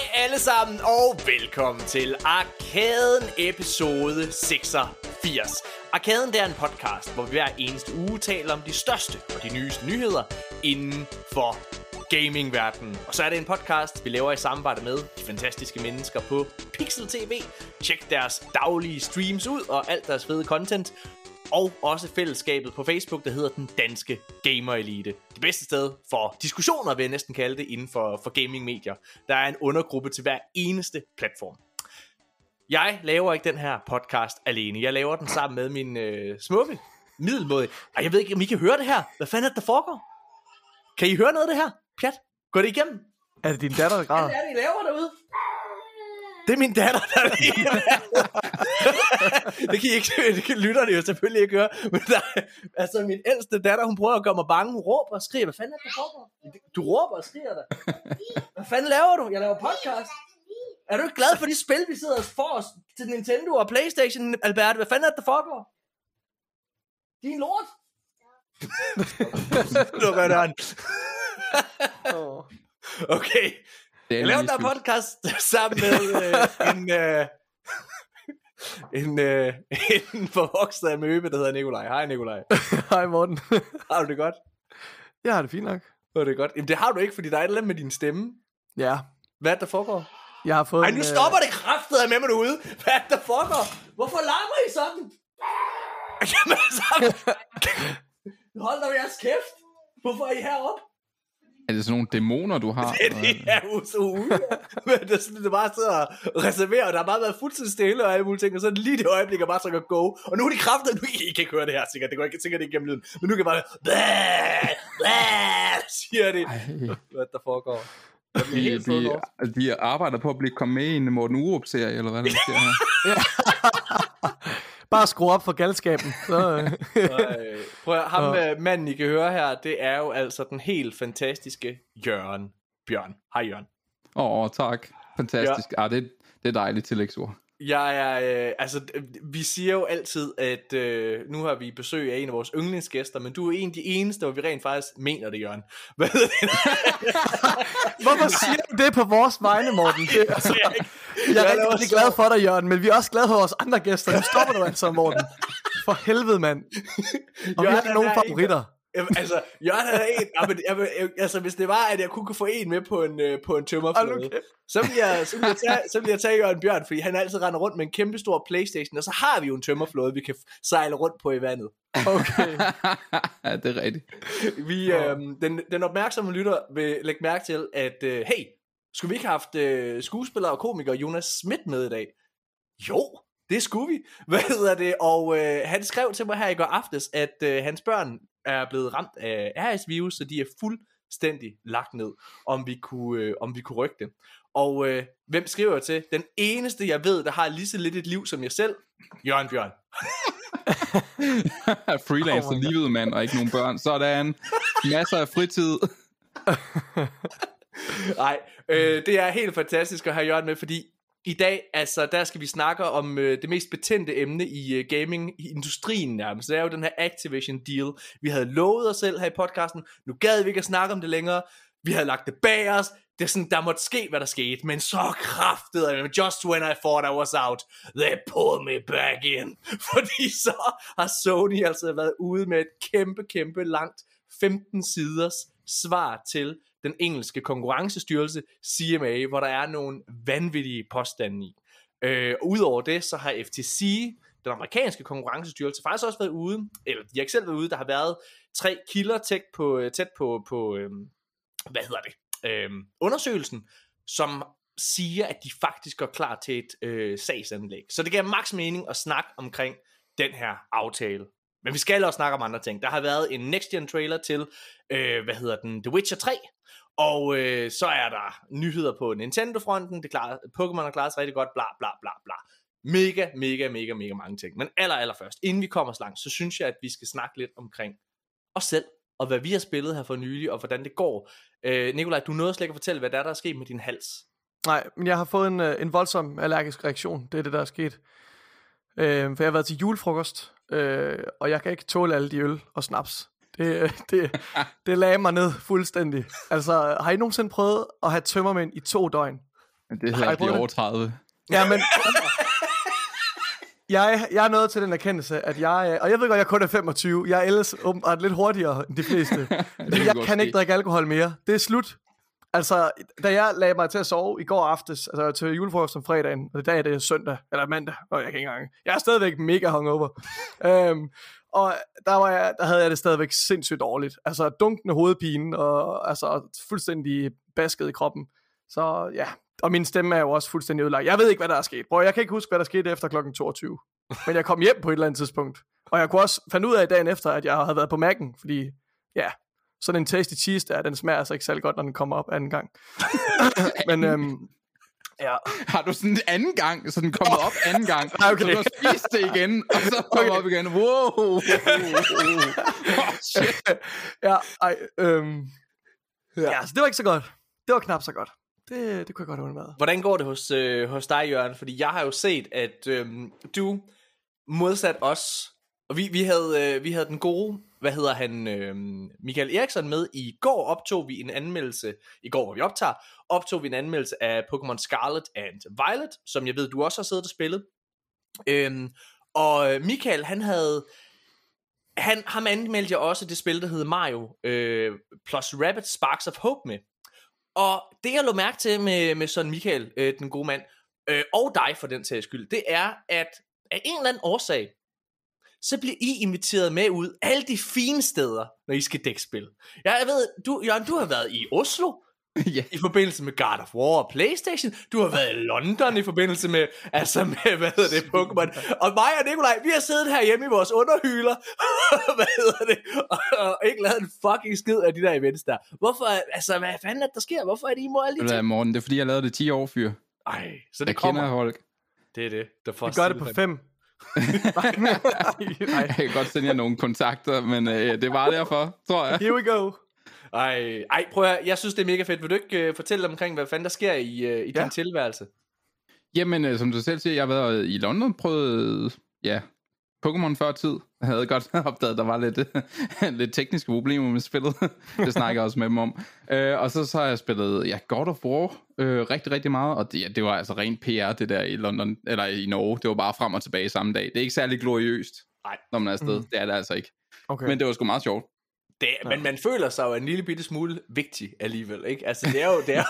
Hej alle sammen, og velkommen til Arkaden episode 86. Arkaden det er en podcast, hvor vi hver eneste uge taler om de største og de nyeste nyheder inden for gamingverdenen. Og så er det en podcast, vi laver i samarbejde med de fantastiske mennesker på Pixel TV. Tjek deres daglige streams ud og alt deres fede content og også fællesskabet på Facebook, der hedder Den Danske Gamer Elite. Det bedste sted for diskussioner, vil jeg næsten kalde det, inden for, for gaming-medier. Der er en undergruppe til hver eneste platform. Jeg laver ikke den her podcast alene. Jeg laver den sammen med min øh, smukke, middelmåde. Ej, jeg ved ikke, om I kan høre det her. Hvad fanden er det, der foregår? Kan I høre noget af det her? Pjat, går det igennem? Er det din datter, der græder? Hvad er det, I laver derude? Det er min datter, der er Det kan I ikke, det kan lytterne jo selvfølgelig ikke høre. Men der, altså min ældste datter, hun prøver at gøre mig bange. Hun råber og skriger. Hvad fanden er det, der foregår? Du råber og skriger der. Hvad fanden laver du? Jeg laver podcast. Er du ikke glad for de spil, vi sidder for os til Nintendo og Playstation, Albert? Hvad fanden er det, der foregår? Din lort. Lukker døren. Okay. Jeg laver der podcast sammen med øh, en, øh, en, øh, en forvokset amøbe, der hedder Nikolaj. Hej Nikolaj. Hej Morten. Har du det godt? Jeg har det fint nok. Har det godt? Jamen det har du ikke, fordi der er et eller andet med din stemme. Ja. Hvad er der foregår? Jeg har fået Ej, en, nu øh, stopper det kraftet af med mig derude. Hvad er der foregår? Hvorfor larmer I sådan? Jamen altså, hold da jeres kæft. Hvorfor er I heroppe? Er det sådan nogle dæmoner, du har? Det, det er jo så ude. Men det er sådan, det bare sidder og reserverer, og der har bare været fuldstændig stille og alle mulige ting, og så lige det øjeblik, jeg bare trykker go. Og nu er de kræfter, nu I kan ikke høre det her sikkert, det går ikke sikkert ikke gennem lyden, men nu kan jeg bare, bæh, bæh, siger de, hvad der foregår. De, de, de arbejder på at blive kommet med i en Morten Urup-serie, eller hvad der sker her. Bare skru op for galskaben. Så, øh, Øh, Prøv at, ham øh, manden, I kan høre her, det er jo altså den helt fantastiske Jørgen Bjørn. Hej Jørgen. Åh, oh, tak. Fantastisk. Ja. Ah, det, det er dejligt tillægsord. Jeg er, øh, altså, vi siger jo altid, at øh, nu har vi besøg af en af vores yndlingsgæster, men du er en af de eneste, hvor vi rent faktisk mener det, Jørgen. Hvad det? hvorfor siger du det på vores vegne, Morten? Det, altså, Jeg er ikke- rigtig, rigtig glad for dig, Jørgen, men vi er også glade for vores andre gæster. Nu stopper du altså, Morten. For helvede, mand. Og vi Jørgen, har han nogle er favoritter. Jamen, altså, Jørgen er en, ja, men, jeg, vil- altså, hvis det var, at jeg kunne få en med på en, øh, på en tømmerflåde, kæft. så vil, jeg, så, vil jeg tage, så vil jeg tage Jørgen Bjørn, fordi han altid render rundt med en kæmpe stor Playstation, og så har vi jo en tømmerflåde, vi kan sejle rundt på i vandet. Okay. ja, det er rigtigt. Vi, øh, den, den opmærksomme lytter vil lægge mærke til, at øh, hey, skulle vi ikke have haft øh, skuespiller og komiker Jonas Schmidt med i dag? Jo, det skulle vi. Hvad hedder det? Og øh, han skrev til mig her i går aftes, at øh, hans børn er blevet ramt af RS-virus, så de er fuldstændig lagt ned, om vi kunne, øh, om vi kunne rykke det. Og øh, hvem skriver jeg til? Den eneste, jeg ved, der har lige så lidt et liv som jeg selv, Jørgen Bjørn. Freelancer, Oh livet mand, og ikke nogen børn. Sådan. Masser af fritid. Nej, øh, det er helt fantastisk at have Jørgen med, fordi i dag, altså, der skal vi snakke om øh, det mest betændte emne i øh, gaming-industrien nærmest. Det er jo den her Activision deal. Vi havde lovet os selv her i podcasten, nu gad vi ikke at snakke om det længere. Vi havde lagt det bag os. Det er sådan, der måtte ske, hvad der skete. Men så kraftede just when I thought I was out, they pulled me back in. Fordi så har Sony altså været ude med et kæmpe, kæmpe langt 15 siders svar til den engelske konkurrencestyrelse, CMA, hvor der er nogle vanvittige påstande i. Øh, udover det, så har FTC, den amerikanske konkurrencestyrelse, faktisk også været ude, eller de har ikke selv været ude, der har været tre kilder tæt på, øh, tæt på, på øh, hvad hedder det, øh, undersøgelsen, som siger, at de faktisk går klar til et øh, sagsanlæg. Så det giver maks mening at snakke omkring den her aftale. Men vi skal også snakke om andre ting. Der har været en next gen trailer til, øh, hvad hedder den, The Witcher 3, og øh, så er der nyheder på Nintendo-fronten, det klarer, Pokémon har klaret sig rigtig godt, bla bla bla bla. Mega, mega, mega, mega mange ting. Men aller, aller først, inden vi kommer så langt, så synes jeg, at vi skal snakke lidt omkring os selv, og hvad vi har spillet her for nylig, og hvordan det går. Øh, Nikolaj, du nåede slet ikke at fortælle, hvad der er, der er sket med din hals. Nej, men jeg har fået en, øh, en voldsom allergisk reaktion. Det er det, der er sket. Øh, for jeg har været til julefrokost, øh, og jeg kan ikke tåle alle de øl og snaps. Det, det, det lagde mig ned fuldstændig. Altså, har I nogensinde prøvet at have tømmermænd i to døgn? Det hedder prøv over 30. Ja, men... Jeg, jeg er nået til den erkendelse, at jeg... Og jeg ved godt, jeg kun er 25. Jeg er ellers åbenbart lidt hurtigere end de fleste. Fordi jeg kan ikke drikke alkohol mere. Det er slut. Altså, da jeg lagde mig til at sove i går aftes, altså til julefrokost om fredagen, og i dag er det søndag, eller mandag, og jeg kan ikke engang. Jeg er stadigvæk mega hungover. øhm, og der, var jeg, der havde jeg det stadigvæk sindssygt dårligt. Altså dunkende hovedpine, og altså fuldstændig basket i kroppen. Så ja, og min stemme er jo også fuldstændig ødelagt. Jeg ved ikke, hvad der er sket. Bror, jeg kan ikke huske, hvad der skete efter klokken 22. Men jeg kom hjem på et eller andet tidspunkt. Og jeg kunne også finde ud af dagen efter, at jeg havde været på Mac'en, fordi ja, sådan en tasty cheese der, den smager altså ikke særlig godt, når den kommer op anden gang. Men øhm, ja, Har du sådan en anden gang, så den kommer op anden gang, Nej, okay. så du har spist det igen, og så kommer Okay. op igen. Wow! oh, shit. ja, ej, øhm, ja. så det var ikke så godt. Det var knap så godt. Det, det kunne jeg godt have undværet. Hvordan går det hos, øh, hos dig, Jørgen? Fordi jeg har jo set, at øh, du modsat os, og vi, vi, havde, øh, vi havde den gode, hvad hedder han, øh, Michael Eriksson med. I går optog vi en anmeldelse, i går hvor vi optager, optog vi en anmeldelse af Pokémon Scarlet and Violet, som jeg ved, du også har siddet og spillet. Øhm, og øh, Michael, han havde, han, ham anmeldte jeg også det spil, der hedder Mario øh, plus Rabbit Sparks of Hope med. Og det jeg lå mærke til med, med sådan Michael, øh, den gode mand, øh, og dig for den sags skyld, det er, at af en eller anden årsag, så bliver I inviteret med ud alle de fine steder, når I skal dækspil. Ja, jeg ved, du, Jørgen, du har været i Oslo, ja. i forbindelse med God of War og Playstation. Du har været i London i forbindelse med, altså med, hvad hedder det, Pokémon. Og mig og Nikolaj, vi har siddet her hjemme i vores underhyler, hvad hedder det, og, og ikke lavet en fucking skid af de der events der. Hvorfor, altså hvad fanden er det, der sker? Hvorfor er det imod alle de ting? Morten, det er fordi, jeg lavede det 10 år, fyr. Ej, så det Jeg kommer. kender folk. Det er det, der får Vi gør det på fem. Nej, nej. Jeg kan godt sende jer nogle kontakter, men øh, det var derfor, tror jeg. Here we go. Ej, ej, prøv at, høre, jeg synes det er mega fedt. Vil du ikke uh, fortælle omkring, hvad fanden der sker i, uh, i Ja. din tilværelse? Jamen, øh, som du selv siger, jeg har været i London, prøvet, ja, Pokémon før tid. Jeg havde godt opdaget, at der var lidt, lidt tekniske problemer med spillet. det snakker jeg også med dem om. Øh, og så, så har jeg spillet ja, God of War øh, rigtig, rigtig meget. Og det, ja, det var altså rent PR, det der i London, eller i Norge. Det var bare frem og tilbage samme dag. Det er ikke særlig gloriøst, Nej. når man er afsted. Mm. Det er det altså ikke. Okay. Men det var sgu meget sjovt. Det, ja. Men man føler sig jo en lille bitte smule vigtig alligevel, ikke? Altså det er jo, det er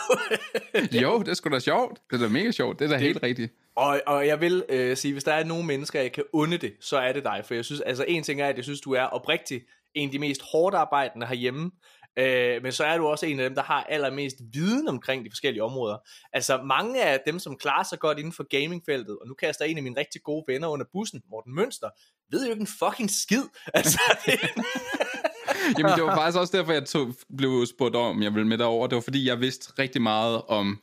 jo, Jo, det er sgu da sjovt. Det er da mega sjovt. Det er da Det- helt rigtigt. Og, og jeg vil øh, sige, hvis der er nogle mennesker, jeg kan unde det, så er det dig. For jeg synes, altså en ting er, at jeg synes, du er oprigtig en af de mest hårdt arbejdende herhjemme. Øh, men så er du også en af dem, der har allermest viden omkring de forskellige områder. Altså mange af dem, som klarer sig godt inden for gamingfeltet, og nu kaster en af mine rigtig gode venner under bussen, Morten Mønster, ved jo ikke en fucking skid. Altså, det, Jamen, det var faktisk også derfor, jeg tog, blev spurgt om, jeg ville med derover. Det var fordi, jeg vidste rigtig meget om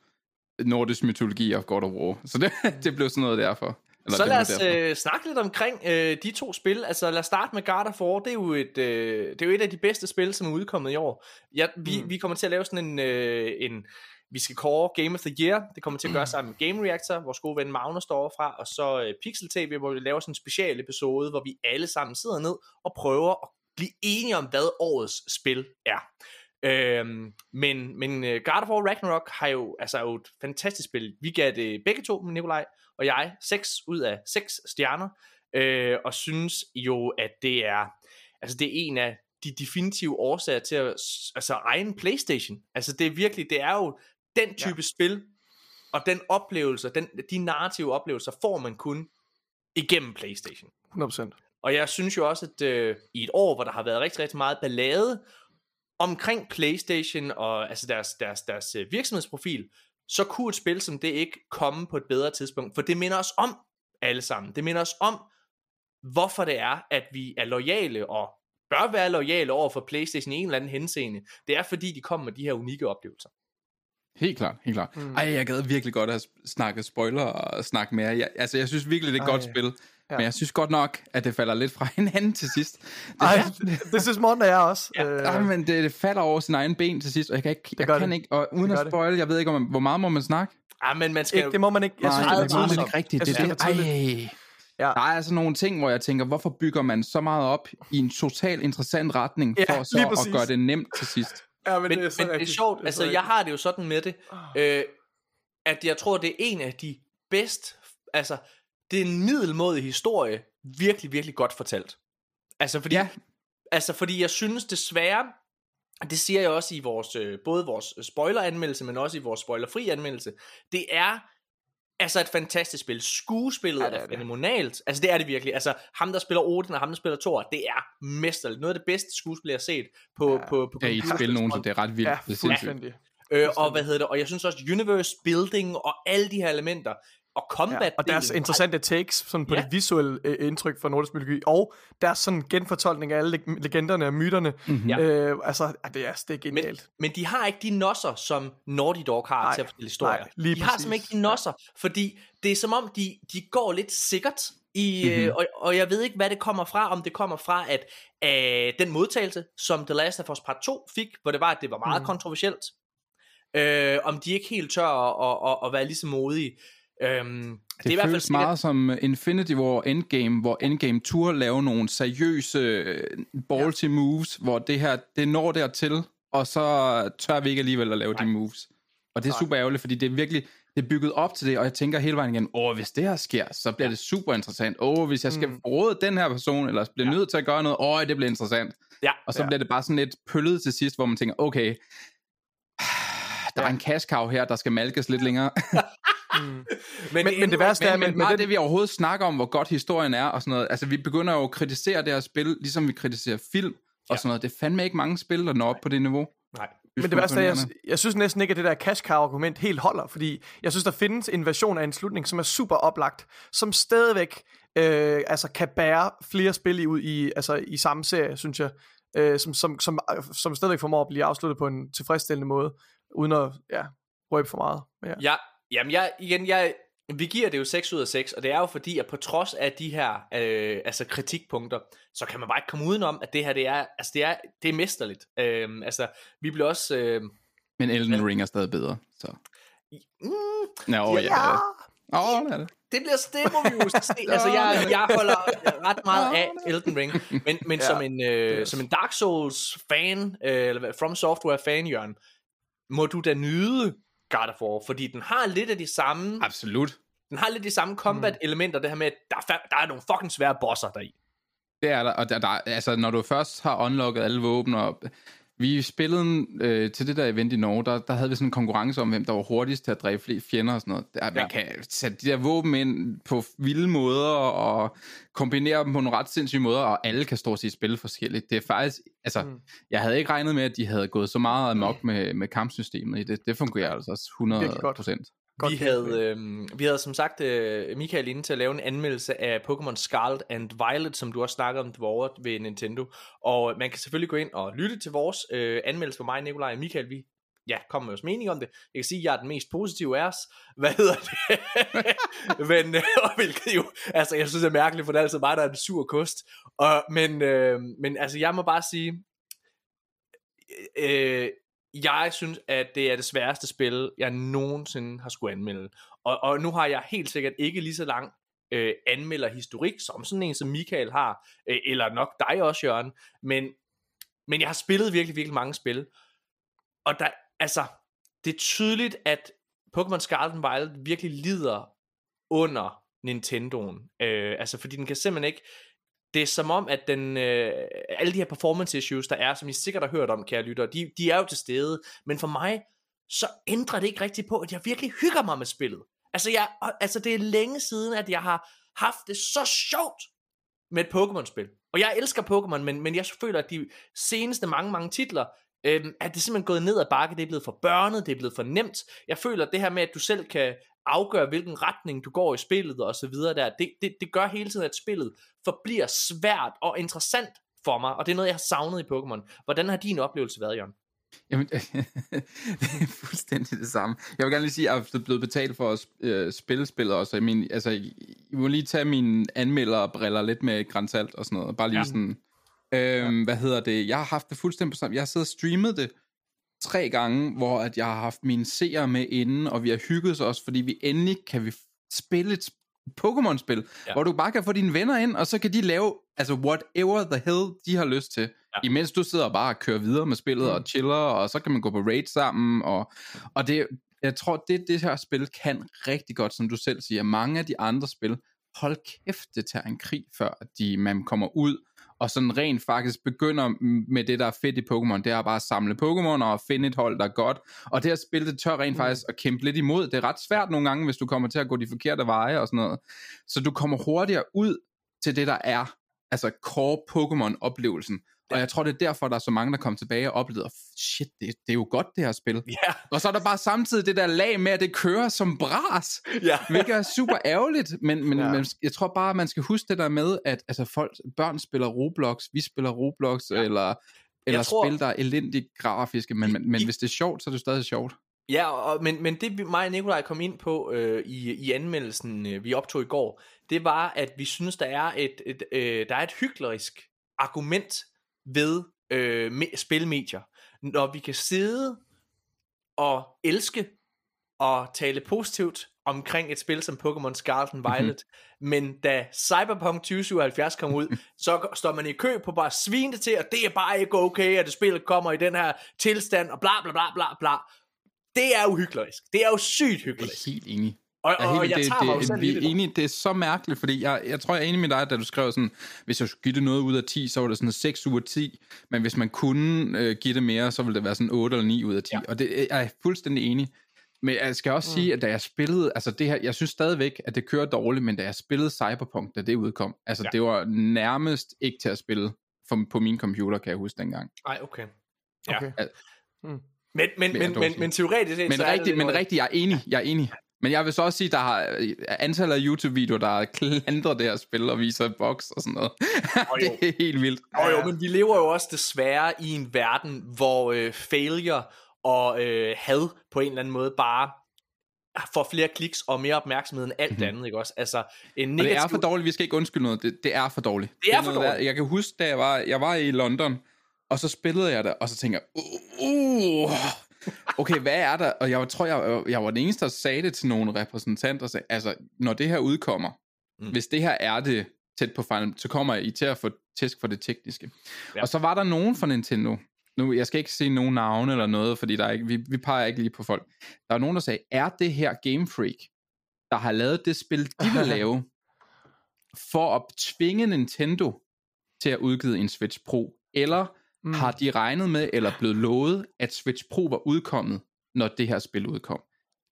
nordisk mytologi og God of War. Så det, det blev sådan noget derfor. Eller så lad os øh, snakke lidt omkring øh, de to spil. Altså lad os starte med God of War. Det er jo et, øh, det er jo et af de bedste spil, som er udkommet i år. Ja, vi, mm. vi kommer til at lave sådan en, øh, en vi skal kåre Game of the Year. Det kommer til at gøre sammen med Game Reactor, vores gode ven Magnus står overfra, og så øh, Pixel TV, hvor vi laver sådan en special episode, hvor vi alle sammen sidder ned og prøver at blive enige om, hvad årets spil er. Øhm, men men uh, God of War Ragnarok har jo, altså, jo et fantastisk spil. Vi gav det begge to, Nikolaj og jeg, 6 ud af 6 stjerner, øh, og synes jo, at det er, altså det er en af de definitive årsager til at altså, eje en Playstation. Altså det er virkelig, det er jo den type ja. spil, og den oplevelse, den, de narrative oplevelser, får man kun igennem Playstation. 100%. Og jeg synes jo også, at øh, i et år, hvor der har været rigtig, rigtig meget ballade omkring PlayStation og altså deres, deres, deres øh, virksomhedsprofil, så kunne et spil som det ikke komme på et bedre tidspunkt. For det minder os om alle sammen. Det minder os om, hvorfor det er, at vi er lojale og bør være lojale over for PlayStation i en eller anden henseende. Det er fordi, de kommer med de her unikke oplevelser. Helt klart, helt klart. Mm. Mm. Ej, jeg gad virkelig godt at snakke spoiler og snakke mere. Jeg, altså, jeg synes virkelig, det er et Ej. godt spil. Ja. Ja. Men jeg synes godt nok, at det falder lidt fra hinanden til sidst. Det, Ej, det synes Morten og jeg også. Ja. Øh, Ej, men det, det falder over sin egen ben til sidst, og jeg kan ikke, jeg kan det. ikke og uden Det at det. spoil, jeg ved ikke, om, hvor meget må man snakke? Ah, men man skal ikke, det må man ikke. Jeg synes, Nej, det er det er ikke rigtigt. Jeg Det, synes, det, det er tidligt. ej. Ja. Der er altså nogle ting, hvor jeg tænker, hvorfor bygger man så meget op i en total interessant retning, Ja, for så præcis. at gøre det nemt til sidst? Ja, Men, men det er sjovt, altså jeg har det jo sådan med det. Øh, at jeg tror, det er en af de bedst, altså, det er en middelmådig historie, virkelig, virkelig godt fortalt. Altså, fordi, Ja. altså, fordi jeg synes desværre, og det siger jeg også i vores, øh, både vores spoiler-anmeldelse, men også i vores spoilerfri anmeldelse, det er altså et fantastisk spil. Skuespillet Ja, ja, det er, er det. fænomenalt. Altså det er det virkelig. Altså ham, der spiller Odin, og ham, der spiller Thor, det er mesterligt. Noget af det bedste skuespil, jeg har set på, Ja. ja. på, på Ja, i et spil nogen, så det er ret vildt. Ja, det er sindssygt. fuldstændig. Øh, og hvad hedder det? Og jeg synes også universe building og alle de her elementer og combat Ja, og deres interessante takes sådan på Ja. det visuelle øh, indtryk fra nordisk mytologi, og deres sådan genfortolkning af alle leg- legenderne og myterne. Mhm. Ja. Øh, altså, det er, det er genialt. Men de har ikke de nosser, som Naughty Dog har Nej, til at fortælle historier. nej, lige de har præcis. simpelthen ikke de nosser, fordi det er som om, de, de går lidt sikkert. I, Mhm. mm-hmm. øh, og, og jeg ved ikke, hvad det kommer fra. Om det kommer fra, at øh, den modtagelse, som The Last of Us Part 2 fik, hvor det var, at det var meget mm. kontroversielt. Øh, om de ikke helt tør at, at, at, at være lige så modige. Øhm, Det, det er i hvert fald føles sikkert, meget som Infinity War Endgame, hvor Endgame tur lave nogle seriøse øh, ballsy ja. moves, hvor det her, det når dertil, og så tør vi ikke alligevel at lave Nej. de moves. Og det er Nej. super ærgerligt, fordi det er virkelig, det er bygget op til det, og jeg tænker hele vejen igen, åh, hvis det her sker, så bliver det super interessant. Åh, hvis jeg skal Mm. råde den her person, eller bliver Ja. nødt til at gøre noget, åh, det bliver interessant. Ja, Og så Ja. bliver det bare sådan lidt pøllet til sidst, hvor man tænker, okay, der er Ja. en cash cow her, der skal malkes lidt længere. Mm. men, Men, men det værste er, Men, men meget med det, vi overhovedet snakker om, hvor godt historien er og sådan noget. Altså, vi begynder jo at kritisere det her spil, ligesom vi kritiserer film og Ja. sådan noget. Det er fandme ikke mange spil, der når op på det niveau. Nej. Men det værste er, jeg, jeg synes næsten ikke, at det der cash cow argument helt holder, fordi jeg synes, der findes en version af en slutning, som er super oplagt, som stadigvæk øh, altså kan bære flere spil i, ud i, altså, i samme serie, synes jeg, øh, som, som, som, som stadigvæk formår at blive afsluttet på en tilfredsstillende måde, uden at ja, røbe for meget. Men ja. Ja, jamen jeg, igen, jeg, vi giver det jo 6 ud af 6, og det er jo fordi, at på trods af de her øh, altså kritikpunkter, så kan man bare ikke komme udenom, at det her, det er, altså det er, det er mesterligt. Øh, altså, vi bliver også... Øh, Men Elden Ring er stadig bedre. Så. mm, Nå, ja, ja. ja. Åh, det er det. det bliver det må vi jo se. altså, jeg, jeg holder ret meget af Elden Ring, men, men Ja, som, en, øh, som en Dark Souls fan, øh, eller From Software fan, Jørgen, må du da nyde God of War, fordi den har lidt af de samme, Absolut. den har lidt de samme combat elementer, det her med, at der er, der er nogle fucking svære bosser deri. Det er der, og der, der, altså, når du først har unlocket alle våben, og vi spillede øh, til det der event i Norge, der, der havde vi sådan en konkurrence om, hvem der var hurtigst til at dræbe flere fjender og sådan noget. Der, ja. Man kan sætte de der våben ind på vilde måder, og kombinere dem på nogle ret sindssyge måder, og alle kan stort set spille forskelligt. Det er faktisk, altså, Mm. jeg havde ikke regnet med, at de havde gået så meget amok med, med kampsystemet i det. Det fungerer altså også 100 Virkelig godt. procent. Godt vi, havde, øh, vi havde som sagt øh, Michael inde til at lave en anmeldelse af Pokémon Scarlet and Violet, som du også snakkede om derovre ved Nintendo. Og man kan selvfølgelig gå ind og lytte til vores øh, anmeldelse for mig, Nikolaj og Michael. Vi ja, kommer med vores mening om det. Jeg kan sige, at jeg er den mest positive af os. Hvad hedder det? men, øh, og hvilket jo, altså jeg synes det er mærkeligt, for det er altid mig, der er en sur kost. Og, men, øh, men altså jeg må bare sige, øh, jeg synes, at det er det sværeste spil, jeg nogensinde har skulle anmelde. Og, og nu har jeg helt sikkert ikke lige så lang øh, anmelderhistorik, som sådan en som Michael har, øh, eller nok dig også, Jørgen. Men, men jeg har spillet virkelig, virkelig mange spil. Og der, altså, det er tydeligt, at Pokémon Scarlet and Violet virkelig lider under Nintendoen. Øh, altså, fordi den kan simpelthen ikke... Det er som om, at den, øh, alle de her performance issues, der er, som I sikkert har hørt om, kære lyttere, de, de er jo til stede. Men for mig, så ændrer det ikke rigtigt på, at jeg virkelig hygger mig med spillet. Altså, jeg, altså det er længe siden, at jeg har haft det så sjovt med et Pokémon-spil. Og jeg elsker Pokémon, men, men jeg føler, at de seneste mange, mange titler, øhm, at det simpelthen gået ned ad bakke, det er blevet for børnet, det er blevet for nemt. Jeg føler, at det her med, at du selv kan afgøre, hvilken retning du går i spillet og så videre der, det, det, det gør hele tiden, at spillet forbliver svært og interessant for mig, og det er noget, jeg har savnet i Pokémon. Hvordan har din oplevelse været, Jørgen? Jamen, det er fuldstændig det samme. Jeg vil gerne lige sige, at jeg er blevet betalt for at øh, spille spillet også. Jeg, mener, altså, I må lige tage mine anmelderbriller lidt med grænsalt og sådan noget. Bare lige Ja. ja. sådan... Øhm, hvad hedder det? Jeg har haft det fuldstændig på samme. Jeg har siddet og streamet det tre gange, hvor at jeg har haft mine seere med inden, og vi har hygget os også, fordi vi endelig kan vi spille et Pokémon-spil, Ja. hvor du bare kan få dine venner ind, og så kan de lave, altså whatever the hell de har lyst til. Ja. Imens du sidder bare og kører videre med spillet mm. og chiller, og så kan man gå på raid sammen, og, og det, jeg tror, det det her spil kan rigtig godt, som du selv siger. Mange af de andre spil, hold kæft, det tager en krig, før de, man kommer ud og sådan rent faktisk begynder med det, der er fedt i Pokémon, det er bare at samle Pokémon og finde et hold, der er godt. Og det her spil, det tør rent mm. faktisk at kæmpe lidt imod. Det er ret svært nogle gange, hvis du kommer til at gå de forkerte veje og sådan noget. Så du kommer hurtigere ud til det, der er altså core Pokémon-oplevelsen. Og jeg tror, det er derfor, der er så mange, der kommer tilbage og oplever, shit, det, det er jo godt, det her spil. Ja. Og så er der bare samtidig det der lag med, at det kører som bras, Ja. hvilket er super ærgerligt. Men, men, Ja. ja. men jeg tror bare, man skal huske det der med, at altså, folk, børn spiller Roblox, vi spiller Roblox, ja. eller, eller tror- spil, der er elendigt grafiske. Men, men, men I- hvis det er sjovt, så er det stadig sjovt. Ja, og, men, men det vi- mig og Nikolaj kom ind på øh, i, i anmeldelsen, øh, vi optog i går, det var, at vi synes, der er et, et, øh, der er et hyklerisk argument ved øh, me, spilmedier. Når vi kan sidde og elske og tale positivt omkring et spil som Pokémon Scarlet and Violet, mm-hmm. men da Cyberpunk 2077 kom ud, så står man i kø på bare det til, og det er bare ikke okay, at det spillet kommer i den her tilstand, og bla bla bla bla bla. Det er uhyggelig. Det er jo sygt Jeg hyggeligt. er helt enig. Og, Jeg, er og helt, jeg det, tager mig det, selv vi er enige, det er så mærkeligt, fordi jeg, jeg tror, jeg er enig med dig, da du skrev sådan, hvis jeg skulle give det noget ud af 10, så var det sådan 6 ud af 10, men hvis man kunne øh, give det mere, så ville det være sådan 8 eller 9 ud af 10, ja. og det jeg er jeg fuldstændig enig. Men jeg skal også mm. sige, at da jeg spillede, altså det her, jeg synes stadigvæk, at det kører dårligt, men da jeg spillede Cyberpunk, da det udkom, altså Ja. det var nærmest ikke til at spille for, på min computer, kan jeg huske dengang. Nej, okay. Ja. Okay. Men, men, men, men, sige. men teoretisk set, Men så er det men rigtigt, jeg er enig, jeg er enig. Men jeg vil så også sige, der har antallet af YouTube-videoer, der klandrer det her spil og viser box og sådan noget. jo. det er helt vildt. Jo, jo, men vi lever jo også desværre i en verden, hvor øh, failure og øh, had på en eller anden måde bare får flere kliks og mere opmærksomhed end alt Mhm. andet, ikke også? Altså, en Og det negativ... er for dårligt, vi skal ikke undskylde noget. Det, det er for dårligt. Det er for noget, der- dårligt. Jeg kan huske, da jeg var, jeg var i London, og så spillede jeg det, og så tænker jeg, uh, uh, okay, hvad er der? Og jeg tror, jeg, jeg var den eneste, der sagde det til nogle repræsentanter, sagde, altså, når det her udkommer, Mm. hvis det her er det tæt på Final, så kommer I til at få tæsk for det tekniske. Ja. Og så var der nogen fra Nintendo, nu, jeg skal ikke sige nogen navne eller noget, fordi der er ikke, vi, vi peger ikke lige på folk. Der var nogen, der sagde, er det her Game Freak, der har lavet det spil, de vil lave, for at tvinge Nintendo til at udgive en Switch Pro, eller Mm. har de regnet med, eller blevet lovet, at Switch Pro var udkommet, når det her spil udkom?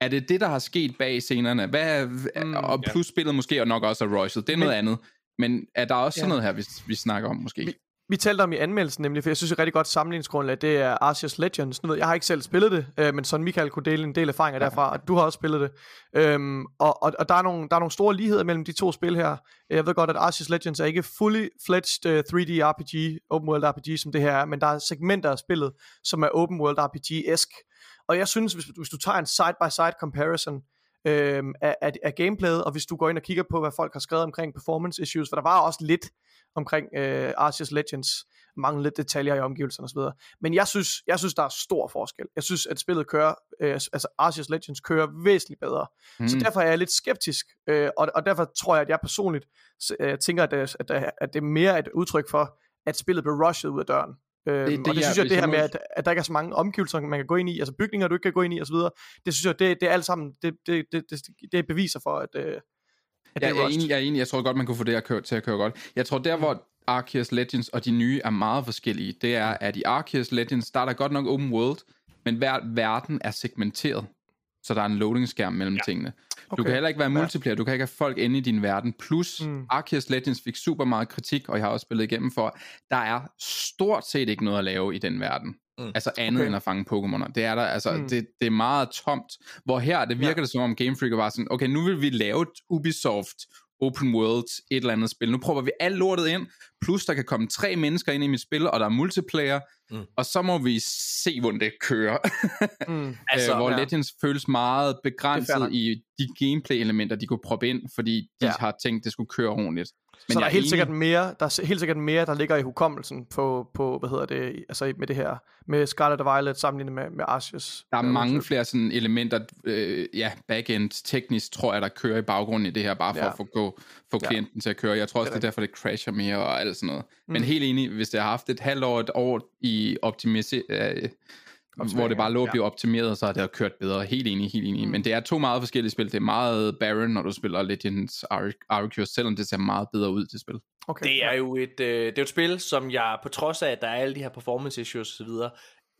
Er det det, der har sket bag scenerne? Hvad Mm, og ja. plus spillet måske, og nok også er Royce, det er Men- noget andet. Men er der også Ja. sådan noget her, vi, vi snakker om måske? Vi- talte om i anmeldelsen nemlig, for jeg synes et rigtig godt sammenligningsgrundlag, det er Arceus Legends. Nu ved, jeg jeg har ikke selv spillet det, øh, men sådan Michael kunne dele en del erfaringer Ja. derfra, og du har også spillet det. Øhm, og, og, og der, er nogle, der er nogle store ligheder mellem de to spil her. Jeg ved godt, at Arceus Legends er ikke fully fledged uh, 3D RPG, open world RPG, som det her er, men der er segmenter af spillet, som er open world RPG-esk. Og jeg synes, hvis, hvis du tager en side-by-side comparison, øhm, af, af, af gameplayet, og hvis du går ind og kigger på, hvad folk har skrevet omkring performance issues, for der var også lidt omkring øh, Arceus Legends, mange lidt detaljer i omgivelserne osv. Men jeg synes, jeg synes, der er stor forskel. Jeg synes, at spillet kører, øh, altså Arceus Legends kører væsentligt bedre. Mm. Så derfor er jeg lidt skeptisk, øh, og, og derfor tror jeg, at jeg personligt øh, tænker, at, at, at det er mere et udtryk for, at spillet blev rushet ud af døren. Øhm, det, og det jeg- synes jeg, hvis det her jeg med, at, at der ikke er så mange omgivelser, man kan gå ind i, altså bygninger, du ikke kan gå ind i osv., det synes jeg, det, det er alt sammen, det, det, det, det, det er beviser for, at, øh, at Jeg, det jeg, er er enig, jeg er enig. Jeg tror godt, man kunne få det at køre, til at køre godt. Jeg tror, der hvor Arceus Legends og de nye er meget forskellige, det er, at i Arceus Legends, der er der godt nok open world, men hver verden er segmenteret. Så der er en loading-skærm mellem ja. tingene. Du Okay. kan heller ikke være multiplayer, du kan ikke have folk inde i din verden. Plus, Mm. Arceus Legends fik super meget kritik, og jeg har også spillet igennem for, der er stort set ikke noget at lave i den verden. Mm. Altså andet Okay. end at fange Pokémoner. Det er der, altså, mm. det, det er meget tomt. Hvor her, det virker Ja. det som om Game Freak var sådan, okay, nu vil vi lave et Ubisoft open world, et eller andet spil. Nu prøver vi alt lortet ind, plus der kan komme tre mennesker ind i mit spil, og der er multiplayer, Mm. mm. og så må vi se, hvordan det kører. Mm. Altså, Altså, øh, hvor ja. Legends føles meget begrænset i de gameplay-elementer, de kunne proppe ind, fordi de ja. har tænkt, det skulle køre ordentligt. Men så der er helt enig. sikkert mere, der er helt sikkert mere, der ligger i hukommelsen på, på hvad hedder det, altså med det her, med Scarlet og Violet sammenlignet med, med Arceus. Der er Øh, mange flere sådan elementer, øh, ja, backend teknisk, tror jeg, der kører i baggrunden i det her, bare for Ja. ja. at få, gå, få Ja. klienten til at køre. Jeg tror også, Det er det er derfor, det crasher mere og alt sådan noget. Men Mm. helt enig, hvis det har haft et halvt år, et år i optimisering, øh, hvor det bare lå og ja. blev optimeret, og så har det kørt bedre. Helt enig, helt enig. Mm. Men det er to meget forskellige spil. Det er meget barren, når du spiller Legends Ar- Arceus, selvom det ser meget bedre ud til spil. Okay. Det er jo et, øh, det er jo et spil, som jeg, på trods af, at der er alle de her performance issues osv.,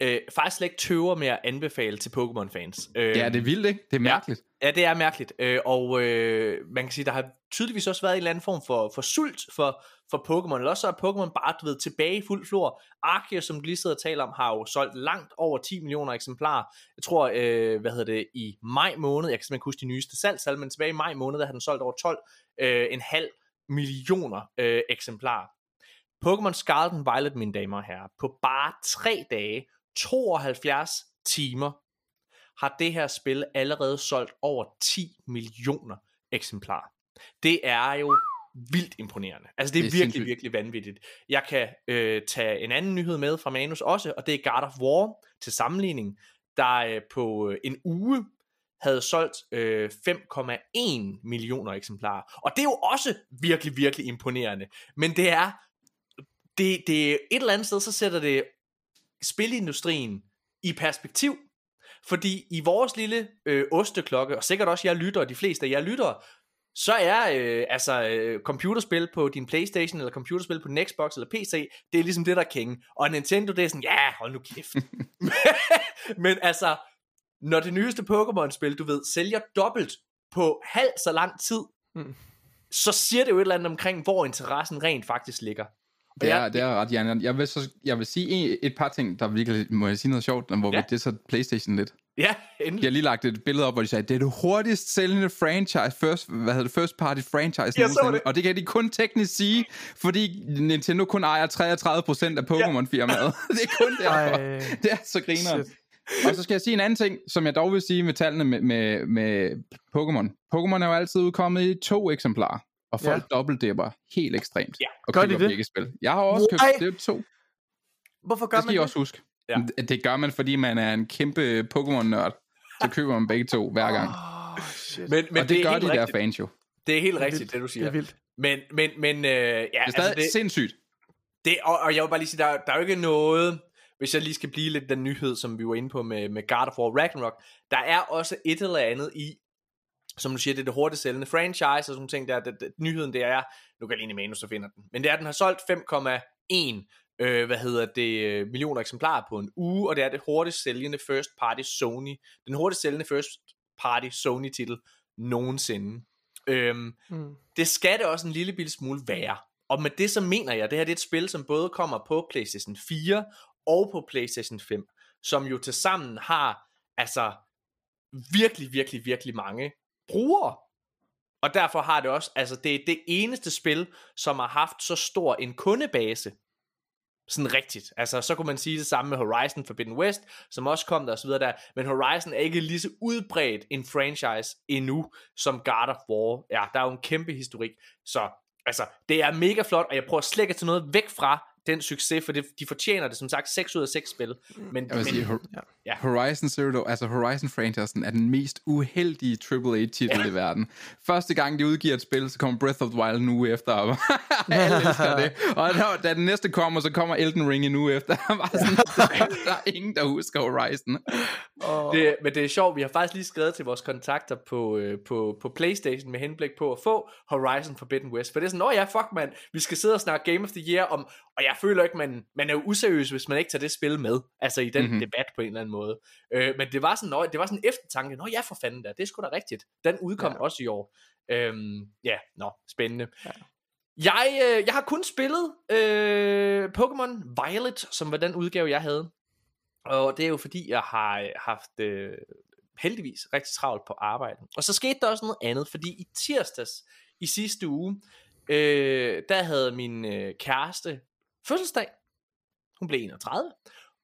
øh, faktisk slet ikke tøver med at anbefale til Pokémon-fans. Øh, Ja, det er vildt, ikke? Det er mærkeligt. Ja, det er mærkeligt. Øh, og øh, man kan sige, der har tydeligvis også været en eller anden form for, for sult for, for Pokémon. Eller også så er Pokémon bare, du ved, tilbage i fuld flor. Arceus, som du lige sidder og taler om, har jo solgt langt over 10 millioner eksemplarer. Jeg tror, øh, hvad hedder det, i maj måned, jeg kan simpelthen huske de nyeste salgstal, men tilbage i maj måned, der har den solgt over 12, øh, en halv millioner øh, eksemplarer. Pokémon Scarlet and Violet, mine damer og herrer, på bare 3 dage, 72 timer, har det her spil allerede solgt over 10 millioner eksemplarer. Det er jo vildt imponerende. Altså det er, Det er virkelig, sindssygt. virkelig vanvittigt. Jeg kan øh, tage en anden nyhed med fra Manus også, og det er God of War til sammenligning, der øh, på øh, en uge havde solgt øh, 5,1 millioner eksemplarer. Og det er jo også virkelig, virkelig imponerende. Men det er, det, det et eller andet sted, så sætter det spilindustrien i perspektiv. Fordi i vores lille øh, osteklokke, og sikkert også jeg lytter, og de fleste af jer lytter, så er øh, altså øh, computerspil på din Playstation, eller computerspil på din Xbox eller PC, det er ligesom det, der er king. Og Nintendo, det er sådan, ja, hold nu kæft. Men altså, når det nyeste Pokémon-spil, du ved, sælger dobbelt på halv så lang tid, Mm. så siger det jo et eller andet omkring, hvor interessen rent faktisk ligger. Det er, jeg- det er ret, Jan. Jeg vil, så, jeg vil sige et par ting, der virkelig, må jeg sige noget sjovt, hvor Ja. ja. vi det så Playstation lidt. Ja, De endelig. har lige lagt et billede op, hvor de sagde, det er det hurtigst sælgende franchise, first, hvad hedder det, first party franchise Jeg så nogensinde. det. Og det kan de kun teknisk sige, fordi Nintendo kun ejer 33% af Pokémon-firmaet. det er kun derfor. Ej, Det er så griner. Og så skal jeg sige en anden ting, som jeg dog vil sige med tallene med, med, med Pokémon. Pokémon er jo altid udkommet i to eksemplarer, og folk Ja. dobbeltdipper helt ekstremt. Ja. Og Gør køber de det? begge spil. Jeg har også købt det er to. Hvorfor gør Det skal man I det? også huske. Ja. Det gør man, fordi man er en kæmpe Pokémon-nørd. Så køber man begge to hver gang. Oh, shit. Men, men og det, er gør helt de der rigtigt. fans jo. Det er helt Det er rigtigt, vildt. det du Det siger. er vildt. Men, men, men øh, ja, Det er altså stadig det, sindssygt. det, og, og jeg vil bare lige sige, der, der er jo ikke noget, hvis jeg lige skal blive lidt den nyhed, som vi var inde på med, med God of War Ragnarok, der er også et eller andet i, som du siger, det er det hurtigt sælgende franchise, og sådan nogle ting der, det, det, nyheden det er, nu kan jeg manus, så finder den, men det er, at den har solgt 5,1 øh, hvad hedder det, øh, millioner eksemplarer på en uge, og det er det hurtigst sælgende first party Sony, den hurtigst sælgende first party Sony titel nogensinde. Øhm, Mm. det skal det også en lille bitte smule være. Og med det så mener jeg, at det her det er et spil, som både kommer på PlayStation 4 og på PlayStation 5, som jo til sammen har altså virkelig, virkelig, virkelig mange brugere. Og derfor har det også, altså det er det eneste spil, som har haft så stor en kundebase, sådan rigtigt. Altså, så kunne man sige det samme med Horizon Forbidden West, som også kom der og så videre der. Men Horizon er ikke lige så udbredt en franchise endnu, som God of War. Ja, der er jo en kæmpe historik. Så, altså, det er mega flot, og jeg prøver slet ikke at tage noget væk fra den succes, for det, de fortjener det, som sagt, 6 ud af 6 spil. Men, Jeg vil sige, men Hor- Ja. Ja. Horizon Zero Dawn, altså Horizon franchisen er den mest uheldige AAA-titel ja. i verden. Første gang, de udgiver et spil, så kommer Breath of the Wild nu efter. og Alle elsker det. Og da, da den næste kommer, så kommer Elden Ring en uge efter. Bare sådan, der er ingen, der husker Horizon. Oh, Det, men det er sjovt, vi har faktisk lige skrevet til vores kontakter på, øh, på, på Playstation med henblik på at få Horizon Forbidden West. For det er sådan, åh ja, fuck mand, vi skal sidde og snakke Game of the Year om, og jeg føler ikke, man, man er jo useriøs, hvis man ikke tager det spil med, altså i den mm-hmm. Mhm. debat på en eller anden måde. Øh, men det var sådan, nå, det var sådan en eftertanke, nå ja, for fanden da, det er sgu da rigtigt. Den udkom ja. Ja. også i år. Øhm, ja, nå, spændende. Ja. Jeg, øh, jeg har kun spillet øh, Pokémon Violet, som var den udgave, jeg havde. Og det er jo fordi, jeg har øh, haft øh, heldigvis rigtig travlt på arbejde. Og så skete der også noget andet, fordi i tirsdags i sidste uge, øh, der havde min øh, kæreste fødselsdag. Hun blev 31.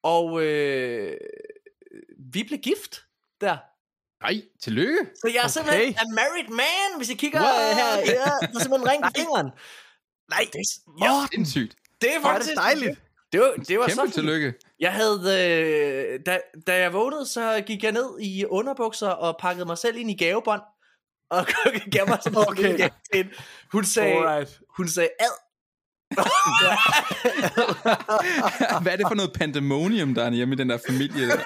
Og øh, vi blev gift der. Nej, tillykke. Så jeg er Okay. simpelthen a married man, hvis I kigger What? her. Ja, der er simpelthen ring på fingeren. Nej, det, ja, Sindssygt. det er er faktisk det dejligt. Det var, det var så Kæmpe fint. tillykke. Jeg havde, øh, da, da jeg vågnede, så gik jeg ned i underbukser og pakkede mig selv ind i gavebånd. Og gav mig sådan Okay. okay. Hun sagde, Alright. hun sagde, ad, Hvad er det for noget pandemonium, der er hjemme i den der familie? Der?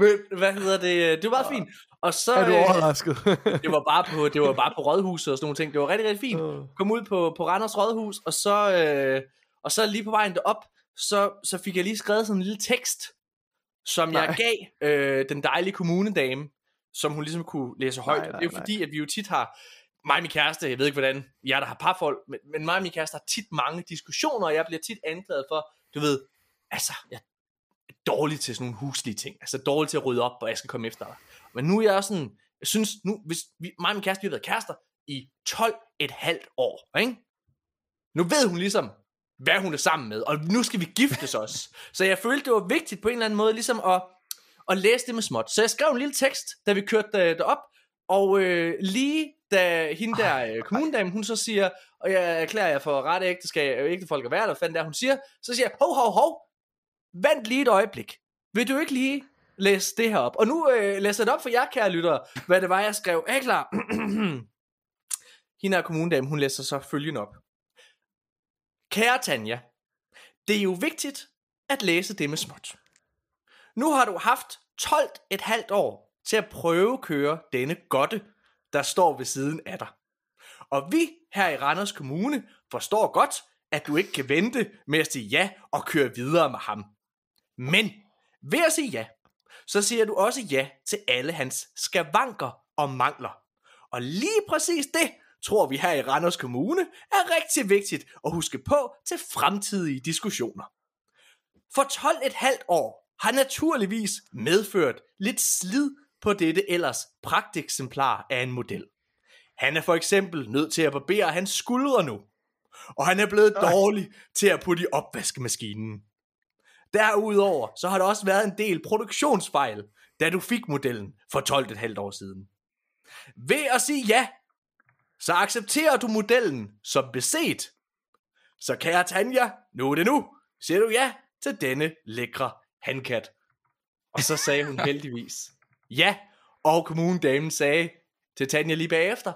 Men, hvad hedder det? Det var meget fint. Og så, Er du øh, overrasket? det var bare på det var bare på rådhuset og sådan nogle ting. Det var rigtig rigtig fint. Kom ud på på Randers Rådhus og så øh, og så lige på vejen derop, så så fik jeg lige skrevet sådan en lille tekst, som jeg Nej. gav øh, den dejlige kommunedame, som hun ligesom kunne læse højt. Nej, nej, det er jo nej. fordi at vi jo tit har mig og min kæreste, jeg ved ikke hvordan, jeg der har parforhold, men, men mig og min kæreste har tit mange diskussioner, og jeg bliver tit anklaget for, du ved, altså, jeg er dårlig til sådan nogle huslige ting, altså dårlig til at rydde op, og jeg skal komme efter dig. Men nu er jeg også sådan, jeg synes, nu, hvis vi, mig og min kæreste, vi har været kærester i 12 et halvt år, ikke? Nu ved hun ligesom, hvad hun er sammen med, og nu skal vi giftes os. Så jeg følte, det var vigtigt på en eller anden måde, ligesom at, at læse det med småt. Så jeg skrev en lille tekst, da vi kørte øh, derop, og øh, lige da hende der øh, kommunedamen, hun så siger, og jeg erklærer jer for ret ægteskab, øh, ægtefolk være der, hvad fanden der hun siger, så siger jeg, hov, hov, hov, vent lige et øjeblik. Vil du ikke lige læse det her op? Og nu øh, læser jeg det op for jer, kære lyttere, hvad det var, jeg skrev. Er I klar? hende her kommunedame, hun læser så følgende op. Kære Tanja, det er jo vigtigt at læse det med småt. Nu har du haft 12 et halvt år til at prøve køre denne godte, der står ved siden af dig. Og vi her i Randers Kommune forstår godt, at du ikke kan vente med at sige ja og køre videre med ham. Men ved at sige ja, så siger du også ja til alle hans skavanker og mangler. Og lige præcis det tror vi her i Randers Kommune er rigtig vigtigt at huske på til fremtidige diskussioner. For 12 et halvt år har naturligvis medført lidt slid på dette ellers pragteksemplar af en model. Han er for eksempel nødt til at barbere hans skuldre nu, og han er blevet dårlig til at putte i opvaskemaskinen. Derudover så har der også været en del produktionsfejl, da du fik modellen for 12 et halvt år siden. Ved at sige ja, så accepterer du modellen som beset. Så kære Tanja, nu er det nu. Siger du ja til denne lækre handkat? Og så sagde hun heldigvis ja, og kommunedamen sagde til Tanja lige bagefter,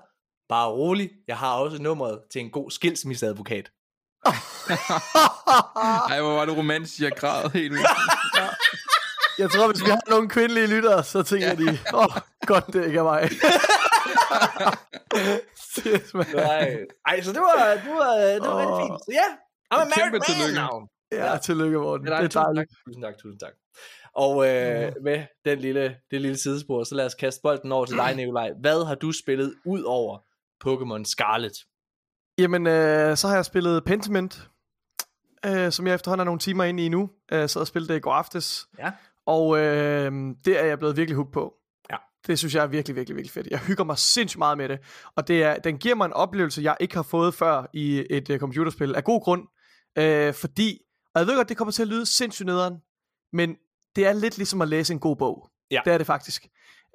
bare rolig, jeg har også nummeret til en god skilsmisseadvokat. Ej, hvor var det romantisk, jeg græd helt vildt. Jeg tror, hvis vi har nogle kvindelige lyttere, så tænker de, åh, oh, godt det ikke er mig. Shit, man. Nej. Ej, så det var, det var, det var rigtig fint. Så ja, I'm a married man tillykke. now. Ja, tillykke, Morten. Det er, Det er dejligt. Tusind tak, tusind tak. Og øh, med den lille, det lille sidespor, så lad os kaste bolden over til dig, Nikolaj. Hvad har du spillet ud over Pokémon Scarlet? Jamen, øh, så har jeg spillet Pentiment, øh, som jeg efterhånden er nogle timer inde i nu. Øh, så jeg spillede det i går aftes. Ja. Og øh, det er jeg blevet virkelig hooked på. Ja. Det synes jeg er virkelig, virkelig, virkelig fedt. Jeg hygger mig sindssygt meget med det. Og det er, den giver mig en oplevelse, jeg ikke har fået før i et uh, computerspil. Af god grund. Øh, fordi, og jeg ved godt, det kommer til at lyde sindssygt nederen, men det er lidt ligesom at læse en god bog. Ja. Det er det faktisk.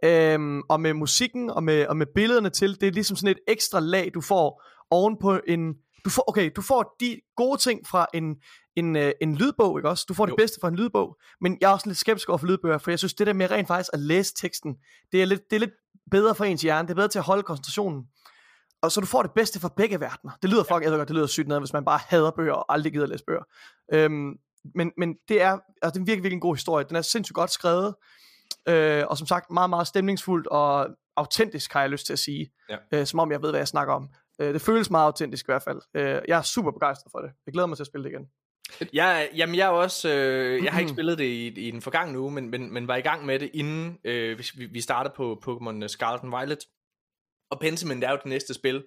Øhm, og med musikken og med, og med billederne til, det er ligesom sådan et ekstra lag, du får oven på en... Du får, okay, du får de gode ting fra en, en, øh, en lydbog, ikke også? Du får det Jo. bedste fra en lydbog, men jeg er også lidt skeptisk over for lydbøger, for jeg synes, det der med rent faktisk at læse teksten, det er lidt, det er lidt bedre for ens hjerne, det er bedre til at holde koncentrationen. Og så du får det bedste fra begge verdener. Det lyder fuck, jeg ved godt, det lyder sygt noget, hvis man bare hader bøger og aldrig gider at læse bøger. Øhm, men, men det er, altså, det er virkelig, virkelig en god historie. Den er sindssygt godt skrevet, øh, og som sagt meget, meget stemningsfuldt og autentisk, har jeg lyst til at sige. Ja. Øh, som om jeg ved, hvad jeg snakker om. Øh, det føles meget autentisk i hvert fald. Øh, jeg er super begejstret for det. Jeg glæder mig til at spille det igen. Jeg, jamen, jeg er også, øh, jeg har ikke spillet det i, i den forgangne uge, men, men, men var i gang med det, inden øh, vi, vi startede på Pokémon Scarlet and Violet. Og Pentiment er jo det næste spil,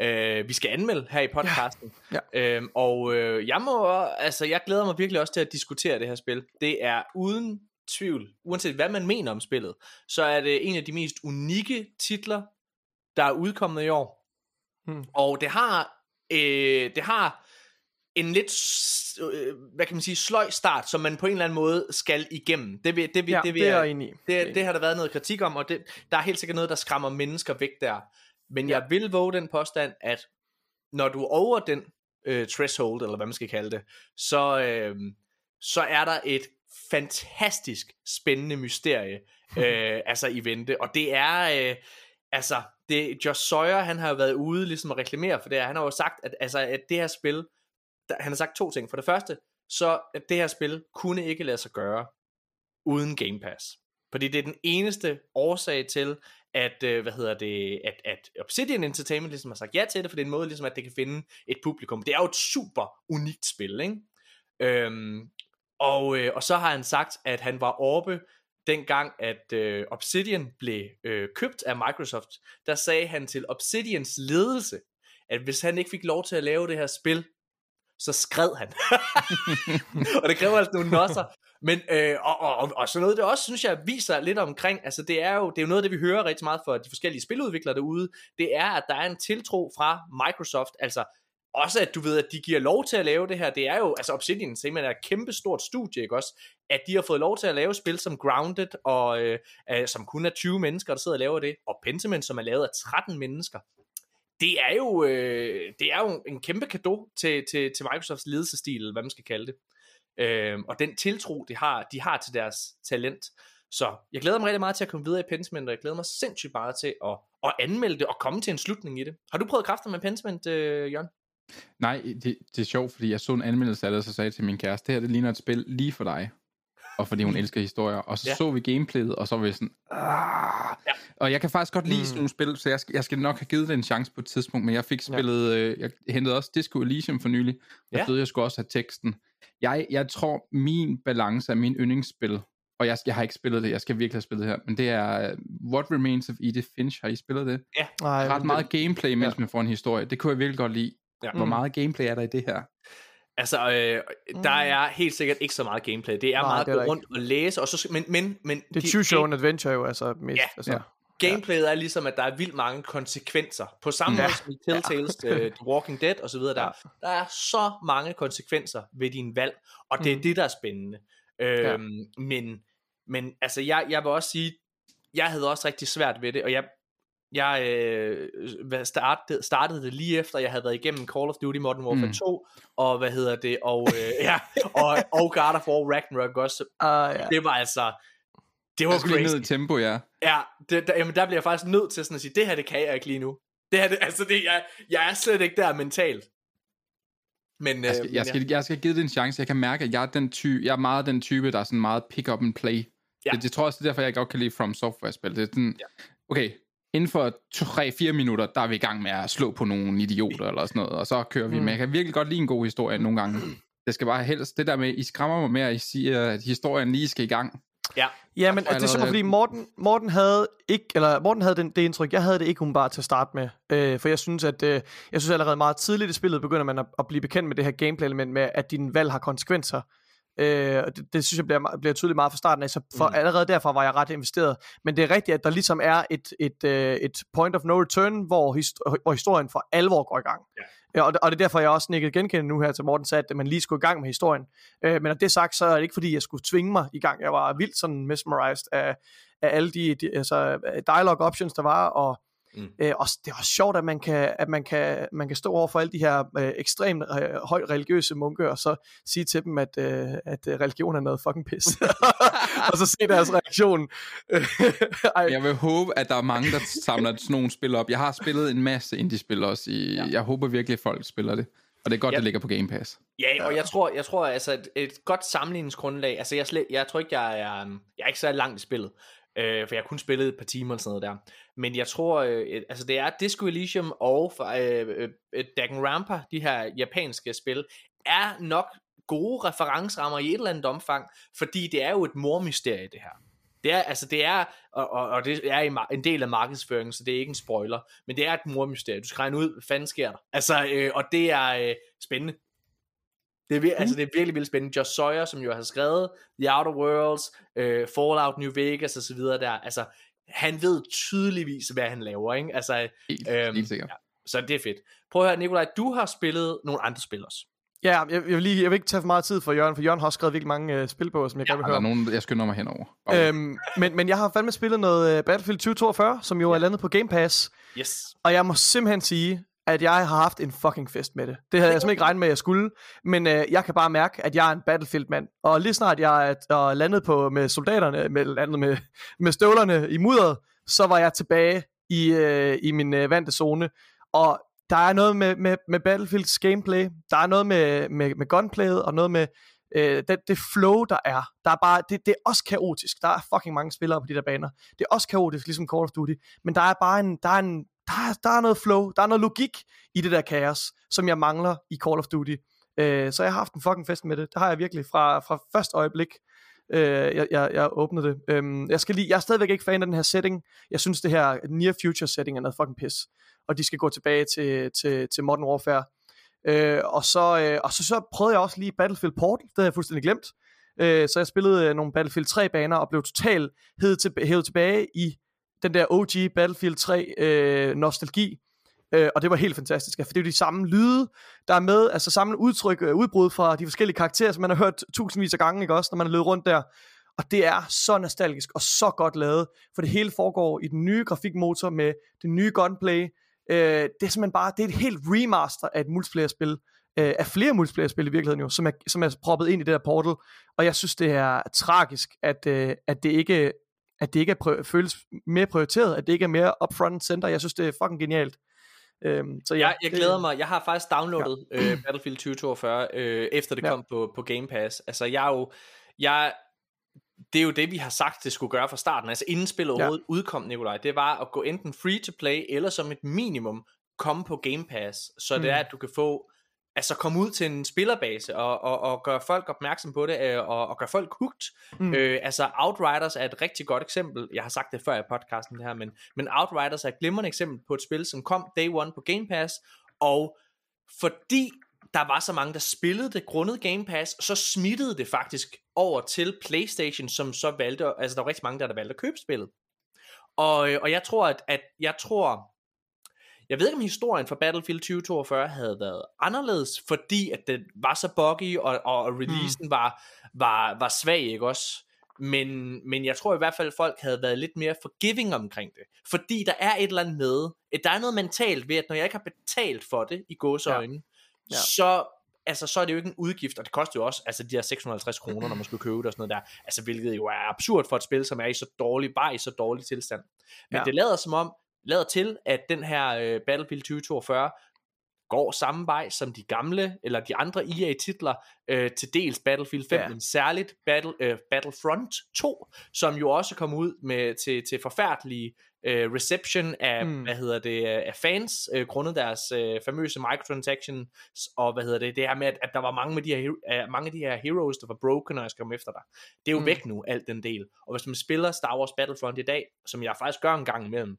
øh, vi skal anmelde her i podcasten. Ja. Øhm, og øh, jeg må, altså, jeg glæder mig virkelig også til at diskutere det her spil. Det er uden tvivl, uanset hvad man mener om spillet, så er det en af de mest unikke titler, der er udkommet i år. Hmm. Og det har, øh, det har en lidt, øh, hvad kan man sige, sløj start, som man på en eller anden måde skal igennem. Det, vil, det, vil, Ja, det, vil det er jeg enig i. det, det har der været noget kritik om, og det, der er helt sikkert noget, der skræmmer mennesker væk der. Men jeg vil våge den påstand, at når du er over den øh, threshold, eller hvad man skal kalde det, så, øh, så er der et fantastisk spændende mysterie, øh, altså i vente. Og det er, øh, altså, det, Josh Sawyer, han har jo været ude ligesom at reklamere for det her. Han har jo sagt, at, altså, at det her spil, der, han har sagt to ting. For det første, så at det her spil kunne ikke lade sig gøre uden Game Pass. Fordi det er den eneste årsag til, at, øh, hvad hedder det, at, at Obsidian Entertainment ligesom har sagt ja til det, for det er en måde ligesom, at det kan finde et publikum. Det er jo et super unikt spil, ikke? Øhm, og, øh, og så har han sagt, at han var orbe dengang, at øh, Obsidian blev øh, købt af Microsoft. Der sagde han til Obsidians ledelse, at hvis han ikke fik lov til at lave det her spil, så skred han. og det kræver altså nogle nosser. Men, øh, og, og, og, og sådan noget, det også, synes jeg, viser lidt omkring, altså det er jo, det er jo noget af det, vi hører rigtig meget fra de forskellige spiludviklere derude, det er, at der er en tiltro fra Microsoft, altså også at du ved, at de giver lov til at lave det her, det er jo, altså Obsidian simpelthen er et kæmpe stort studie, ikke også? At de har fået lov til at lave spil som Grounded, og øh, øh, som kun er 20 mennesker, der sidder og laver det, og Pentiment, som er lavet af 13 mennesker. Det er jo, øh, det er jo en kæmpe gave til, til, til Microsofts ledelsestil, eller hvad man skal kalde det. Øh, og den tiltro, de har, de har til deres talent. Så jeg glæder mig rigtig meget til at komme videre i Pentiment, og jeg glæder mig sindssygt meget til at, at anmelde det og komme til en slutning i det. Har du prøvet kræfter med Pentiment, øh, Jørgen? Nej, det, det er sjovt, fordi jeg så en anmeldelse af det, og så sagde jeg til min kæreste, det her det ligner et spil lige for dig. Og fordi hun elsker historier. Og så ja. så vi gameplayet, og så var vi sådan, ah. ja. Og jeg kan faktisk godt lide mm. sådan nogle spil, så jeg skal, jeg skal nok have givet det en chance på et tidspunkt, men jeg fik spillet, ja. øh, jeg hentede også Disco Elysium for nylig. Jeg ja. ved, jeg skulle også have teksten. Jeg, jeg tror, min balance er min yndlingsspil, og jeg, jeg har ikke spillet det, jeg skal virkelig have spillet det her, men det er uh, What Remains of Edith Finch. Har I spillet det? Ja. Ej, Ret meget det... gameplay, mens ja. man får en historie. Det kunne jeg virkelig godt lide. Ja. Hvor mm. meget gameplay er der i det her? Altså, øh, der mm. er helt sikkert ikke så meget gameplay. Det er Nej, meget at gå rundt ikke. og læse, og så, men, men, men det er de, choose your own adventure jo, altså mest. Ja, altså. Gameplayet er ligesom, at der er vildt mange konsekvenser. På samme ja. måde som i Telltales, uh, The Walking Dead og så videre, der, der er så mange konsekvenser ved din valg, og det er mm. det, der er spændende. Øhm, ja. Men, men altså, jeg, jeg vil også sige, jeg havde også rigtig svært ved det, og jeg, jeg øh, startede, startede det lige efter, jeg havde været igennem Call of Duty Modern Warfare mm. 2, og hvad hedder det, og, øh, ja, og, og God of War Ragnarok også. Uh, ja. Det var altså, det var crazy. ned i tempo, ja. Ja, det, der, jamen der bliver jeg faktisk nødt til sådan at sige, det her, det kan jeg ikke lige nu. Det her, det, altså det, jeg, jeg er slet ikke der mentalt. Men, jeg, skal, øh, jeg, skal, jeg skal give det en chance. Jeg kan mærke, at jeg er, den ty, jeg er meget den type, der er sådan meget pick up and play. Ja. Det, det tror jeg også, det er derfor, jeg godt kan lide From Software-spil. Det er sådan, ja. okay, inden for 3-4 minutter, der er vi i gang med at slå på nogle idioter eller sådan noget, og så kører vi. Mm. Men jeg kan virkelig godt lide en god historie nogle gange. Det skal bare helst, det der med, I skræmmer mig med, at I siger, at historien lige skal i gang. Ja. Ja, men det er simpelthen fordi Morten, Morten havde ikke, eller Morten havde den, det indtryk, jeg havde det ikke bare til at starte med. Øh, for jeg synes, at øh, jeg synes allerede meget tidligt i spillet begynder man at, at blive bekendt med det her gameplay element med, at din valg har konsekvenser. Øh, det, det synes jeg bliver, bliver tydeligt meget fra starten af, så for mm. allerede derfor var jeg ret investeret. Men det er rigtigt, at der ligesom er et, et, øh, et point of no return, hvor, hist- hvor historien for alvor går i gang. Ja. Ja, og, og det er derfor, jeg også nikkede genkendende nu her til Morten sagde, at man lige skulle i gang med historien. Øh, men af det sagt, så er det ikke fordi, jeg skulle tvinge mig i gang. Jeg var vildt sådan mesmerized af, af alle de, de altså, dialogue options, der var, og Mm. Øh, og det er også sjovt, at man kan, at man kan, man kan stå over for alle de her øh, ekstremt øh, højt religiøse munke, og så sige til dem, at, øh, at øh, religion er noget fucking pis. og så se deres reaktion. jeg vil håbe, at der er mange, der samler sådan nogle spil op. Jeg har spillet en masse indie-spil også. I, ja. Jeg håber virkelig, at folk spiller det. Og det er godt, ja. det ligger på Game Pass. Ja, og jeg tror, jeg tror altså et, et godt sammenligningsgrundlag, altså jeg, slet, jeg tror ikke, jeg er, jeg er ikke så langt i spillet, øh, for jeg kun spillet et par timer og sådan noget der. Men jeg tror, øh, altså det er Disco Elysium og øh, øh, øh, Danganronpa, de her japanske spil, er nok gode referencerammer i et eller andet omfang, fordi det er jo et mormysterie det her. Det er, altså det er, og, og, og det er en del af markedsføringen, så det er ikke en spoiler, men det er et mormysterie. Du skal regne ud, hvad fanden sker der? Altså, øh, og det er øh, spændende. Det er, vir- mm. altså, det er virkelig, virkelig spændende. Josh Sawyer, som jo har skrevet The Outer Worlds, øh, Fallout New Vegas og så videre der, altså, han ved tydeligvis, hvad han laver, ikke? Altså, helt, øhm, helt sikkert. Ja, så det er fedt. Prøv at høre, Nikolaj, du har spillet nogle andre spil også. Ja, jeg, jeg, vil lige, jeg vil ikke tage for meget tid for Jørgen, for Jørgen har også skrevet virkelig mange uh, spil på, som jeg ja, gerne vil høre. Der er nogen, jeg skynder mig henover. Øhm, men, men jeg har fandme spillet noget uh, Battlefield 2042, som jo ja. er landet på Game Pass. Yes. Og jeg må simpelthen sige, at jeg har haft en fucking fest med det. Det havde jeg simpelthen ikke regnet med, at jeg skulle. Men øh, jeg kan bare mærke, at jeg er en Battlefield-mand. Og lige snart jeg er, øh, landet på med soldaterne, med, landet med, med støvlerne i mudderet, så var jeg tilbage i, øh, i min øh, vante zone. Og der er noget med, med, med Battlefields gameplay, der er noget med, med, med gunplayet, og noget med øh, det, det flow, der er. Der er bare, det, det er også kaotisk. Der er fucking mange spillere på de der baner. Det er også kaotisk, ligesom Call of Duty. Men der er bare en, der er en, der er, der er noget flow, der er noget logik i det der kaos, som jeg mangler i Call of Duty. Øh, så jeg har haft en fucking fest med det. Det har jeg virkelig fra, fra første øjeblik, øh, jeg, jeg, jeg åbnede det. Øhm, jeg, skal lige, jeg er stadigvæk ikke fan af den her setting. Jeg synes, det her near future setting er noget fucking pis. Og de skal gå tilbage til, til, til Modern Warfare. Øh, og, så, øh, og så, så prøvede jeg også lige Battlefield Portal. Det havde jeg fuldstændig glemt. Øh, så jeg spillede øh, nogle Battlefield 3 baner og blev totalt hævet, til, hævet tilbage i den der OG Battlefield 3 øh, nostalgi. Øh, og det var helt fantastisk, for det er jo de samme lyde, der er med, altså samme udtryk, øh, udbrud fra de forskellige karakterer, som man har hørt tusindvis af gange, ikke også, når man er løbet rundt der. Og det er så nostalgisk og så godt lavet, for det hele foregår i den nye grafikmotor med det nye gunplay. Øh, det er simpelthen bare, det er et helt remaster af et multiplayer-spil, øh, af flere multiplayer-spil i virkeligheden jo, som er, som er proppet ind i det der portal. Og jeg synes, det er tragisk, at, øh, at det ikke at det ikke er prø- føles mere prioriteret, at det ikke er mere upfront center. Jeg synes, det er fucking genialt. Øhm, så ja, jeg, jeg glæder mig. Jeg har faktisk downloadet ja. øh, Battlefield 2042 øh, efter det ja. kom på, på Game Pass. Altså jeg er jo jeg det er jo det vi har sagt det skulle gøre fra starten. Altså inden spillet overhovedet ja. udkom, Nikolaj, det var at gå enten free to play eller som et minimum komme på Game Pass, så mm. det er at du kan få altså komme ud til en spillerbase og, og, og gøre folk opmærksom på det, øh, og, og gøre folk hooked. Mm. Øh, altså Outriders er et rigtig godt eksempel. Jeg har sagt det før i podcasten det her, men, men Outriders er et glimrende eksempel på et spil, som kom day one på Game Pass, og fordi der var så mange, der spillede det grundet Game Pass, så smittede det faktisk over til Playstation, som så valgte, altså der var rigtig mange, der, der valgte at købe spillet. Og, øh, og jeg tror, at, at jeg tror, jeg ved ikke, om historien for Battlefield 2042 havde været anderledes, fordi at den var så buggy, og, og releasen mm. var, var, var svag, ikke også? Men, men jeg tror i hvert fald, at folk havde været lidt mere forgiving omkring det. Fordi der er et eller andet med, at der er noget mentalt ved, at når jeg ikke har betalt for det i gåseøjne, ja. Ja. så altså så er det jo ikke en udgift, og det koster jo også altså de her 650 kroner, når man skulle købe det og sådan noget der, altså hvilket jo er absurd for et spil, som er i så dårlig, bare i så dårlig tilstand. Men ja. det lader som om, lader til, at den her øh, Battlefield 2042 går samme vej som de gamle, eller de andre EA-titler, øh, til dels Battlefield 5, ja. men særligt Battle, øh, Battlefront 2, som jo også kom ud med til, til forfærdelige øh, reception af, mm. hvad hedder det, af fans, øh, grundet deres øh, famøse microtransactions, og hvad hedder det, det her med, at, at der var mange, med de her, uh, mange af de her heroes, der var broken, når jeg skal komme efter dig. Det er jo mm. væk nu, alt den del. Og hvis man spiller Star Wars Battlefront i dag, som jeg faktisk gør en gang imellem,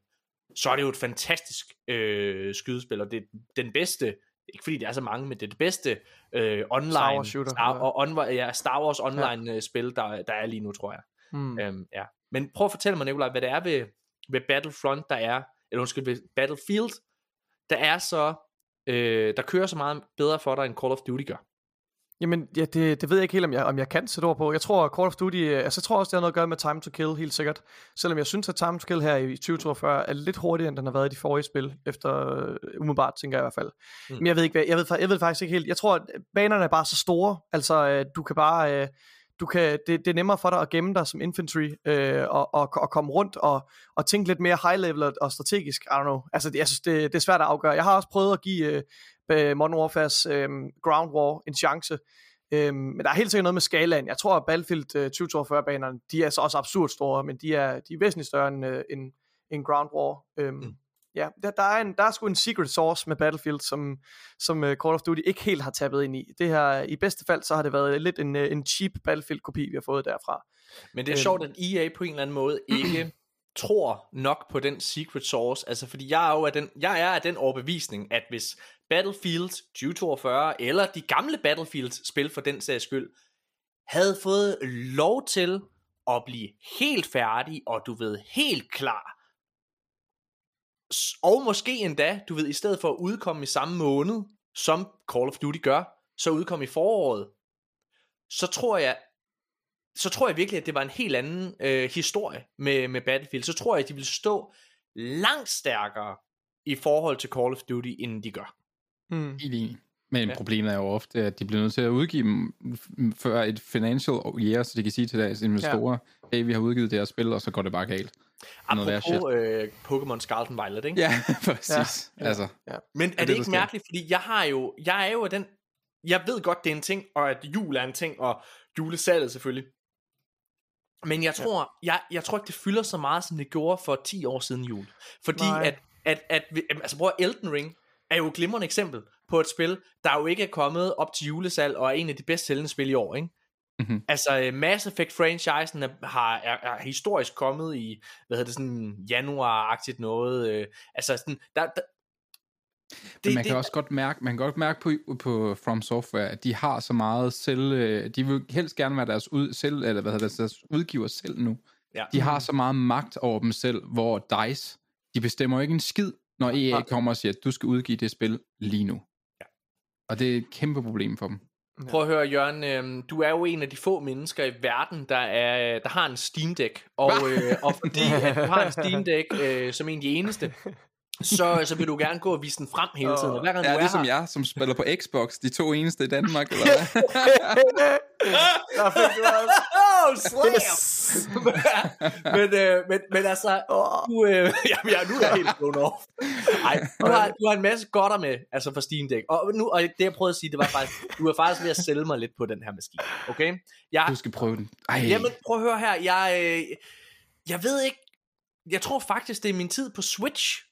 så er det jo et fantastisk øh, skydespil, og det er den bedste, ikke fordi det er så mange, men det er det bedste øh, online, Star Wars, shooter, Star, ja. Og on, ja, Star Wars online ja. Øh, spil, der, der er lige nu, tror jeg. Mm. Øhm, ja. Men prøv at fortælle mig, Nikolaj, hvad det er ved, ved Battlefront, der er, eller undskyld, ved Battlefield, der er så, øh, der kører så meget bedre for dig, end Call of Duty gør. Jamen, ja, det, det ved jeg ikke helt, om jeg, om jeg kan sætte ord på. Jeg tror, Call of Duty, øh, altså jeg tror også, det har noget at gøre med Time to Kill, helt sikkert. Selvom jeg synes, at Time to Kill her i 2042 er lidt hurtigere, end den har været i de forrige spil, efter uh, umiddelbart, tænker jeg i hvert fald. Mm. Men jeg ved, ikke, jeg, ved, jeg ved faktisk ikke helt. Jeg tror, at banerne er bare så store, altså uh, du kan bare... Du kan, det, det er nemmere for dig at gemme dig som infantry øh, og, og, og komme rundt og, og tænke lidt mere high level og, og strategisk. I don't know. Altså, jeg synes, det, det er svært at afgøre. Jeg har også prøvet at give øh, Modern Warfare's øh, Ground War en chance. Øhm, men der er helt sikkert noget med skalaen. Jeg tror, at Battlefield øh, 2042-banerne, de er så også absurd store, men de er, de er væsentligt større end, øh, end, end Ground War. Øhm, mm. Ja, der, der, er en, der er sgu en secret source med Battlefield, som, som uh, Call of Duty ikke helt har tappet ind i. Det her, i bedste fald, så har det været lidt en, uh, en cheap Battlefield-kopi, vi har fået derfra. Men det er øhm, sjovt, at EA på en eller anden måde ikke tror nok på den secret source, altså fordi jeg er jo af den, jeg er af den overbevisning, at hvis Battlefield 2042, eller de gamle Battlefield-spil for den sags skyld, havde fået lov til at blive helt færdig, og du ved, helt klar. Og måske endda, du ved, i stedet for at udkomme i samme måned, som Call of Duty gør, så udkom i foråret, så tror jeg, så tror jeg virkelig, at det var en helt anden øh, historie med, med Battlefield. Så tror jeg, at de vil stå langt stærkere i forhold til Call of Duty, end de gør. Mm. Men ja. problemet er jo ofte, at de bliver nødt til at udgive dem før et financial year, så de kan sige til deres investorer, ja. hey, vi har udgivet det her spil, og så går det bare galt. Apropos øh, Pokémon Scarlet and Violet, ikke? Ja, præcis. Ja. Ja. Altså, Men er det, det, ikke mærkeligt, fordi jeg har jo, jeg er jo den, jeg ved godt, det er en ting, og at jul er en ting, og julesalget selvfølgelig. Men jeg tror, jeg, jeg tror ikke, det fylder så meget, som det gjorde for 10 år siden jul. Fordi Nej. at, at, at, altså prøv Elden Ring er jo et glimrende eksempel på et spil, der jo ikke er kommet op til julesal, og er en af de bedst sælgende spil i år, ikke? Mhm. Altså øh, Mass Effect franchisen er, har, er, er historisk kommet i, hvad hedder det, sådan januar-agtigt noget. Øh, altså sådan, der, der, det, man kan også godt mærke, man kan godt mærke på, på From Software, at de har så meget selv, øh, de vil helst gerne være deres, ud, selv, eller hvad hedder det, deres udgiver selv nu. Ja. De har så meget magt over dem selv, hvor DICE, de bestemmer jo ikke en skid, når EA kommer og siger, at du skal udgive det spil lige nu. Ja. Og det er et kæmpe problem for dem. Prøv at høre, Jørgen, øh, du er jo en af de få mennesker i verden, der, er, der har en Steam Deck. Og, øh, og fordi at du har en Steam Deck øh, som en af de eneste, så, så vil du gerne gå og vise den frem hele tiden. Og hver gang Ja, du det er er som her, jeg, som spiller på Xbox, de to eneste i Danmark, eller hvad? Der fik du også. Oh, slam! men, øh, men, men altså, du, øh, jamen, ja, nu er jeg helt blown off. Ej, du har, du har en masse godter med, altså for Steam Deck. Og, nu, og det jeg prøvede at sige, det var faktisk, du er faktisk ved at sælge mig lidt på den her maskine. Okay? Jeg, Du skal prøve den. Ej, Jamen, prøv at høre her. Jeg, øh, jeg ved ikke... Jeg tror faktisk, det er min tid på Switch,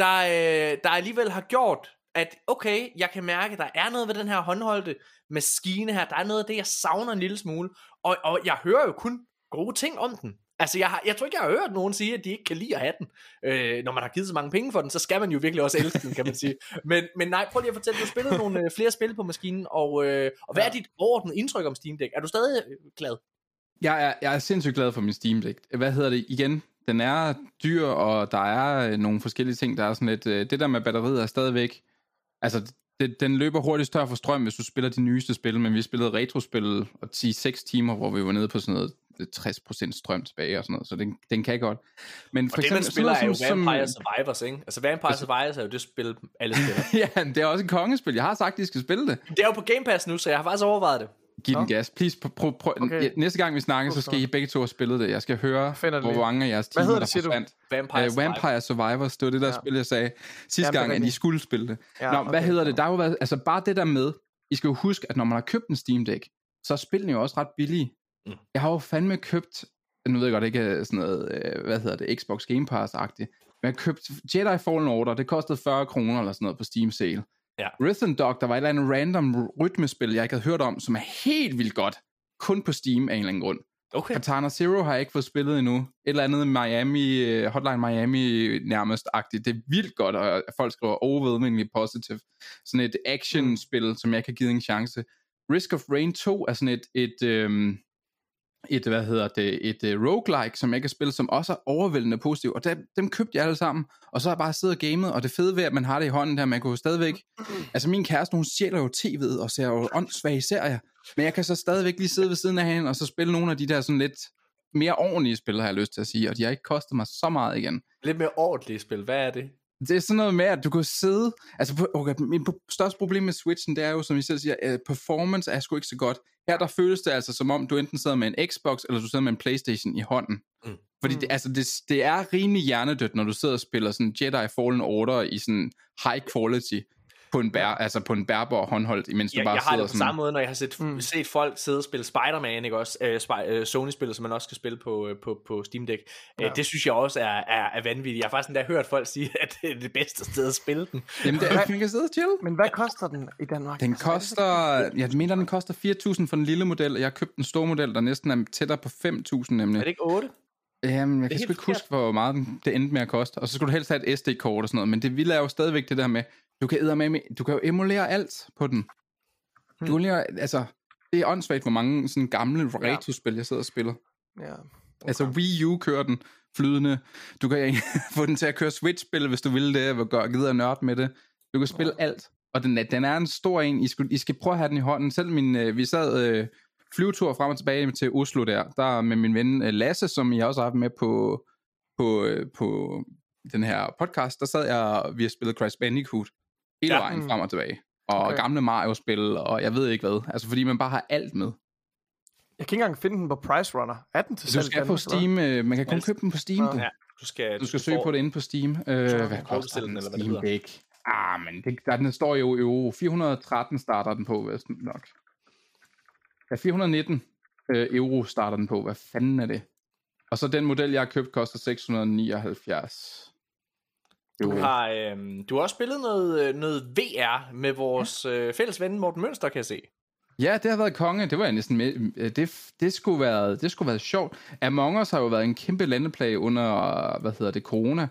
der, øh, der alligevel har gjort, at okay, jeg kan mærke, at der er noget ved den her håndholdte maskine her. Der er noget af det, jeg savner en lille smule. Og, og jeg hører jo kun gode ting om den. Altså, jeg, har, jeg tror ikke, jeg har hørt nogen sige, at de ikke kan lide at have den. Øh, når man har givet så mange penge for den, så skal man jo virkelig også elske den, kan man sige. Men, men nej, prøv lige at fortælle, du har spillet nogle øh, flere spil på maskinen, og, øh, og hvad er dit overordnede indtryk om Steam Deck? Er du stadig øh, glad? Jeg er, jeg er sindssygt glad for min Steam Deck. Hvad hedder det igen? Den er dyr, og der er øh, nogle forskellige ting, der er sådan lidt... Øh, det der med batteriet er stadigvæk... Altså, det, den løber hurtigt tør for strøm, hvis du spiller de nyeste spil, men vi spillede retrospil og 10-6 timer, hvor vi var nede på sådan noget øh, 60% strøm tilbage og sådan noget, så den, den kan godt. Men for Og det, man eksempel spiller, er sådan jo noget som- Vampire Survivors, ikke? Altså, Vampire Survivors er jo det spil, alle spiller. ja, det er også et kongespil. Jeg har sagt, at de skal spille det. det er jo på Game Pass nu, så jeg har faktisk overvejet det. Giv den gas. Please, prøv, prøv, prøv. Okay. Næste gang vi snakker, så skal I begge to have spillet det. Jeg skal høre, hvor mange af jeres Hvad timer, hedder der det, du? forsvandt. Vampire, Uh, Survivors. Vampire Survivors, det var det der Ja. spil, jeg sagde sidste Jamen, gang, at I skulle spille det. Ja, Nå, hvad okay. hedder det? Der har jo været, altså bare det der med, I skal jo huske, at når man har købt en Steam Deck, så er spillene jo også ret billige. Mm. Jeg har jo fandme købt, nu ved jeg godt ikke er sådan noget, øh, hvad hedder det, Xbox Game Pass-agtigt, men jeg har købt Jedi Fallen Order, det kostede 40 kroner eller sådan noget på Steam Sale. Ja. Rhythm Dog, der var et eller andet random rytmespil, jeg ikke havde hørt om, som er helt vildt godt, kun på Steam af en eller anden grund. Okay. Katana Zero har jeg ikke fået spillet endnu. Et eller andet Miami, øh, Hotline Miami nærmest-agtigt. Det er vildt godt, og folk skriver overwhelmingly positive. Sådan et action-spil, som jeg kan give en chance. Risk of Rain 2 er sådan et, et, øhm, et hvad hedder det, et uh, roguelike, som jeg kan spille, som også er overvældende positiv. Og der, dem købte jeg alle sammen, og så har jeg bare siddet og gamet, og det fede ved, at man har det i hånden der, man kunne jo stadigvæk... Altså min kæreste, hun sjæler jo tv'et og ser jo åndssvage serier, men jeg kan så stadigvæk lige sidde ved siden af hende, og så spille nogle af de der sådan lidt mere ordentlige spil, har jeg lyst til at sige, og de har ikke kostet mig så meget igen. Lidt mere ordentlige spil. Hvad er det? Det er sådan noget med, at du kan sidde... Altså, på- okay, min største problem med Switchen, det er jo, som I selv siger, at performance er sgu ikke så godt. Her der føles det altså, som om du enten sidder med en Xbox, eller du sidder med en Playstation i hånden. Mm. Mm. Fordi det, altså, det, det er rimelig hjernedødt, når du sidder og spiller sådan Jedi Fallen Order i sådan high quality på en, bær, altså på en bærbar håndholdt, imens du Jeg, bare jeg har sidder det på sådan... samme måde, når jeg har set, mm. set folk sidde og spille Spider-Man, ikke også? Øh, Spi- øh, Sony-spillet, som man også kan spille på, øh, på, på Steam Deck. Ja. Ja. Øh, det synes jeg også er, er, er vanvittigt. Jeg har faktisk endda hørt folk sige, at det er det bedste sted at spille den. Jamen, det er, man kan sidde og chill. Men hvad koster den i Danmark? Den Altså, er det koster, jeg mener, den koster 4.000 for den lille model, og jeg har købt en stor model, der næsten er tættere på 5.000 nemlig. Er det ikke 8? Jamen, jeg kan sgu ikke huske, hvor meget den- det endte med at koste. Og så skulle du helst have et SD-kort og sådan noget. Men det vilde er jo stadigvæk det der med, du kan, med, du kan jo emulere alt på den. Hmm. Du lige, altså, det er åndssvagt, hvor mange sådan gamle retrospil, jeg sidder og spiller. Ja. Okay. Altså Wii U kører den flydende. Du kan få den til at køre Switch-spil, hvis du vil det, og gør gider nørd med det. Du kan spille ja. alt. Og den er, den er en stor en. I skal, I skal prøve at have den i hånden. Selv min, øh, vi sad øh, flyvetur frem og tilbage til Oslo der, der med min ven øh, Lasse, som jeg også har haft med på, på, øh, på den her podcast, der sad jeg, og vi har spillet Crash Bandicoot hele Ja. vejen Mm. frem og tilbage. Og Okay. gamle Mario-spil, og jeg ved ikke hvad. Altså fordi man bare har alt med. Jeg kan ikke engang finde den på Price Runner. Er den til Du salg? skal på Steam, øh, man kan kun købe den på Steam. Du. Ja, du skal, Du skal søge får- på det inde på Steam. Øh, hvad du koster den? eller hvad det Steam? Deck. Ah, men det, der, den står jo euro. 413 starter den på, vist nok. Ja, 419 øh, euro starter den på. Hvad fanden er det? Og så den model, jeg har købt, koster 679 Du har, øhm, du har også spillet noget, øh, noget VR med vores øh, fælles ven Morten Mønster, kan jeg se. Ja, det har været konge. Det var jeg næsten med. øh, Det, det, skulle være, det skulle være sjovt. Among Us har jo været en kæmpe landeplage under, hvad hedder det, corona.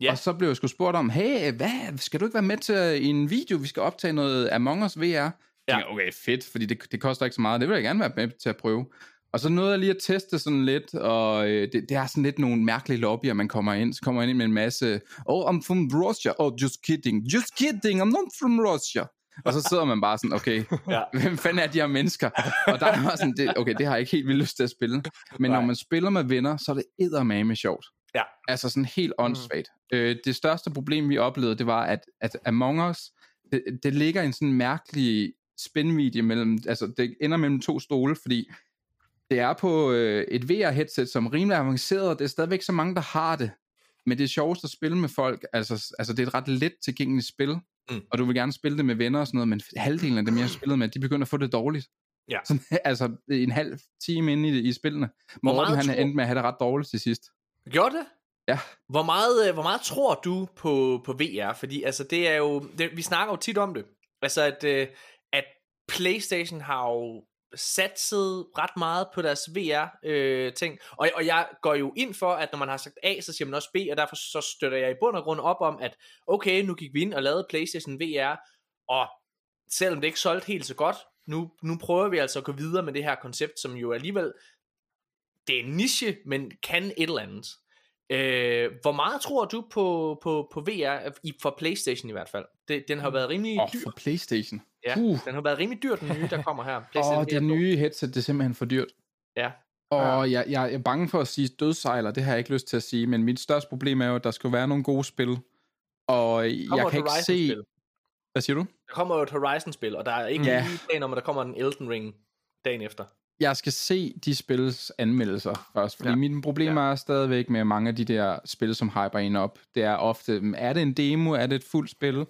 Ja. Og så blev jeg sgu spurgt om, hey, hvad, skal du ikke være med til i en video, vi skal optage noget Among Us VR? Ja. Ja. okay, fedt, fordi det, det koster ikke så meget. Det vil jeg gerne være med til at prøve. Og så nåede jeg lige at teste sådan lidt, og øh, det, det er sådan lidt nogle mærkelige lobbyer, man kommer ind. Så kommer man ind med en masse, oh, I'm from Russia. Oh, just kidding. Just kidding, I'm not from Russia. Og så sidder man bare sådan, okay, Ja. hvem fanden er de her mennesker? Og der er bare sådan, det, okay, det har jeg ikke helt vildt lyst til at spille. Men Nej. når man spiller med venner, så er det eddermame sjovt. Ja. Altså sådan helt åndssvagt. Mm. Øh, det største problem, vi oplevede, det var, at, at Among Us, det, det ligger en sådan mærkelig spændvidde mellem, altså det ender mellem to stole, fordi det er på øh, et VR-headset, som er rimelig avanceret, det er stadigvæk så mange, der har det. Men det er sjovest at spille med folk, altså, altså det er et ret let tilgængeligt spil, Mm. og du vil gerne spille det med venner og sådan noget, men halvdelen af dem, jeg har spillet med, de begynder at få det dårligt. Ja. Sådan, altså en halv time inde i, i spillene. Hvor Morten, meget han tror- endte med at have det ret dårligt til sidst. Gjorde det? Ja. Hvor meget, øh, hvor meget tror du på, på VR? Fordi altså, det er jo, det, vi snakker jo tit om det. Altså, at, øh, at PlayStation har jo satset ret meget på deres VR-ting. og, og jeg går jo ind for, at når man har sagt A, så siger man også B, og derfor så støtter jeg i bund og grund op om, at okay, nu gik vi ind og lavede PlayStation VR, og selvom det ikke solgte helt så godt, nu, nu prøver vi altså at gå videre med det her koncept, som jo alligevel, det er en niche, men kan et eller andet. Øh, hvor meget tror du på, på, på VR, i, for Playstation i hvert fald? Det, den har været rimelig Åh, dyr. for Playstation. Ja, Uh. den har været rimelig dyr, den nye, der kommer her. Åh, PlayStation det VR 2. nye headset, det er simpelthen for dyrt. Ja. Og jeg, jeg er bange for at sige dødsejler, det har jeg ikke lyst til at sige, men mit største problem er jo, at der skal være nogle gode spil. Og kommer jeg kan ikke se... Hvad siger du? Der kommer jo et Horizon-spil, og der er ikke Ja. ja. lige planer om, at der kommer en Elden Ring dagen efter. Jeg skal se de spils anmeldelser først, fordi Ja. ja. mine problemer ja. er stadigvæk med mange af de der spil, som hyper en op. Det er ofte, er det en demo, er det et fuldt spil?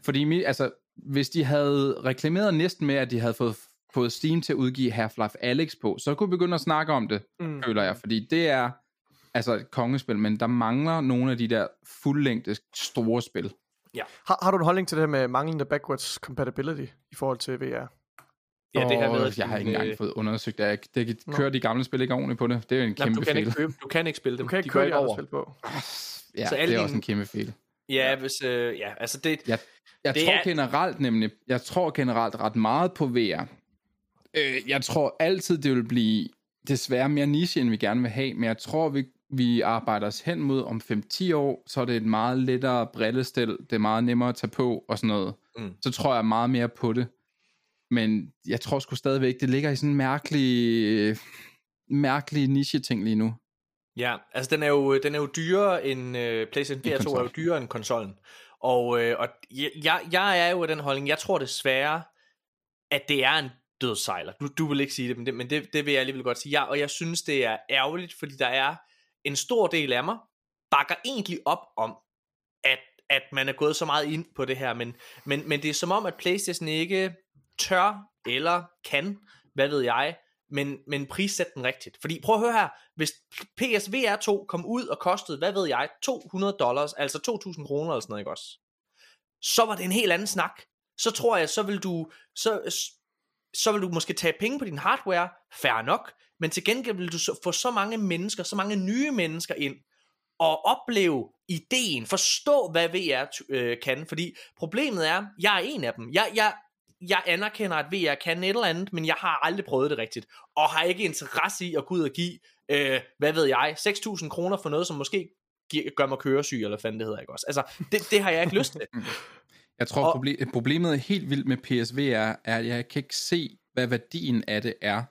Fordi mi- altså, hvis de havde reklameret næsten med, at de havde fået, fået Steam til at udgive Half-Life Alyx på, så kunne vi begynde at snakke om det, Mm. føler jeg. Fordi det er altså et kongespil, men der mangler nogle af de der fuldlængde store spil. Har, har du en holdning til det her med manglende backwards compatibility i forhold til VR? Ja, det her med, jeg har ikke engang øh, fået undersøgt det. Det Nå. kører de gamle spil ikke ordentligt på det. Det er jo en Jamen, kæmpe du, kan fejl. ikke købe, du kan ikke spille dem. Du kan ikke de køre de andre over. spil på. Ja, Så det er også en kæmpe fejl. Ja, hvis, øh, ja, altså det, Jeg, jeg Det tror er- generelt nemlig, jeg tror generelt ret meget på VR. Øh, jeg tror altid, det vil blive desværre mere niche, end vi gerne vil have, men jeg tror, vi, vi arbejder os hen mod om 5-10 år, så er det et meget lettere brillestil, det er meget nemmere at tage på og sådan noget. Mm. Så tror jeg meget mere på det. Men jeg tror sgu stadigvæk, det ligger i sådan en mærkelig, mærkelig niche-ting lige nu. Ja, altså den er jo, den er jo dyrere end uh, PlayStation VR 2 er jo dyrere end konsollen. Og, øh, og jeg, jeg er jo af den holdning, jeg tror desværre, at det er en dødsejler. Du, du vil ikke sige det, men, det, men det, det vil jeg alligevel godt sige. Ja, og jeg synes, det er ærgerligt, fordi der er en stor del af mig, bakker egentlig op om, at, at man er gået så meget ind på det her, men, men, men det er som om, at Playstation ikke tør eller kan, hvad ved jeg, men, men prissæt den rigtigt. Fordi prøv at høre her, hvis PSVR 2 kom ud og kostede, hvad ved jeg, 200 dollars, altså 2.000 kroner eller sådan noget, ikke også? Så var det en helt anden snak. Så tror jeg, så vil du, så, så vil du måske tage penge på din hardware, fair nok, men til gengæld vil du få så mange mennesker, så mange nye mennesker ind, og opleve ideen, forstå hvad VR øh, kan, fordi problemet er, jeg er en af dem. Jeg, jeg, jeg anerkender, at VR kan et eller andet, men jeg har aldrig prøvet det rigtigt, og har ikke interesse i at gå ud og give, øh, hvad ved jeg, 6.000 kroner for noget, som måske giver, gør mig køresyg, eller fanden det hedder, ikke også? Altså, det, det har jeg ikke lyst til. Jeg tror, Og- proble- problemet er helt vildt med PSVR, er, at jeg kan ikke se, hvad værdien af det er,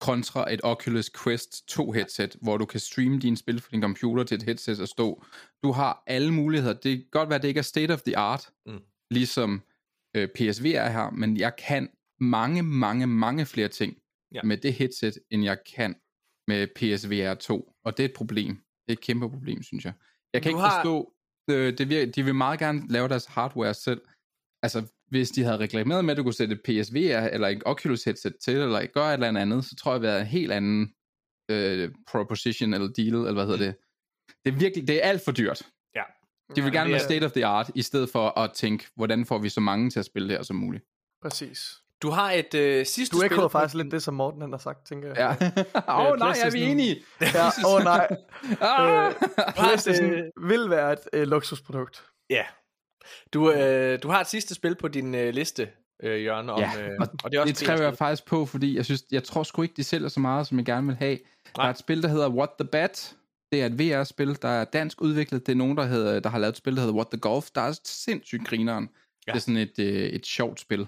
kontra et Oculus Quest 2 headset, hvor du kan streame dine spil fra din computer til et headset og stå. Du har alle muligheder. Det kan godt være, at det ikke er state of the art, Mm. ligesom øh, PSVR er her, men jeg kan mange, mange, mange flere ting ja. med det headset, end jeg kan med PSVR 2. Og det er et problem. Det er et kæmpe problem, synes jeg. Jeg kan du ikke har... forstå, øh, det vil, de vil meget gerne lave deres hardware selv. Altså, hvis de havde reklameret med, at du kunne sætte et PSVR eller et Oculus headset til, eller gøre et eller andet, så tror jeg, det været en helt anden øh, proposition eller deal, eller hvad hedder det. Det er virkelig, det er alt for dyrt. De vil ja, gerne være state of the art, i stedet for at tænke, hvordan får vi så mange til at spille det her som muligt. Præcis. Du har et øh, sidste Du ekkoede faktisk lidt det, som Morten han har sagt, tænker jeg. Ja. Åh oh, nej, er vi enige? Ja, åh oh, nej. ah. øh, PlayStation vil være et øh, luksusprodukt. Ja. Du, øh, du har et sidste spil på din øh, liste, øh, Jørgen. Om, ja, øh, og det, er også det træver jeg faktisk på, fordi jeg, synes, jeg tror sgu ikke, de sælger så meget, som jeg gerne vil have. Nej. Der er et spil, der hedder What the Bat. Det er et VR-spil, der er dansk udviklet. Det er nogen, der, hedder, der har lavet et spil, der hedder What the Golf. Der er sindssygt grineren. Ja. Det er sådan et, øh, et sjovt spil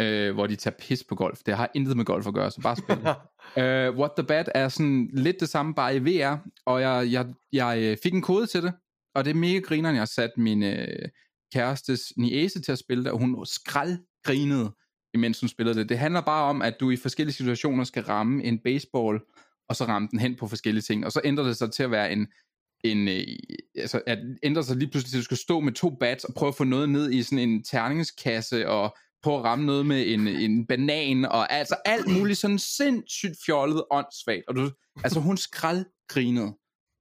øh, hvor de tager pis på golf. Det har intet med golf at gøre, så bare spil. uh, What the Bat er sådan lidt det samme, bare i VR, og jeg, jeg, jeg øh, fik en kode til det, og det er mega grineren. Jeg har sat min øh, kærestes niese til at spille det, og hun skraldgrinede, imens hun spillede det. Det handler bare om, at du i forskellige situationer skal ramme en baseball, og så ramme den hen på forskellige ting, og så ændrer det sig til at være en en, øh, altså at ændre sig lige pludselig til, at du skal stå med to bats og prøve at få noget ned i sådan en terningskasse, og på at ramme noget med en, en banan, og altså alt muligt sådan sindssygt fjollet åndssvagt. Og du, altså hun skraldgrinede.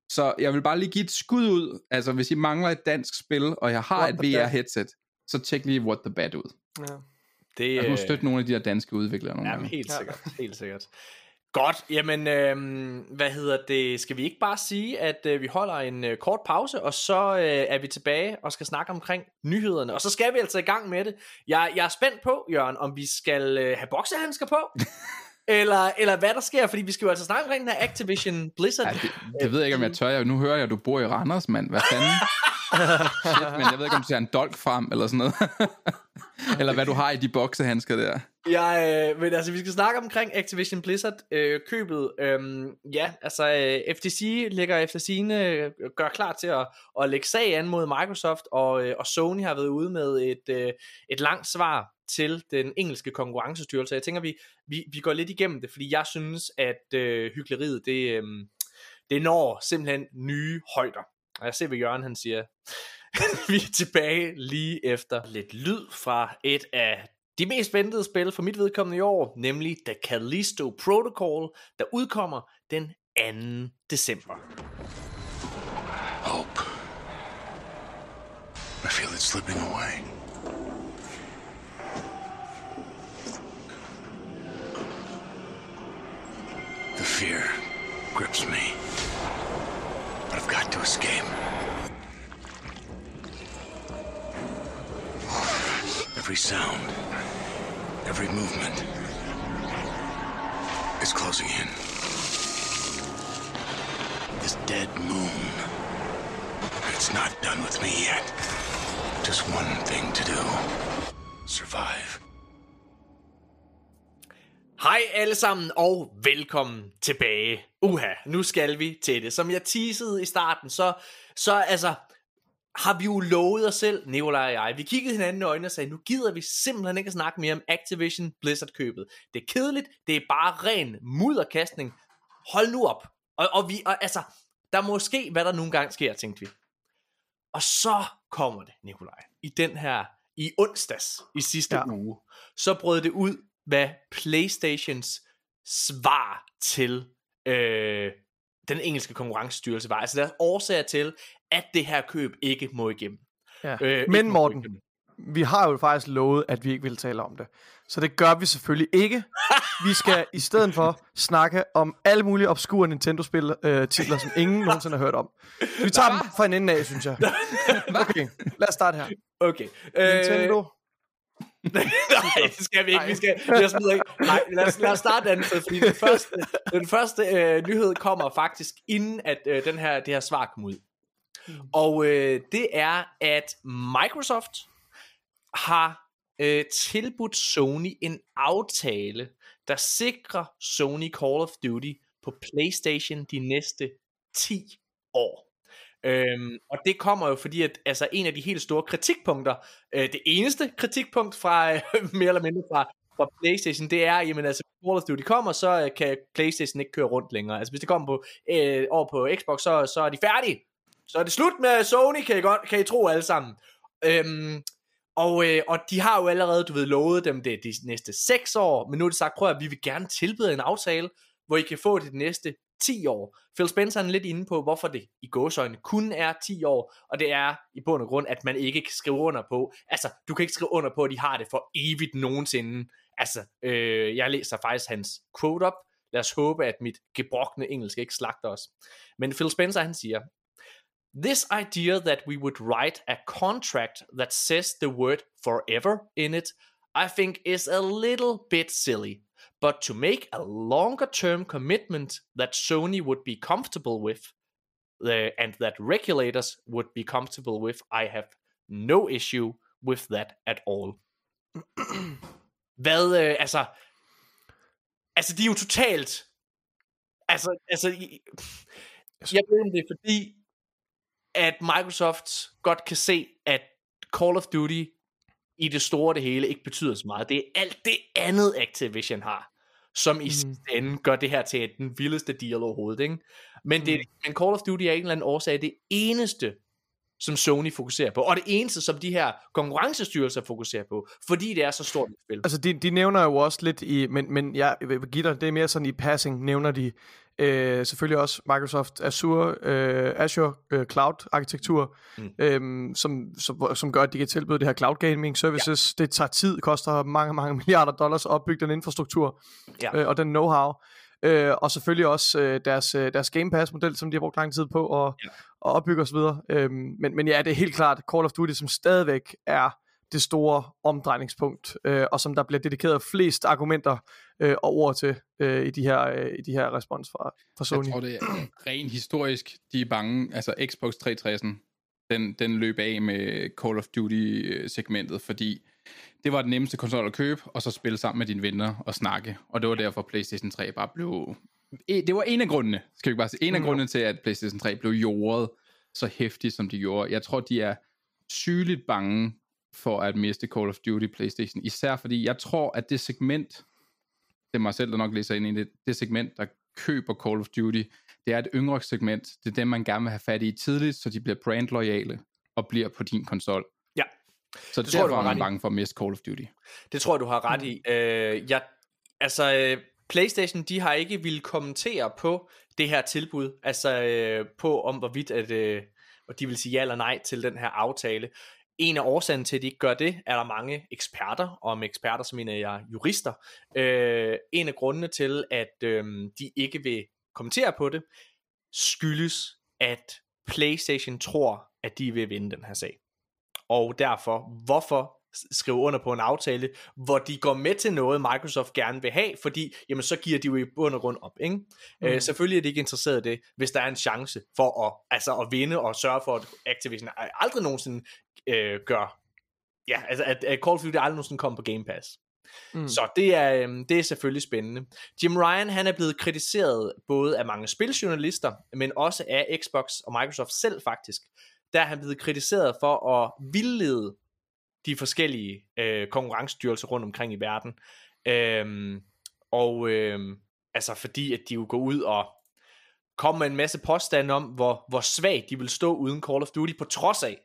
Så jeg vil bare lige give et skud ud, altså hvis I mangler et dansk spil, og jeg har What et VR-headset, så tjek lige What the Bad ud. Ja. Det, jeg må støtte nogle af de her danske udviklere nogle ja, gange. helt sikkert, helt sikkert. Godt, jamen, øh, hvad hedder det, skal vi ikke bare sige, at øh, vi holder en øh, kort pause, og så øh, er vi tilbage og skal snakke omkring nyhederne, og så skal vi altså i gang med det. Jeg, jeg er spændt på, Jørgen, om vi skal øh, have boksehandsker på, eller, eller hvad der sker, fordi vi skal jo altså snakke omkring den her Activision Blizzard. Ja, det, det ved jeg ikke, om jeg tør. Nu hører jeg, at du bor i Randers, mand. Hvad fanden? Shit, men jeg ved ikke, om du ser en dolk frem, eller sådan noget. eller hvad du har i de boksehandsker der. Jeg, øh, men altså, vi skal snakke omkring Activision Blizzard øh, købet. Øhm, ja, altså, øh, FTC ligger efter sine øh, gør klar til at, at lægge sag an mod Microsoft, og, øh, og Sony har været ude med et, øh, et langt svar til den engelske konkurrencestyrelse. Jeg tænker, vi, vi, vi går lidt igennem det, fordi jeg synes, at øh, hyggeleriet, det, øh, det når simpelthen nye højder. Og jeg ser, hvad Jørgen han siger. vi er tilbage lige efter lidt lyd fra et af de mest ventede spil for mit vedkommende i år, nemlig The Callisto Protocol, der udkommer den 2. december. Hope. I feel it slipping away. The fear grips me. But I've got to escape. Every sound Every movement is closing in. This dead moon. It's not done with me yet. Just one thing to do. Survive. Hej alle sammen, og velkommen tilbage. Uha, nu skal vi til det. Som jeg teasede i starten, så, så altså, har vi jo lovet os selv, Nikolaj og jeg, vi kiggede hinanden i øjnene og sagde, nu gider vi simpelthen ikke at snakke mere om Activision Blizzard-købet. Det er kedeligt, det er bare ren mudderkastning. Hold nu op. Og, og vi, og, altså, der må ske, hvad der nogle gange sker, tænkte vi. Og så kommer det, Nikolaj, i den her, i onsdags i sidste ja. uge, så brød det ud, hvad Playstations svar til øh, den engelske konkurrencestyrelse var. Altså deres årsager til, at det her køb ikke må igennem. Ja. Øh, Men Morten, vi har jo faktisk lovet, at vi ikke vil tale om det. Så det gør vi selvfølgelig ikke. Vi skal i stedet for snakke om alle mulige obskure Nintendo-spil øh, titler, som ingen nogensinde har hørt om. Vi tager dem fra en ende af, synes jeg. Okay, lad os starte her. Okay. Nintendo. Nej, det skal vi ikke. Vi skal, jeg smider ikke. Nej, lad os, lad os starte sted, fordi den første, den første øh, nyhed kommer faktisk inden at øh, den her, det her svar kom ud. Mm. Og øh, det er, at Microsoft har øh, tilbudt Sony en aftale, der sikrer Sony Call of Duty på PlayStation de næste 10 år. Øhm, og det kommer jo fordi, at altså, en af de helt store kritikpunkter, øh, det eneste kritikpunkt fra øh, mere eller mindre fra, fra PlayStation, det er, jamen altså, Call of Duty kommer, så øh, kan Playstation ikke køre rundt længere. Altså hvis det kommer på, øh, over på Xbox, så, så er de færdige. Så er det slut med Sony, kan I, godt, kan I tro alle sammen. Øhm, og, øh, og de har jo allerede, du ved, lovet dem det de næste 6 år, men nu er det sagt, prøv at vi vil gerne tilbyde en aftale, hvor I kan få det de næste 10 år. Phil Spencer er lidt inde på, hvorfor det i gåsøjne kun er 10 år, og det er i bund og grund, at man ikke kan skrive under på, altså, du kan ikke skrive under på, at de har det for evigt nogensinde. Altså, øh, jeg læser faktisk hans quote op, lad os håbe, at mit gebrokne engelsk ikke slagter os. Men Phil Spencer, han siger, This idea that we would write a contract that says the word forever in it, I think is a little bit silly. But to make a longer term commitment that Sony would be comfortable with, uh, and that regulators would be comfortable with, I have no issue with that at all. Hvad, øh, altså, altså de er jo totalt, altså, altså, i- jeg ved om det er fordi, at Microsoft godt kan se, at Call of Duty i det store det hele ikke betyder så meget. Det er alt det andet Activision har, som i Mm. sidste ende gør det her til den vildeste deal overhovedet. Ikke? Men, det, Mm. men Call of Duty er en eller anden årsag det eneste, som Sony fokuserer på, og det eneste, som de her konkurrencestyrelser fokuserer på, fordi det er så stort et spil. Altså, de, de nævner jo også lidt i, men, men jeg vil give dig, det er mere sådan i passing, nævner de øh, selvfølgelig også Microsoft Azure, øh, Azure øh, Cloud arkitektur, Mm. øh, som, som, som gør, at de kan tilbyde det her cloud gaming services. Ja. Det tager tid, koster mange, mange milliarder dollars at opbygge den infrastruktur Ja. øh, og den know-how. Øh, og selvfølgelig også øh, deres, øh, deres Game Pass-model, som de har brugt lang tid på at, Ja. at opbygge osv. Øh, men, men ja, det er helt klart Call of Duty, som stadigvæk er det store omdrejningspunkt, øh, og som der bliver dedikeret flest argumenter øh, og ord til øh, i, de her, øh, i de her respons fra, fra Sony. Jeg tror, det er rent historisk. De er bange. Altså, Xbox 360'en, den, den løb af med Call of Duty-segmentet, fordi det var den nemmeste konsol at købe, og så spille sammen med dine venner og snakke. Og det var derfor, PlayStation 3 bare blev... E- Det var en af grundene, skal vi bare sige, en af Mm. grundene til, at PlayStation 3 blev jordet så hæftigt, som de gjorde. Jeg tror, de er sygeligt bange for at miste Call of Duty PlayStation. Især fordi, jeg tror, at det segment, det er mig selv, der nok læser ind i det, det segment, der køber Call of Duty, det er et yngre segment. Det er dem, man gerne vil have fat i tidligt, så de bliver brandloyale og bliver på din konsol. Ja. Så Det tror derfor du er man bange for at miste Call of Duty. Det tror jeg, du har ret i. Øh, jeg, altså, øh, PlayStation, de har ikke ville kommentere på det her tilbud, altså øh, på om hvorvidt, at, øh, og de vil sige ja eller nej til den her aftale. En af årsagen til, at de ikke gør det, er der mange eksperter, og med eksperter så mener jeg jurister. Øh, en af grundene til, at øh, de ikke vil kommentere på det, skyldes, at PlayStation tror, at de vil vinde den her sag. Og derfor, hvorfor skrive under på en aftale, hvor de går med til noget, Microsoft gerne vil have, fordi jamen, så giver de jo i bund og grund op. Ikke? Mm. Øh, selvfølgelig er de ikke interesseret i det, hvis der er en chance for at, altså at vinde og sørge for, at Activision aldrig nogensinde øh, gør, ja, altså at, at Call of Duty aldrig nogensinde kommer på Game Pass. Mm. Så det er, øhm, det er selvfølgelig spændende. Jim Ryan han er blevet kritiseret både af mange spiljournalister, men også af Xbox og Microsoft selv faktisk. Der er han blevet kritiseret for at vildlede de forskellige øh, konkurrencestyrelser rundt omkring i verden. Øhm, og øhm, altså fordi at de jo går ud og kommer med en masse påstande om, hvor, hvor svagt de vil stå uden Call of Duty, på trods af,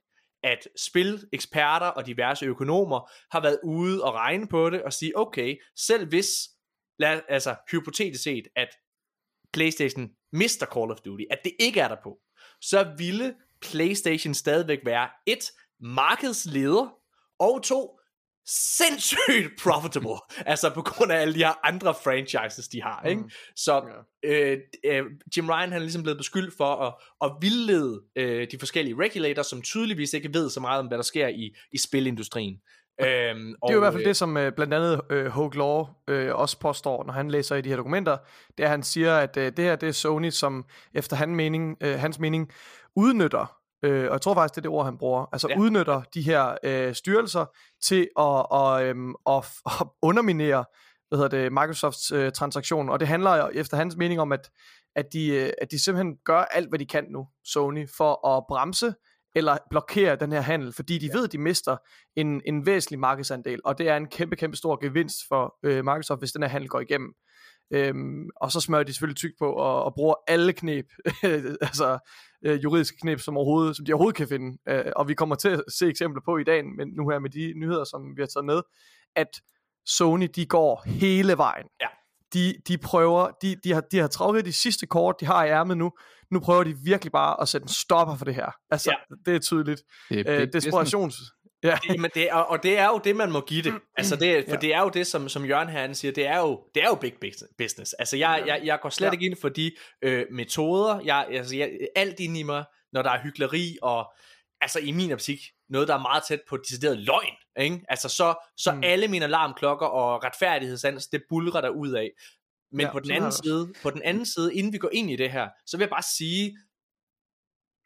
at spileksperter og diverse økonomer har været ude og regne på det og sige, okay, selv hvis, lad, altså hypotetisk set, at PlayStation mister Call of Duty, at det ikke er der på, så ville PlayStation stadigvæk være et markedsleder, og to, sindssygt profitable, altså på grund af alle de her andre franchises, de har, ikke? Mm. Så øh, øh, Jim Ryan han er ligesom blevet beskyldt for at, at vildlede øh, de forskellige regulators, som tydeligvis ikke ved så meget om, hvad der sker i, i spilindustrien. Øhm, Det er jo i hvert fald det, som øh, blandt andet øh, Hogue Law øh, også påstår, når han læser i de her dokumenter. Det er, at han siger, at øh, det her det er Sony, som efter han mening, øh, hans mening udnytter, øh, og jeg tror faktisk, det er det ord, han bruger, altså Ja. ja. udnytter de her øh, styrelser til at, og, øhm, at, at underminere hvad hedder det, Microsofts øh, transaktion. Og det handler efter hans mening om, at, at, de, øh, at de simpelthen gør alt, hvad de kan nu, Sony, for at bremse eller blokere den her handel, fordi de ved, de mister en, en væsentlig markedsandel, og det er en kæmpe, kæmpe stor gevinst for øh, Microsoft, hvis den her handel går igennem. Øhm, og så smører de selvfølgelig tyk på og, og bruger alle knep, altså øh, juridiske knep, som, overhovedet, som de overhovedet kan finde. Øh, og vi kommer til at se eksempler på i dag, men nu her med de nyheder, som vi har taget med, at Sony, de går hele vejen. Ja. De, de prøver, de, de, har, de har travlt de sidste kort, de har i ærmet nu. Nu prøver de virkelig bare at sætte en stopper for det her. Altså, ja. det er tydeligt. Det, Øh, det, desperations... Ja. Det, men det er, og det er jo det, man må give det. Altså det, for Ja. det er jo det, som, som Jørgen her han siger, det er jo, det er jo big business-. Altså jeg, jeg, jeg går slet Ja. ikke ind for de øh, metoder. Jeg, altså jeg, alt ind i mig, når der er hyggeleri og altså i min optik, noget der er meget tæt på decideret løgn, ikke? Altså så, så Mm. alle mine alarmklokker og retfærdighedssans, det bulrer der ud af. Men Ja, på den anden side, på den anden side, inden vi går ind i det her, så vil jeg bare sige,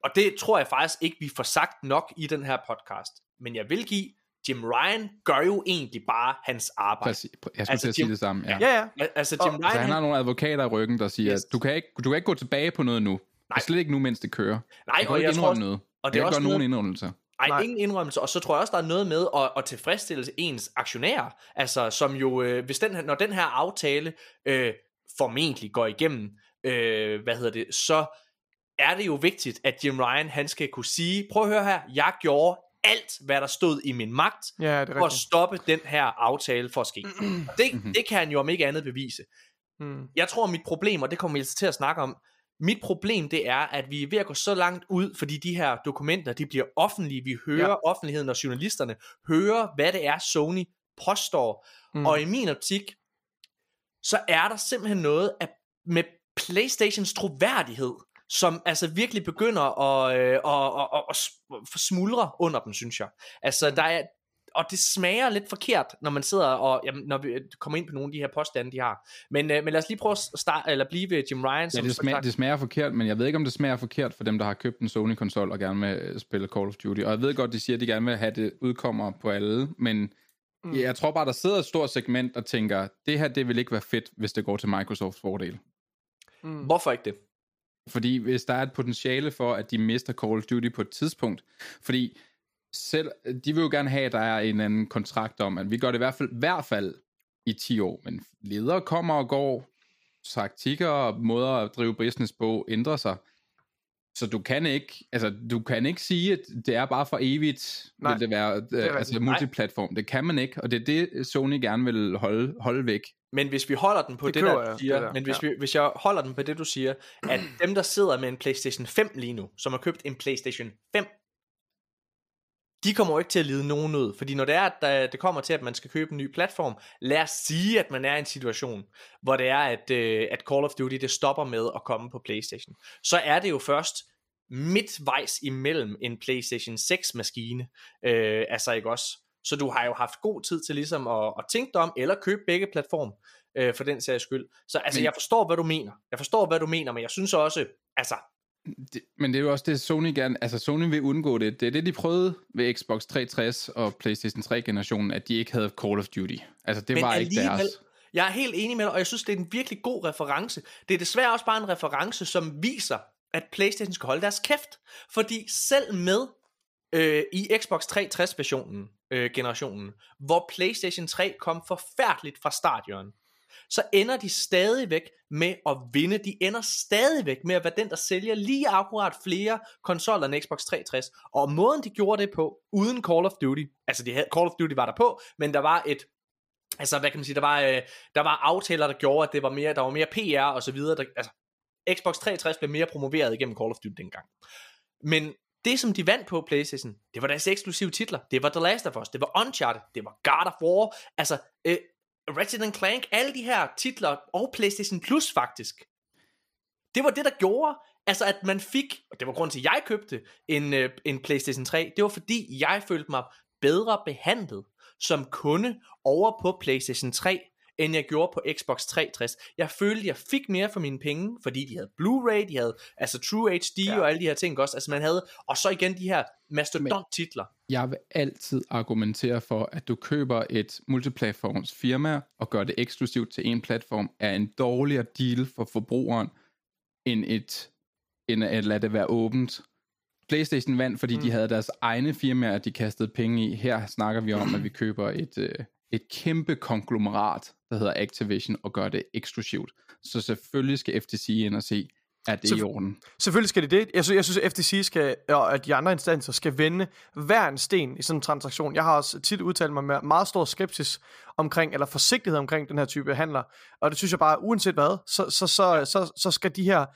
og det tror jeg faktisk ikke, vi får sagt nok i den her podcast, men jeg vil give, Jim Ryan gør jo egentlig bare hans arbejde. Præcis. Jeg skulle Altså, til at sige Jim- det samme. Ja. Ja, ja. Al- Altså Og- Jim Ryan, Så han har nogle advokater i ryggen, der siger, Yes. at du kan, ikke, du kan ikke gå tilbage på noget nu. Nej. Slet ikke nu, mens det kører. nej, Jeg kan og ikke jeg tror indrømme også, noget. og det Jeg er kan også gøre nogen indrømmelser. ej, Nej. ingen indrømmelse, og så tror jeg også, der er noget med at, at tilfredsstille ens aktionærer, altså som jo, øh, hvis den her, når den her aftale øh, formentlig går igennem, øh, hvad hedder det, så er det jo vigtigt, at Jim Ryan, han skal kunne sige, prøv at høre her, jeg gjorde alt, hvad der stod i min magt, Ja, det er for at stoppe den her aftale for at ske. Det, det kan han jo om ikke andet bevise. Mm. Jeg tror, mit problem, og det kommer vi altså til at snakke om, mit problem det er, at vi er ved at gå så langt ud, fordi de her dokumenter, de bliver offentlige. Vi hører Ja. offentligheden og journalisterne hører, hvad det er, Sony påstår. Mm. Og i min optik, så er der simpelthen noget af, med Playstations troværdighed, som altså virkelig begynder at, øh, at, at, at, at s- smuldre under dem, synes jeg. Altså, der er, og det smager lidt forkert, når man sidder og, jamen, når vi kommer ind på nogle af de her påstande, de har. Men, øh, men lad os lige prøve at starte, eller blive ved Jim Ryan. Ja, det smager, det smager forkert, men jeg ved ikke, om det smager forkert for dem, der har købt en Sony-konsol og gerne vil øh, spille Call of Duty. Og jeg ved godt, de siger, at de gerne vil have det udkommer på alle, men mm. jeg tror bare, der sidder et stort segment og tænker, det her, det vil ikke være fedt, hvis det går til Microsofts fordel. Mm. Hvorfor ikke det? Fordi hvis der er et potentiale for, at de mister Call of Duty på et tidspunkt, fordi selv, de vil jo gerne have, at der er en anden kontrakt om, at vi gør det i hvert fald, i hvert fald i 10 år, men ledere kommer og går, taktikker og måder at drive business på ændrer sig. Så du kan ikke, altså du kan ikke sige, at det er bare for evigt, Nej, vil det være, er øh, altså multiplatform. Det kan man ikke, og det er det, Sony gerne vil holde, holde væk. Men hvis vi holder den på Det det, der, jeg, du siger, det der, men hvis, ja. vi, hvis jeg holder den på det, du siger, at dem, der sidder med en PlayStation 5 lige nu, som har købt en PlayStation 5, de kommer jo ikke til at lide nogen ud. Fordi når det er, at det kommer til, at man skal købe en ny platform, lad os sige, at man er i en situation, hvor det er, at, øh, at Call of Duty det stopper med at komme på PlayStation. Så er det jo først midtvejs imellem en PlayStation 6-maskine, øh, altså ikke også? Så du har jo haft god tid til ligesom at, at tænke dig om, eller købe begge platform, øh, for den sags skyld. Så altså, Men- jeg forstår, hvad du mener. Jeg forstår, hvad du mener, men jeg synes også, altså, Det, men det er jo også det, Sony gerne... Altså, Sony vil undgå det. Det er det, de prøvede ved Xbox 360 og PlayStation 3-generationen, at de ikke havde Call of Duty. Altså, det Men var ikke deres. Jeg er helt enig med dig, og jeg synes, det er en virkelig god reference. Det er desværre også bare en reference, som viser, at PlayStation skal holde deres kæft. Fordi selv med øh, i Xbox 360-versionen, øh, generationen, hvor PlayStation 3 kom forfærdeligt fra startjørn, så ender de stadigvæk med at vinde. De ender stadigvæk med at være den, der sælger lige akkurat flere konsoller end Xbox 360. Og måden de gjorde det på, uden Call of Duty, altså de havde, Call of Duty var der på, men der var et altså hvad kan man sige, der var, øh, der var aftaler, der gjorde, at det var mere, der var mere PR og så videre. Der, altså, Xbox 360 blev mere promoveret igennem Call of Duty dengang. Men det, som de vandt på PlayStation, det var deres eksklusive titler. Det var The Last of Us, det var Uncharted, det var God of War, altså øh, Ratchet Clank, alle de her titler, og PlayStation Plus faktisk. Det var det, der gjorde, altså at man fik, og det var grund til, at jeg købte en, øh, en PlayStation 3, det var fordi, jeg følte mig bedre behandlet som kunde over på PlayStation 3, end jeg gjorde på Xbox 360. Jeg følte, jeg fik mere for mine penge, fordi de havde Blu-ray, de havde altså True HD Ja. og alle de her ting også. Altså man havde, og så igen de her mastodont-titler. Jeg vil altid argumentere for, at du køber et multiplatforms firma og gør det eksklusivt til en platform, er en dårligere deal for forbrugeren, end, et, end at lade det være åbent. PlayStation vandt, fordi mm. de havde deres egne firmaer, de kastede penge i. Her snakker vi om, at vi køber et, øh, et kæmpe konglomerat, der hedder Activision, og gør det eksklusivt. Så selvfølgelig skal FTC ind og se, er det Så- i orden? Selvfølgelig skal det det. Jeg synes, jeg synes at FTC skal, og at de andre instanser skal vende hver en sten i sådan en transaktion. Jeg har også tit udtalt mig med meget stor skepsis omkring, eller forsigtighed omkring den her type handler. Og det synes jeg bare, uanset hvad, så, så, så, så, så skal de her,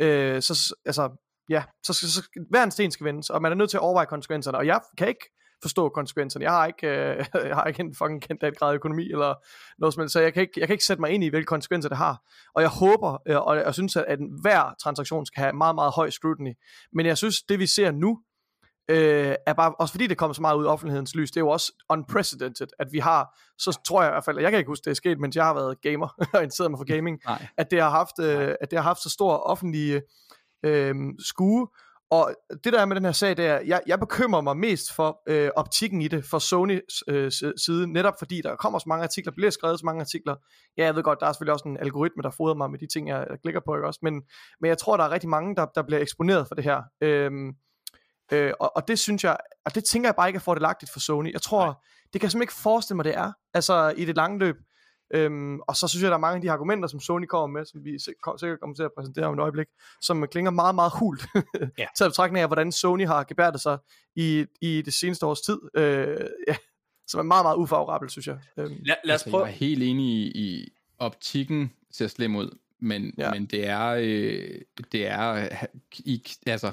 øh, så, altså, ja, så, så skal, hver en sten skal vendes, og man er nødt til at overveje konsekvenserne. Og jeg kan ikke forstå konsekvenserne. Jeg har ikke, øh, jeg har ikke en fucking kendt grad af økonomi eller noget som helst, så jeg kan, ikke, jeg kan ikke sætte mig ind i, hvilke konsekvenser det har. Og jeg håber, øh, og jeg synes, at, at hver transaktion skal have meget, meget høj scrutiny. Men jeg synes, det vi ser nu, øh, er bare, også fordi det kommer så meget ud i offentlighedens lys, det er jo også unprecedented, at vi har, så tror jeg i hvert fald, jeg kan ikke huske, det er sket, mens jeg har været gamer og interesseret mig for gaming, Nej. at det har haft, øh, at det har haft så stor offentlig øh, skue, og det der er med den her sag, det er, jeg, jeg bekymrer mig mest for øh, optikken i det, for Sonys øh, s- side, netop fordi der kommer så mange artikler, bliver skrevet så mange artikler. Ja, jeg ved godt, der er selvfølgelig også en algoritme, der fodrer mig med de ting, jeg, jeg klikker på, ikke også? Men, men jeg tror, der er rigtig mange, der, der bliver eksponeret for det her. Øhm, øh, og, og det synes jeg, og det tænker jeg bare ikke er fordelagtigt for Sony. Jeg tror, Nej. det kan jeg simpelthen ikke forestille mig, det er, altså i det lange løb. Øhm, og så synes jeg, der er mange af de argumenter, som Sony kommer med, som vi sikkert kommer til at præsentere om et øjeblik, som klinger meget, meget hult. Ja. Til betragtning af, hvordan Sony har gebærdet sig i, i det seneste års tid. Øh, ja, som er meget, meget ufavorabelt, synes jeg. Øhm, Lad, lad os Altså, prøve. jeg er helt enig i, i optikken ser slem ud, men, Ja. men det er, øh, det er i, altså,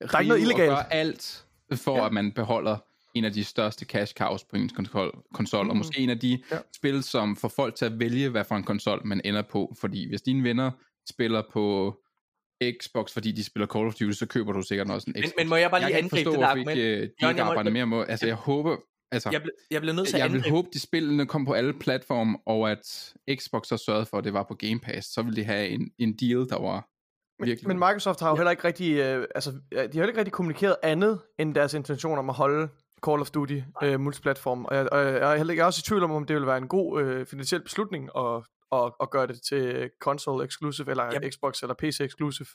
der er ikke noget illegalt. Og gøre alt for, Ja. ja. at man beholder en af de største cash cows på ens konsol, konsol mm. og måske en af de Ja. ja. spil, som får folk til at vælge, hvad for en konsol man ender på, fordi hvis dine venner spiller på Xbox, fordi de spiller Call of Duty, så køber du sikkert også en Xbox. men må jeg bare lige jeg ikke angribe forstå, det argument? ikke, øh, de Jørgen, ikke jeg arbejder mere med, altså jeg håber, altså, Jeg, ble, jeg bliver nødt til at jeg vil angribe. håbe, de spillene kom på alle platforme, og at Xbox så sørgede for, at det var på Game Pass. Så ville de have en, en deal, der var Men, virkelig... men Microsoft har jo heller ikke rigtig, øh, altså, ja, de har heller ikke rigtig kommunikeret andet end deres intention om at holde Call of Duty øh, multiplatform. Og jeg, og jeg, er heller jeg er også i tvivl om, om det vil være en god øh, finansiel beslutning at, at, at gøre det til console exclusive, eller Yep. Xbox eller PC exclusive.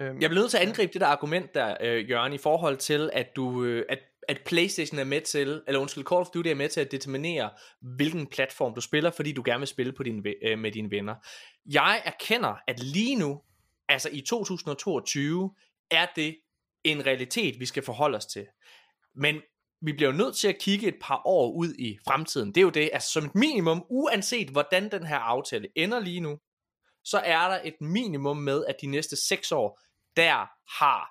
Øhm, Jeg bliver nødt til at angribe det der argument der, øh, Jørgen, i forhold til, at du, øh, at, at PlayStation er med til, eller undskyld, Call of Duty er med til at determinere, hvilken platform du spiller, fordi du gerne vil spille på din, øh, med dine venner. Jeg erkender, at lige nu, altså i 2022, er det en realitet, vi skal forholde os til. Men vi bliver jo nødt til at kigge et par år ud i fremtiden. Det er jo det, altså som et minimum, uanset hvordan den her aftale ender lige nu, så er der et minimum med, at de næste 6 år, der har,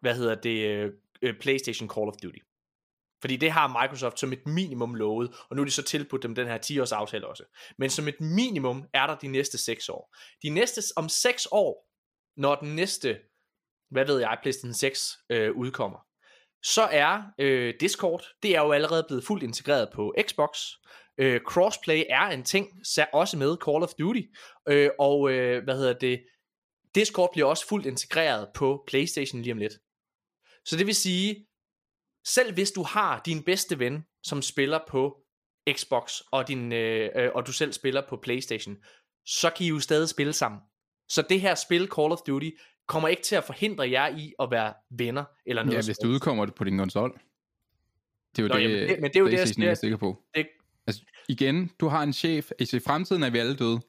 hvad hedder det, øh, PlayStation Call of Duty. Fordi det har Microsoft som et minimum lovet, og nu er de så tilbudt dem den her 10-års aftale også. Men som et minimum er der de næste 6 år. De næste, om 6 år, når den næste, hvad ved jeg, PlayStation 6 øh, udkommer, så er øh, Discord, det er jo allerede blevet fuldt integreret på Xbox. Øh, crossplay er en ting, også med Call of Duty. Øh, og øh, hvad hedder det, Discord bliver også fuldt integreret på PlayStation lige om lidt. Så det vil sige, selv hvis du har din bedste ven, som spiller på Xbox, og, din, øh, øh, og du selv spiller på PlayStation, så kan I jo stadig spille sammen. Så det her spil, Call of Duty, kommer ikke til at forhindre jer i at være venner, eller noget Ja, hvis det helst. udkommer det på din konsol. Det er jo Nå, det, jamen, det- men det er jo det, jeg er sikker på. Det- Altså, igen, du har en chef. Altså, i fremtiden er vi alle døde.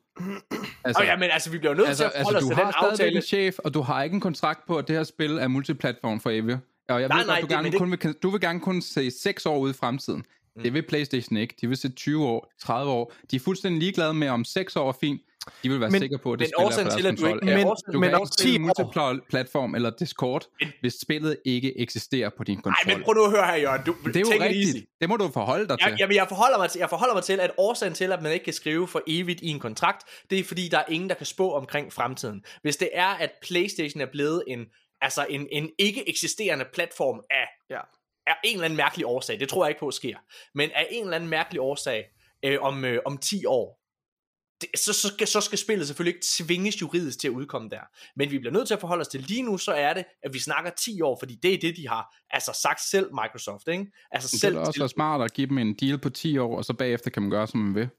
Altså, oh, ja, men altså, vi bliver nødt altså, til at altså, forholde os du til har den aftale. en chef, og du har ikke en kontrakt på, at det her spil er multiplatform for evigt. Og jeg Nej, ved nej, godt, du, det- gerne det- kun vil, du vil gerne kun se 6 år ude i fremtiden. Mm. Det vil PlayStation ikke. De vil se 20 år, 30 år. De er fuldstændig ligeglade med, om 6 år er fint. De vil være Men- sikre på, at det men spil er på til, at du ikke- Ja, men- du men kan ikke 10 spille multiplatform eller Discord, Men- hvis spillet ikke eksisterer på din konsol. Nej, men prøv nu at høre her, Jørgen. Du, det er jo rigtigt. easy. Det må du forholde dig til. Jeg, jamen, jeg forholder, mig til, jeg forholder mig til, at årsagen til, at man ikke kan skrive for evigt i en kontrakt, det er fordi, der er ingen, der kan spå omkring fremtiden. Hvis det er, at PlayStation er blevet en, altså en, en ikke eksisterende platform af, Ja. af en eller anden mærkelig årsag, det tror jeg ikke på sker, men af en eller anden mærkelig årsag øh, om, øh, om 10 år, det, så, så, skal, så skal spillet selvfølgelig ikke tvinges juridisk til at udkomme der. Men vi bliver nødt til at forholde os til lige nu, så er det, at vi snakker 10 år, fordi det er det, de har altså sagt selv Microsoft, ikke? Altså Det selv vil også være smart at give dem en deal på 10 år, og så bagefter kan man gøre, som man vil.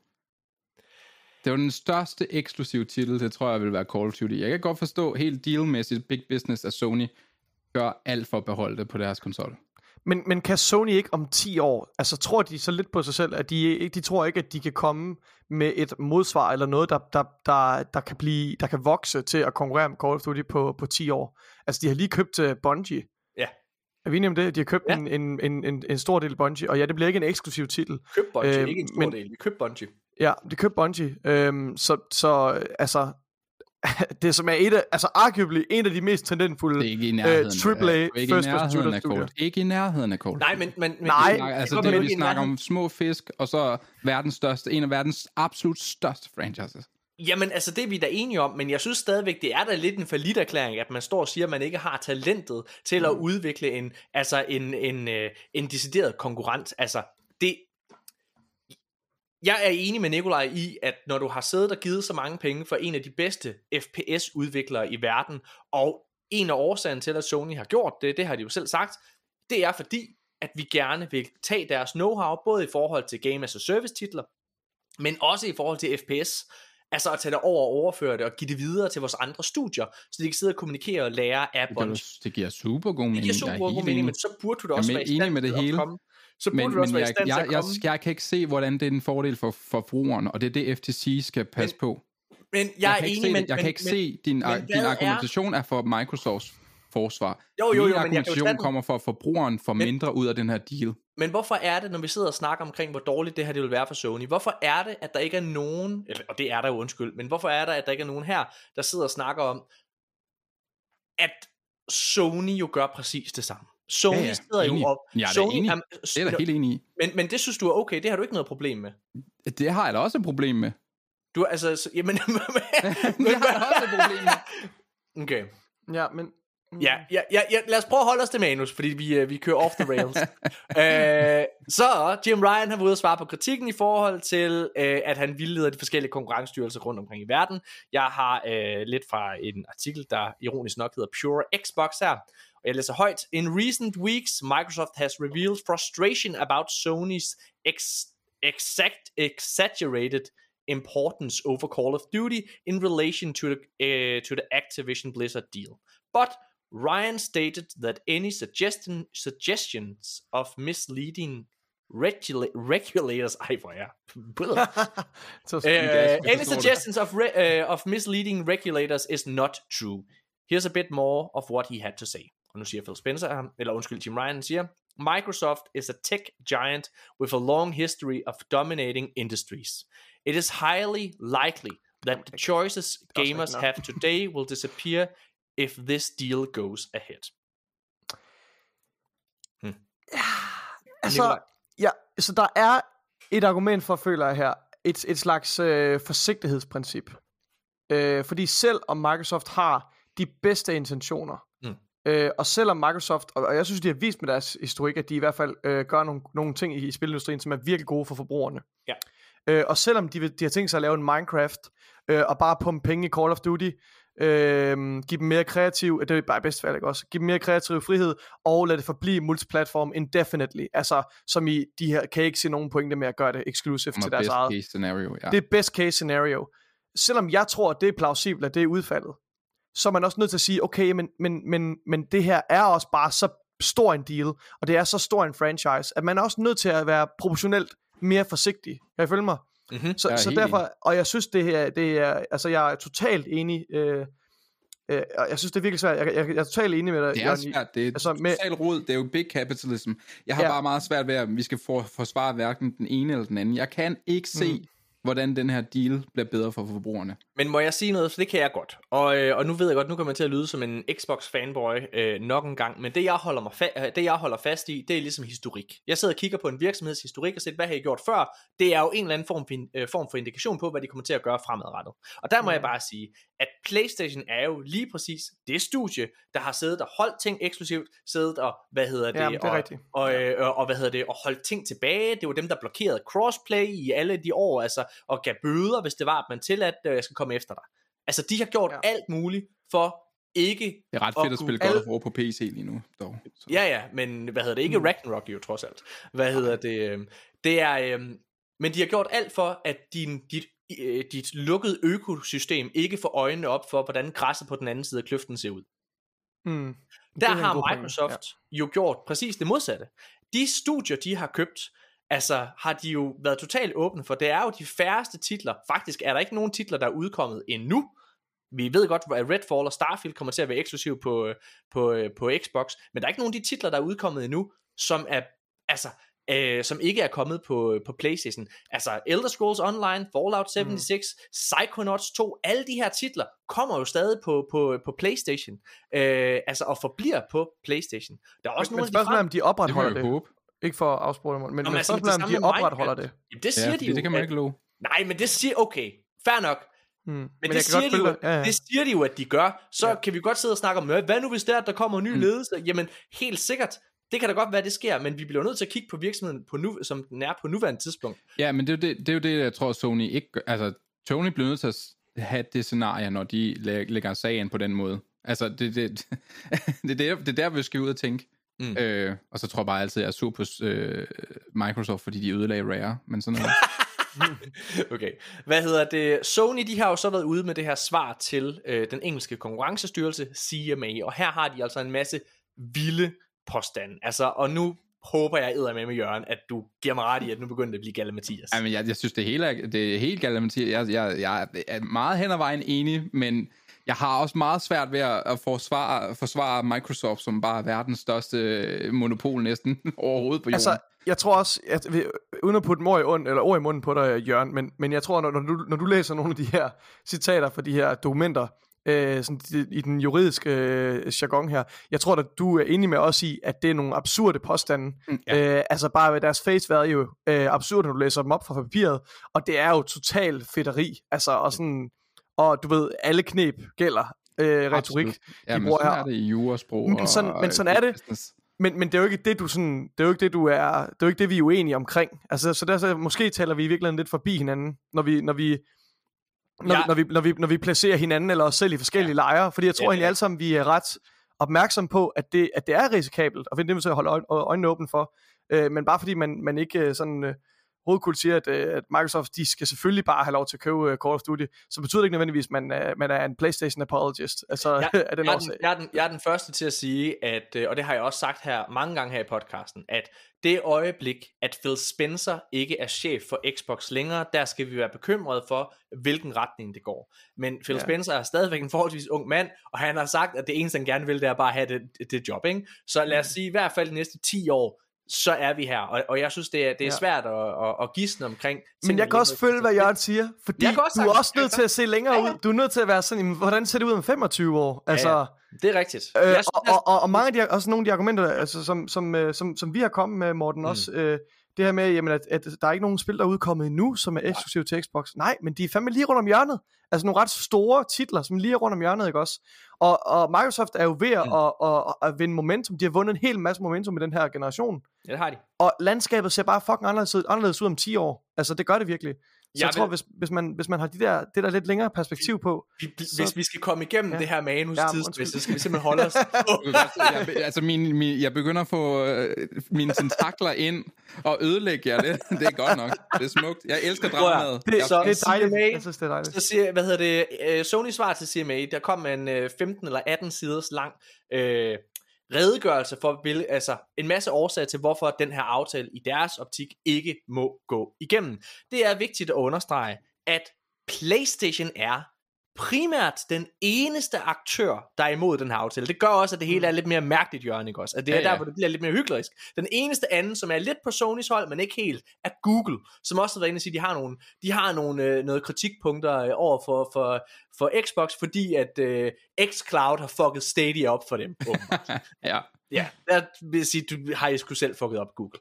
Det er jo den største eksklusive titel, det tror jeg vil være Call of Duty. Jeg kan godt forstå helt dealmæssigt big business af Sony. gør alt for at beholde det på deres konsol. Men, men kan Sony ikke om 10 år, altså tror de så lidt på sig selv, at de, de tror ikke, at de kan komme med et modsvar, eller noget, der, der, der, der, kan, blive, der kan vokse til at konkurrere med Call of Duty på, på 10 år? Altså, de har lige købt uh, Bungie. Ja. Er vi enige om det? De har købt Ja. en, en, en, en, en stor del Bungie, og ja, det bliver ikke en eksklusiv titel. Køb Bungie, Øh, ikke en stor men- del. Vi købte Bungie. Ja, de købte Bungie. Øhm, så, så øh, altså, det som er et af, altså arguably en af de mest talentfulde Det er ikke i nærheden. AAA af- ikke i first person nærheden shooter af studier. Cold. Ikke i nærheden af Cold. Nej, men... men, men Nej, snakker, altså det det, er vi snakker om små fisk, og så verdens største, en af verdens absolut største franchises. Jamen, altså det er vi da enige om, men jeg synes stadigvæk, det er da lidt en erklæring, at man står og siger, at man ikke har talentet til at udvikle en, altså en, en, øh, en decideret konkurrent. Altså, det... Jeg er enig med Nikolaj i, at når du har siddet og givet så mange penge for en af de bedste FPS-udviklere i verden, og en af årsagen til, at Sony har gjort det, det har de jo selv sagt, det er fordi, at vi gerne vil tage deres know-how, både i forhold til Game as a Service titler, men også i forhold til FPS. Altså at tage det over og overføre det og give det videre til vores andre studier, så de kan sidde og kommunikere og lære af Det, det giver super god Det mening. giver jeg super er god mening, enig. men så burde du da også med- være i stand med det til at hele. komme. Så burde Men, du også men være i jeg, stand til jeg, at jeg, komme. jeg kan ikke se, hvordan det er en fordel for, for forbrugeren, og det er det, FTC skal passe på. Men jeg, Jeg er enig, se, men, jeg men, kan ikke men, se, din, men din hvad er- argumentation er for Microsofts forsvar. Jo, jo, jo, Min men jeg argumentation den. kommer for, at forbrugeren får Men- mindre ud af den her deal. Men hvorfor er det, når vi sidder og snakker omkring, hvor dårligt det her det vil være for Sony, hvorfor er det, at der ikke er nogen, eller, og det er der jo undskyld, men hvorfor er der, at der ikke er nogen her, der sidder og snakker om, at Sony jo gør præcis det samme. Sony Ja, ja, sidder enig. jo op. Jeg er da Sony enig. Det er da helt enig i. men, men det synes du er okay, det har du ikke noget problem med. Det har jeg da også et problem med. Du er altså, så, jamen, det har jeg også et problem med. Okay. Ja, men... Ja, ja, ja, ja, lad os prøve at holde os til manus, fordi vi, øh, vi kører off the rails. øh, så Jim Ryan har været ude og svare på kritikken i forhold til, øh, at han vildleder de forskellige konkurrencestyrelser rundt omkring i verden. Jeg har øh, lidt fra en artikel, der ironisk nok hedder Pure Xbox her, læser højt. In recent weeks, Microsoft has revealed frustration about Sony's ex- exact exaggerated importance over Call of Duty in relation to the, uh, to the Activision Blizzard deal. But Ryan stated that any suggestion, suggestions of misleading regula- regulators, ej hvor jeg, så, uh, any suggestions of, re- uh, of misleading regulators is not true. Here's a bit more of what he had to say. Og nu siger Phil Spencer, eller undskyld, Jim Ryan siger, Microsoft is a tech giant with a long history of dominating industries. It is highly likely that the choices gamers have today will disappear if this deal goes ahead. altså, Nikolaj. ja, så der er et argument for, føler jeg her, et, et slags øh, forsigtighedsprincip. Øh, fordi selv om Microsoft har de bedste intentioner. Øh, og selvom Microsoft, og, og jeg synes, de har vist med deres historik, at de i hvert fald øh, gør nogle, nogle ting i, i spilindustrien, som er virkelig gode for forbrugerne. Ja. Øh, og selvom de, de har tænkt sig at lave en Minecraft, øh, og bare pumpe penge i Call of Duty, øh, give dem mere kreativ, det er bare i bedste fald ikke også, give dem mere kreativ frihed, og lade det forblive multiplatform indefinitely, altså som i, de her, kan ikke se nogen pointe med at gøre det exclusive Som til er deres best eget. case scenario, ja. Det er best case scenario. Selvom jeg tror, at det er plausibelt, at det er udfaldet, så er man også nødt til at sige, okay, men, men, men, men det her er også bare så stor en deal, og det er så stor en franchise, at man er også nødt til at være proportionelt mere forsigtig. Kan I følge mig? Mm-hmm. Så, så derfor, og jeg synes det her, det er, altså jeg er totalt enig, øh, øh, og jeg synes det er virkelig svært, jeg, jeg, jeg er totalt enig med dig, Det er Jørgen, svært, det er altså, med- totalt rod, det er jo big capitalism. Jeg har ja. bare meget svært ved, at vi skal for, forsvare hverken den ene eller den anden. Jeg kan ikke se, mm. Hvordan den her deal bliver bedre for forbrugerne. Men må jeg sige noget, for det kan jeg godt. Og, øh, og nu ved jeg godt, nu kommer jeg til at lyde som en Xbox fanboy øh, nok en gang, men det jeg, holder mig fa- øh, det jeg holder fast i, det er ligesom historik. Jeg sidder og kigger på en virksomheds historik og ser, hvad har I gjort før? Det er jo en eller anden form for, øh, form for indikation på, hvad de kommer til at gøre fremadrettet. Og der må Mm. jeg bare sige, at PlayStation er jo lige præcis det studie, der har siddet og holdt ting eksklusivt, siddet og, hvad hedder det, Jamen, det er og, rigtigt. og, øh, og, og, hvad hedder det, og holdt ting tilbage. Det var dem, der blokerede crossplay i alle de år, altså, og gav bøder, hvis det var, at man tilladte, at jeg skal komme efter dig. Altså, de har gjort Ja. ja. alt muligt for ikke... Det er ret fedt at spille kunne God of War på PC lige nu, dog. Så. Ja, ja, men hvad hedder det? Ikke Mm. Ragnarok jo, trods alt. Hvad hedder det? øhm, Det er... øhm, Men de har gjort alt for, at din, dit, øh, dit lukkede økosystem ikke får øjnene op for, hvordan græsset på den anden side af kløften ser ud. Mm. Der er har Microsoft ja. jo gjort præcis det modsatte. De studier, de har købt, altså har de jo været totalt åbne for. Det er jo de færreste titler. Faktisk er der ikke nogen titler, der er udkommet endnu. Vi ved godt, at Redfall og Starfield kommer til at være eksklusiv på, øh, på, øh, på Xbox, men der er ikke nogen af de titler, der er udkommet endnu, som er, altså, øh, som ikke er kommet på, på Playstation. Altså Elder Scrolls Online, Fallout 76, mm. Psychonauts 2, alle de her titler kommer jo stadig på, på, på Playstation. Øh, altså og forbliver på Playstation. Der er også Men, nogle men spørgsmålet er, om de opretholder Det det. håbe. Ikke for at afspore men, men, Nå, men men altså, spørgsmålet er, om de opretholder det. Jamen, det siger Ja, de jo. det kan man ikke love. Nej, men det siger, okay, fair nok. Mm. Men, jeg det, siger de jo. Ja, ja. det siger de jo, at de gør. Så Ja. kan vi godt sidde og snakke om, "Hvad- hvad nu hvis der, der kommer en ny Mm. ledelse? Jamen, helt sikkert. Det kan da godt være, det sker, men vi bliver nødt til at kigge på virksomheden, på nu, som den er på nuværende tidspunkt. Ja, men det er, jo det, det er jo det, jeg tror, Sony ikke gør. Altså, Sony bliver nødt til at have det scenarie, når de læ- lægger sagen på den måde. Altså, det, det, det, er der, det er der, vi skal ud og tænke. Mm. Øh, og så tror jeg bare altid, at jeg er sur på øh, Microsoft, fordi de ødelagde Rare. Men sådan noget. Okay. Hvad hedder det? Sony, de har jo så været ude med det her svar til øh, den engelske konkurrencestyrelse, CMA, og her har de altså en masse vilde påstande. Altså, og nu håber jeg æder med med Jørgen, at du giver mig ret i, at nu begynder det at blive Galle Mathias. Ej, men jeg, jeg synes, det hele er, det er helt galt, Mathias. Jeg, jeg, jeg er meget hen ad vejen enig, men jeg har også meget svært ved at, forsvare, forsvare Microsoft, som bare er verdens største øh, monopol næsten overhovedet på jorden. Altså, jeg tror også, at, vi- uden at putte ord i, ond, eller ord i munden på dig, Jørgen, men, men jeg tror, når, når, du, når du læser nogle af de her citater fra de her dokumenter, øh, sådan, i den juridiske øh, jargon her, jeg tror, at du er enig med os i, at det er nogle absurde påstande. Mm, ja. øh, altså bare ved deres face value, jo øh, absurd, når du læser dem op fra papiret, og det er jo total fedteri, altså, og sådan, og du ved, alle knep gælder øh, retorik. Absolut. Ja, de men sådan her. er det i jurasprog. Men sådan- og, men sådan er det. business. Men, men det er jo ikke det, du sådan, det er jo ikke det, du er, det er jo ikke det, vi er uenige omkring. Altså, så der så måske taler vi i virkeligheden lidt forbi hinanden, når vi, når vi, når, Ja. når, vi, når, vi, når vi placerer hinanden eller os selv i forskellige ja. lejre. Fordi jeg tror Ja, egentlig alle sammen, vi er ret opmærksom på, at det, at det er risikabelt, og det er vi til at holde øj- øjnene åbne for. Øh, men bare fordi man, man ikke øh, sådan øh, hovedkult siger, at, øh, at Microsoft, de skal selvfølgelig bare have lov til at købe øh, Call of Duty, så betyder det ikke nødvendigvis, at man, øh, man er en Playstation apologist. Altså, Ja, af den jeg, er den, jeg, er den, jeg er den første til at sige, at, og det har jeg også sagt her mange gange her i podcasten, at det øjeblik, at Phil Spencer ikke er chef for Xbox længere, der skal vi være bekymrede for, hvilken retning det går. Men Phil Ja. ja. Spencer er stadigvæk en forholdsvis ung mand, og han har sagt, at det eneste, han gerne vil, det er bare at have det, det job. Ikke? Så lad os sige, i hvert fald de næste 10 år, så er vi her. Og, og jeg synes, det er, det er Ja. svært at, at, at gisne omkring. Men jeg kan også følge, hvad Jørgen siger, fordi Jeg du er også nødt til at se længere Ja, ja. ud. Du er nødt til at være sådan, hvordan ser det ud om 25 år? Altså, ja. Det er rigtigt. Øh, Jeg synes, og, og, og, og mange af de, også nogle af de argumenter, altså, som, som, øh, som, som vi har kommet med, Morten, mm. også, øh, det her med, jamen, at, at der er ikke nogen spil, der er udkommet endnu, som er eksklusiv til Xbox. Nej, men de er fandme lige rundt om hjørnet. Altså nogle ret store titler, som lige er rundt om hjørnet, ikke også? Og, og Microsoft er jo ved at, Mm. at, at, at, vinde momentum. De har vundet en hel masse momentum i den her generation. Ja, det har de. Og landskabet ser bare fucking anderledes ud, anderledes ud om 10 år. Altså, det gør det virkelig. Så jeg, Jeg tror, vil- hvis, hvis, man, hvis man har de der, det der lidt længere perspektiv på, Vi, vi, Så- hvis vi skal komme igennem Ja. det her manus Ja, tidsmæssigt, så skal vi simpelthen holde os. Jeg, altså min, min, jeg begynder at få øh, mine tentakler ind og ødelægge jer det. Det er godt nok. Det er smukt. Jeg elsker dramaet. det, Jeg- så- det er dejligt. CMA Jeg synes, det er dejligt. så siger, hvad hedder det, øh, Sony svar til CMA, der kom en øh, 15 eller 18 siders lang øh, redegørelse for, altså en masse årsager til, hvorfor den her aftale i deres optik ikke må gå igennem. Det er vigtigt at understrege, at PlayStation er primært den eneste aktør, der er imod den her aftale. Det gør også, at det hele er lidt mere mærkeligt, Jørgen, ikke også? At det er Ja, ja, der, hvor det bliver lidt mere hyklerisk. Den eneste anden, som er lidt på Sonys hold, men ikke helt, er Google, som også har været inde og sige, at de har nogle, de har nogle øh, noget kritikpunkter øh, over for, for, for Xbox, fordi at øh, xCloud har fucket Stadia op for dem. Ja. Ja, der vil jeg sige, du har I sgu selv fucket op Google.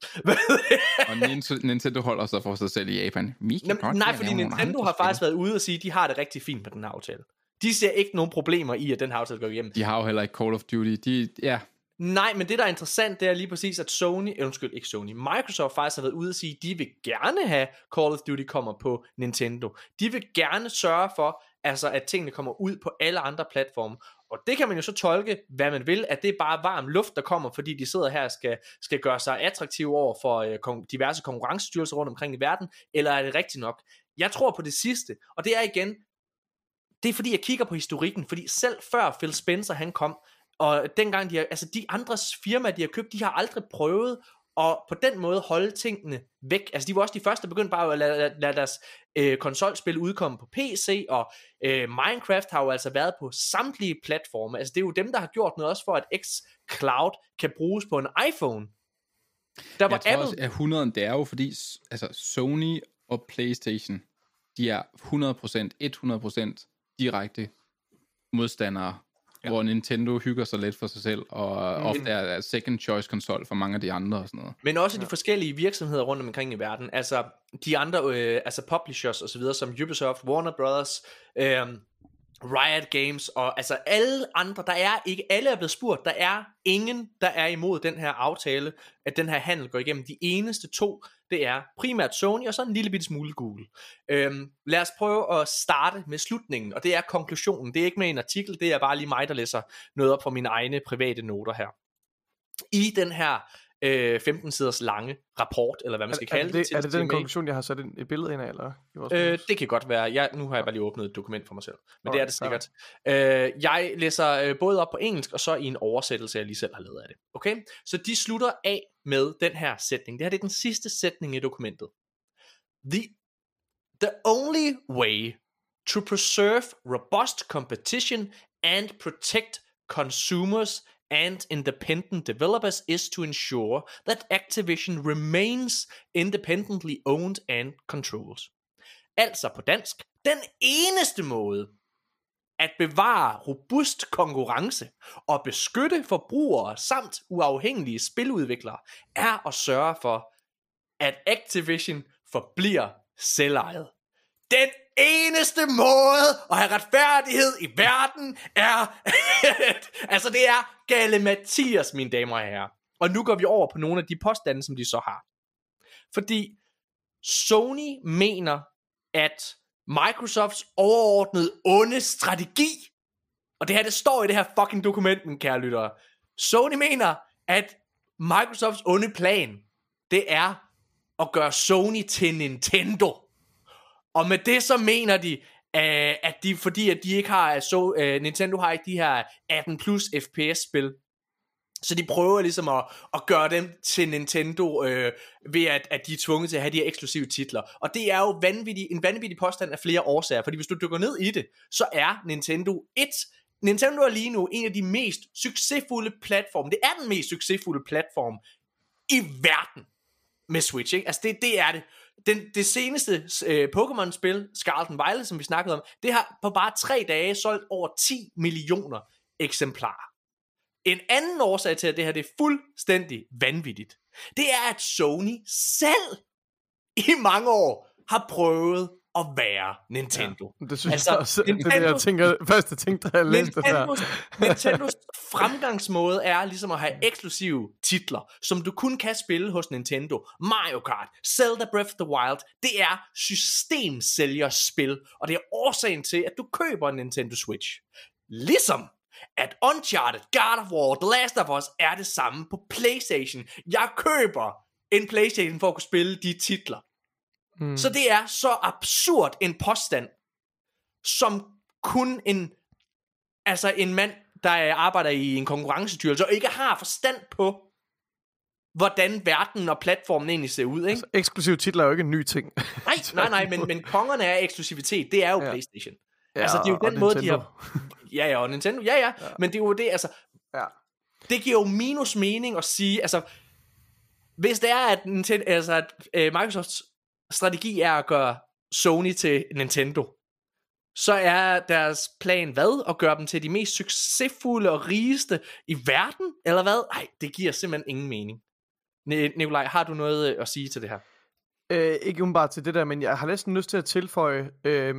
Og Nintendo, holder sig for sig selv i Japan. Vi kan Jamen, nej, fordi Nintendo har faktisk været ude og sige, at de har det rigtig fint med den her aftale. De ser ikke nogen problemer i, at den her aftale går igennem. De har jo heller ikke Call of Duty. De, ja, Nej, men det der er interessant, det er lige præcis, at Sony, eh, undskyld, ikke Sony, Microsoft faktisk har været ude og sige, at de vil gerne have Call of Duty kommer på Nintendo. De vil gerne sørge for, altså at tingene kommer ud på alle andre platforme. Og det kan man jo så tolke, hvad man vil, at det er bare varm luft, der kommer, fordi de sidder her og skal, skal gøre sig attraktive over for øh, kon- diverse konkurrencestyrelser rundt omkring i verden, eller er det rigtigt nok? Jeg tror på det sidste, og det er igen, det er fordi jeg kigger på historikken, fordi selv før Phil Spencer han kom, og dengang de har, altså de andres firmaer, de har købt, de har aldrig prøvet og på den måde holde tingene væk. Altså de var også de første, der begyndte bare at lade, lade, lade deres øh, konsolspil udkomme på PC, og øh, Minecraft har jo altså været på samtlige platforme. Altså det er jo dem, der har gjort noget også for, at xCloud kan bruges på en iPhone. Der var jeg tror Apple... også, at 100 det er jo fordi, altså Sony og Playstation, de er 100%, 100% direkte modstandere ja. hvor Nintendo hygger sig lidt for sig selv, og mm. ofte er second choice konsol for mange af de andre og sådan noget. Men også ja. de forskellige virksomheder rundt omkring i verden, altså de andre, øh, altså publishers og så videre, som Ubisoft, Warner Brothers, øh, Riot Games og altså alle andre, der er ikke, alle er blevet spurgt, der er ingen, der er imod den her aftale, at den her handel går igennem. De eneste to, det er primært Sony og så en lille bitte smule Google. Øhm, lad os prøve at starte med slutningen, og det er konklusionen. Det er ikke med en artikel, det er bare lige mig, der læser noget op fra mine egne private noter her. I den her øh, 15 siders lange rapport, eller hvad man skal er, kalde er det. det er det den konklusion, jeg har sat et billede ind af? Eller? Øh, det kan godt være. Jeg, nu har jeg bare lige åbnet et dokument for mig selv, men okay, det er det sikkert. Øh, jeg læser øh, både op på engelsk, og så i en oversættelse, jeg lige selv har lavet af det. Okay? Så de slutter af med den her sætning. Det her det er den sidste sætning i dokumentet. The, the only way to preserve robust competition and protect consumers and independent developers is to ensure that Activision remains independently owned and controlled. Altså på dansk, den eneste måde at bevare robust konkurrence og beskytte forbrugere samt uafhængige spiludviklere er at sørge for, at Activision forbliver selvejet. Den eneste måde at have retfærdighed i verden er... altså det er gale Mathias, mine damer og herrer. Og nu går vi over på nogle af de påstande, som de så har. Fordi Sony mener, at Microsofts overordnede onde strategi, og det her, det står i det her fucking dokument, min kære lyttere. Sony mener, at Microsofts onde plan, det er at gøre Sony til Nintendo. Og med det så mener de, uh, at de, fordi at de ikke har, så, øh, Nintendo har ikke de her 18 plus FPS spil, så de prøver ligesom at, at gøre dem til Nintendo øh, ved at, at de er tvunget til at have de her eksklusive titler. Og det er jo vanvittig, en vanvittig påstand af flere årsager, fordi hvis du dykker ned i det, så er Nintendo et Nintendo er lige nu en af de mest succesfulde platforme. Det er den mest succesfulde platform i verden med Switch. Ikke? Altså det, det er det den, det seneste øh, Pokémon-spil, Scarlet and Violet, som vi snakkede om, det har på bare tre dage solgt over 10 millioner eksemplarer. En anden årsag til, at det her det er fuldstændig vanvittigt, det er, at Sony selv i mange år har prøvet at være Nintendo. Ja, det synes altså, jeg også, Nintendo, det er det, jeg tænker, første ting, der jeg læst det her. Nintendos fremgangsmåde er ligesom at have eksklusive titler, som du kun kan spille hos Nintendo. Mario Kart, Zelda Breath of the Wild, det er systemsælgerspil, og det er årsagen til, at du køber en Nintendo Switch. Ligesom at Uncharted, God of War, The Last of Us er det samme på Playstation. Jeg køber en Playstation for at kunne spille de titler. Mm. Så det er så absurd en påstand, som kun en, altså en mand, der arbejder i en konkurrencestyrelse, og ikke har forstand på, hvordan verden og platformen egentlig ser ud. Ikke? Altså, eksklusiv titler er jo ikke en ny ting. nej, nej, nej, men, men kongerne er eksklusivitet, det er jo ja. Playstation. Ja, altså, det er jo den måde, Nintendo. de har... Ja, ja, og Nintendo, ja, ja, ja, men det er jo det, altså... Ja. Det giver jo minus mening at sige, altså... Hvis det er, at, Nintendo, altså, at uh, Microsofts strategi er at gøre Sony til Nintendo, så er deres plan hvad? At gøre dem til de mest succesfulde og rigeste i verden? Eller hvad? Nej, det giver simpelthen ingen mening. Nikolaj, har du noget øh, at sige til det her? Øh, ikke umiddelbart til det der, men jeg har næsten lyst til at tilføje øh,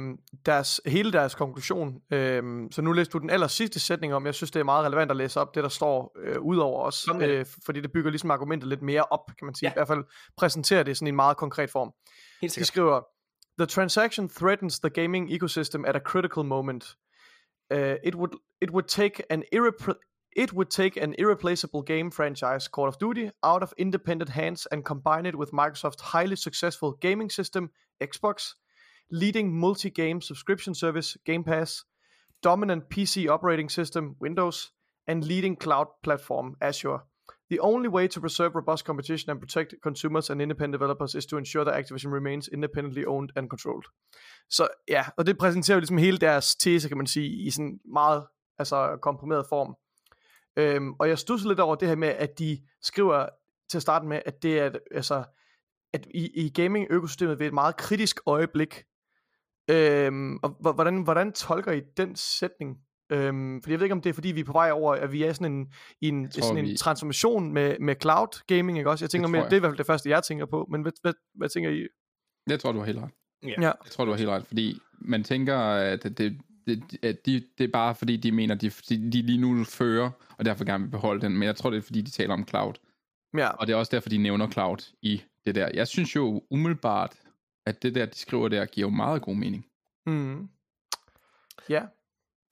deres, hele deres konklusion. Øh, så nu læser du den aller sidste sætning om, jeg synes, det er meget relevant at læse op det, der står øh, ud over os, øh, fordi det bygger ligesom argumentet lidt mere op, kan man sige. Ja. I hvert fald præsenterer det sådan i en meget konkret form. Helt De skriver, The transaction threatens the gaming ecosystem at a critical moment. Uh, it would it would take an irrepl- It would take an irreplaceable game franchise, Call of Duty, out of independent hands and combine it with Microsoft's highly successful gaming system, Xbox, leading multi game subscription service, Game Pass, dominant PC operating system, Windows, and leading cloud platform, Azure. The only way to preserve robust competition and protect consumers and independent developers is to ensure that Activision remains independently owned and controlled. Så ja, og det præsenterer jo ligesom hele deres tese, kan man sige, i sådan meget altså, komprimeret form. Øhm, og jeg studser lidt over det her med, at de skriver til at starte med, at det er, altså, at i, i gaming-økosystemet ved et meget kritisk øjeblik. Øhm, og hvordan, hvordan tolker I den sætning? Øhm, fordi jeg ved ikke, om det er, fordi vi er på vej over, at vi er sådan en, i en, tror, sådan en vi- transformation med, med cloud gaming, ikke også? Jeg tænker tror mere, jeg. det er i hvert fald det første, jeg tænker på, men hvad, hvad, hvad tænker I? Jeg tror, du har helt ret. Ja. Ja. Jeg tror, du har helt ret, fordi man tænker, at det, det, det, at de, det er bare fordi, de mener, de de lige nu fører, og derfor gerne vil beholde den. Men jeg tror, det er fordi, de taler om cloud. Ja, Og det er også derfor, de nævner cloud i det der. Jeg synes jo umiddelbart, at det der, de skriver der, giver jo meget god mening. mm. ja.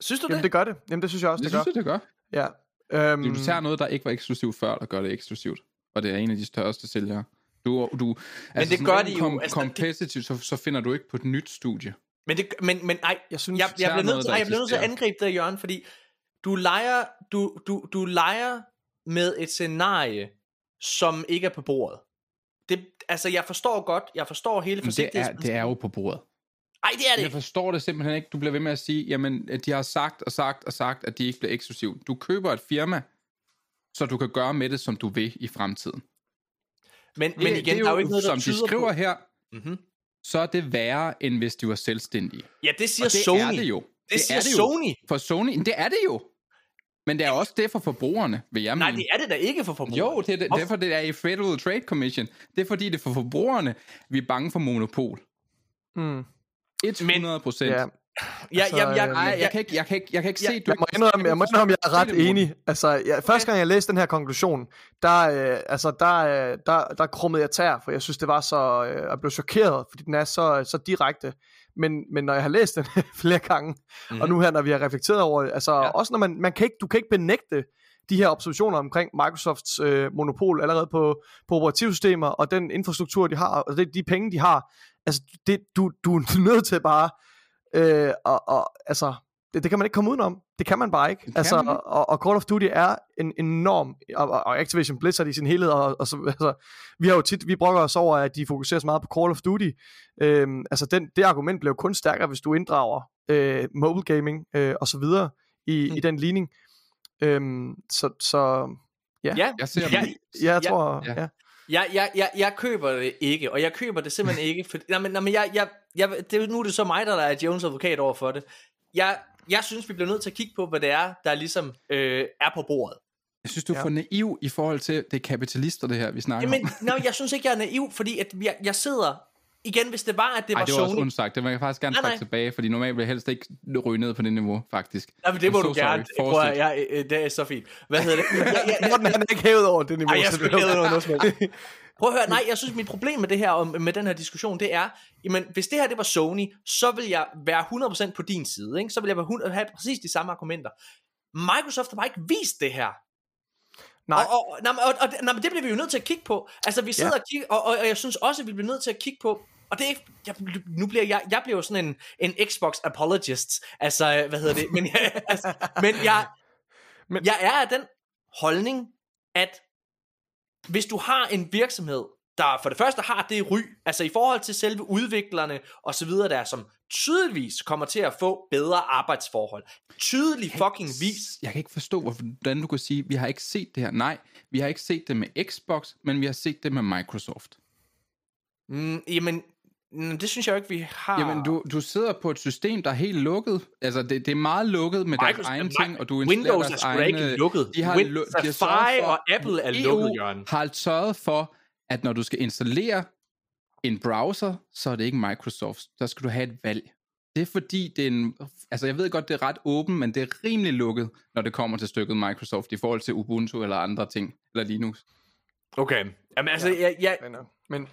Synes du Jamen det? det gør det. Jamen det synes jeg også, Det det, synes gør. jeg, det gør. Ja. Øhm, Du tager noget, der ikke var eksklusivt før, og gør det eksklusivt. Og det er en af de største sælgere. Du, du, altså det gør de jo, Kom, altså, competitive, så, så finder du ikke på et nyt studie. Men, det, men, men ej, jeg synes, jeg, jeg, tager bliver nødt til, jeg nødt til at angribe det, Jørgen, fordi du leger, du, du, du leger med et scenarie, som ikke er på bordet. Det, altså, jeg forstår godt, jeg forstår hele Men det er, forsigtighedsprincippet. det er jo på bordet. Ej, det er det Jeg forstår det simpelthen ikke. Du bliver ved med at sige, jamen, at de har sagt og sagt og sagt, at de ikke bliver eksklusivt. Du køber et firma, så du kan gøre med det, som du vil i fremtiden. Men, Det, men igen, det er jo, der er jo ikke noget, der som de skriver på... her, Mm-hmm. så er det værre, end hvis de var selvstændige. Ja, det siger Og det Sony. er det jo. Det, det siger er det jo. Sony. For Sony, det er det jo. Men det er også det for forbrugerne, vil jeg Nej, mene. det er det da ikke for forbrugerne. Jo, det er det, derfor det er i Federal Trade Commission. Det er fordi, det er for forbrugerne, vi er bange for monopol. mm, 100 procent. ja. Ja. Ja, Altså, jamen, jeg, øh, Nej, jeg, jeg kan ikke, jeg kan ikke, jeg kan ikke Ja, se, du Jeg må indrømme, jeg må indrømme, jeg er ret enig. Altså, ja, første gang jeg læste den her konklusion, der, øh, altså, der, øh, der, der krummede jeg tær, for jeg synes, det var så, øh, jeg blev chokeret, fordi den er så, så direkte. Men, men når jeg har læst den flere gange, mm-hmm. Mhm. og nu her, når vi har reflekteret over det, altså ja. også når man, man kan ikke, du kan ikke benægte de her observationer omkring Microsofts øh, monopol allerede på, på operativsystemer, og den infrastruktur, de har, og det, de penge, de har. Altså, det, du, du er nødt til bare, øh, og, og, altså, det, det kan man ikke komme udenom. Det kan man bare ikke. kan Altså, ikke. og, og Call of Duty er en enorm, og, og- Activision Blizzard i sin helhed, og, og så, altså, vi har jo tit, vi brokker os over, at de fokuserer så meget på Call of Duty. Øhm, altså, den, det argument bliver jo kun stærkere, hvis du inddrager øh, mobile gaming øh, og så videre i, Mm. i den ligning. Øhm, så, så ja, ja, Jeg ser Ja, jeg Ja, tror, ja. ja. Jeg, jeg, jeg, jeg køber det ikke, og jeg køber det simpelthen ikke, for, nej, men, nej, men jeg, jeg, jeg, det, er nu er det så mig, der er Jones advokat over for det. Jeg, jeg synes, vi bliver nødt til at kigge på, hvad det er, der ligesom øh, er på bordet. Jeg synes, du er Ja. for naiv i forhold til, det er kapitalister, det her, vi snakker Jamen, om. nej, jeg synes ikke, jeg er naiv, fordi at jeg, jeg sidder, igen, hvis det var, at det Ej, var det var også Sony, ondt sagt. Det vil jeg faktisk gerne trække tilbage, fordi normalt vil jeg helst ikke ryge ned på det niveau, faktisk. nej, men det I'm må so du gerne, sorry. prøv, at- jeg, øh, det er så fint. Hvad hedder det? Jeg, jeg, Morten, han er ikke hævet over det niveau. Ej, jeg skulle er okay. have noget helst. Prøv at høre, nej, jeg synes, mit problem med det her, og med den her diskussion, det er, jamen, hvis det her, det var Sony, så vil jeg være 100% på din side, ikke? Så vil jeg være 100, have præcis de samme argumenter. Microsoft har bare ikke vist det her. Nej, Og, og, nej, og, og, nej, men det bliver vi jo nødt til at kigge på. Altså, vi sidder ja. og kigger, og, og, og jeg synes også, at vi bliver nødt til at kigge på, og det er ikke, jeg, nu bliver jeg, jeg bliver jo sådan en, en Xbox apologist, altså, hvad hedder det, men, jeg, altså, men jeg, Men- jeg er af den holdning, at hvis du har en virksomhed, der for det første har det ry, altså i forhold til selve udviklerne og så videre der, som tydeligvis kommer til at få bedre arbejdsforhold. Tydelig fucking vis. Jeg kan ikke forstå, hvordan du kan sige, vi har ikke set det her. Nej, vi har ikke set det med Xbox, men vi har set det med Microsoft. Mm, jamen, mm, det synes jeg jo ikke, vi har. Jamen, du, du sidder på et system, der er helt lukket. Altså, det, det er meget lukket med deres Microsoft- egne Mi- ting, og du installerer Windows er deres sgu da ikke egne... lukket. De har, Win- lu- de har Safari for, og Apple er EU lukket, Jørgen. har sørget for, at når du skal installere en browser, så er det ikke Microsoft. Der skal du have et valg. Det er fordi, det er en... Altså, jeg ved godt, det er ret åbent, men det er rimelig lukket, når det kommer til stykket Microsoft, i forhold til Ubuntu eller andre ting, eller Linux. Okay. Jamen, altså, jeg, jeg, men, øh,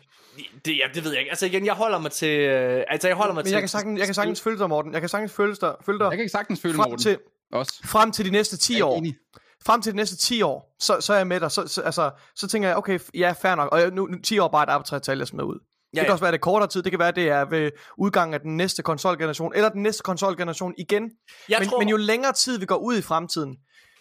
det, ja, det ved jeg ikke. Altså igen, jeg holder mig til... Øh, altså, jeg holder mig men til... jeg kan sagtens, jeg kan sagtens følge dig, Morten. Jeg kan sagtens følge dig, følge dig Jeg kan ikke sagtens følge frem Morten. til, Også. frem til de næste 10 Jeg er år. enig. Frem til de næste 10 år, så, så er jeg med dig. Så, så, altså, så tænker jeg, okay, ja, fair nok. Og nu, nu 10 år bare et arbitrært tal, jeg smider ud. Ja, det kan ja. også være, det er kortere tid. Det kan være, det er ved udgangen af den næste konsolgeneration, eller den næste konsolgeneration igen. Jeg men, tror, men jo længere tid vi går ud i fremtiden,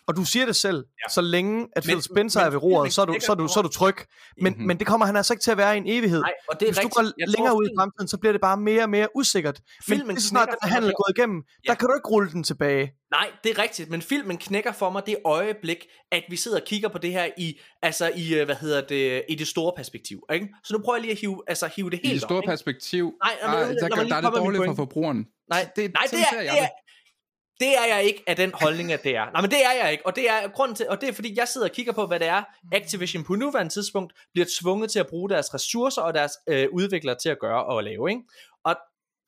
Og du siger det selv, Ja. så længe at Phil Men- Spencer men er ved roret, så er, du, så, er du, så er du tryg. Men, Mhm. men det kommer han altså ikke til at være i en evighed. Nej, og det er Hvis du rigtigt. går Jeg længere tror, ud i fremtiden, så bliver det bare mere og mere usikkert. Men Filmen lige så snart den handel er gået igennem, Ja. der kan du ikke rulle den tilbage. Nej, det er rigtigt, men filmen knækker for mig det øjeblik, at vi sidder og kigger på det her i, altså i, øh, hvad hedder det, i det store perspektiv, ikke? Så nu prøver jeg lige at hive, altså hive det I helt det store op, perspektiv, Nej, jamen, ah, lad mig der, lige gør, der er det komme med min dårligt for pointe. forbrugeren. Nej, det, nej, det sådan er, ser jeg det er, det er jeg ikke af den holdning, at det er. Nej, men det er jeg ikke, og det er grund til, og det er fordi, jeg sidder og kigger på, hvad det er, Activision på nuværende tidspunkt bliver tvunget til at bruge deres ressourcer og deres øh, udviklere til at gøre og lave, ikke? Og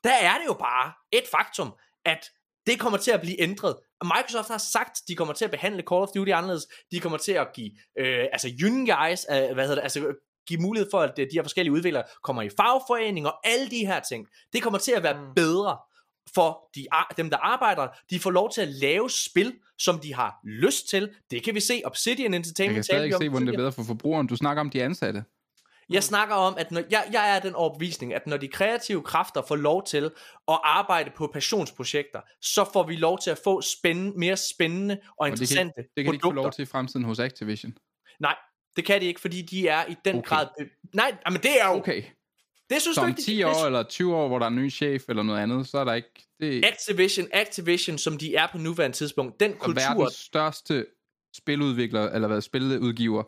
der er det jo bare et faktum, at det kommer til at blive ændret. Microsoft har sagt, de kommer til at behandle Call of Duty anderledes. De kommer til at give, øh, altså guys, øh, hvad hedder det, altså give mulighed for, at de her forskellige udviklere kommer i fagforeninger og alle de her ting. Det kommer til at være Mm. bedre for de, dem, der arbejder. De får lov til at lave spil, som de har lyst til. Det kan vi se. Obsidian Jeg Entertainment kan talte stadig ikke se, hvordan det er bedre for forbrugeren. Du snakker om de ansatte. Jeg snakker om, at når, jeg, jeg er den overbevisning, at når de kreative kræfter får lov til at arbejde på passionsprojekter, så får vi lov til at få spændende, mere spændende og Og det kan, interessante det kan de ikke få produkter. lov til i fremtiden hos Activision. Nej, det kan de ikke, fordi de er i den Okay. grad... Nej, men det er jo... Okay, Det synes så du om ikke, 10 det, år eller 20 år, hvor der er en ny chef eller noget andet, så er der ikke... Det Activision, Activision, som de er på nuværende tidspunkt, den kultur... verdens største spiludvikler, eller hvad, spiludgiver,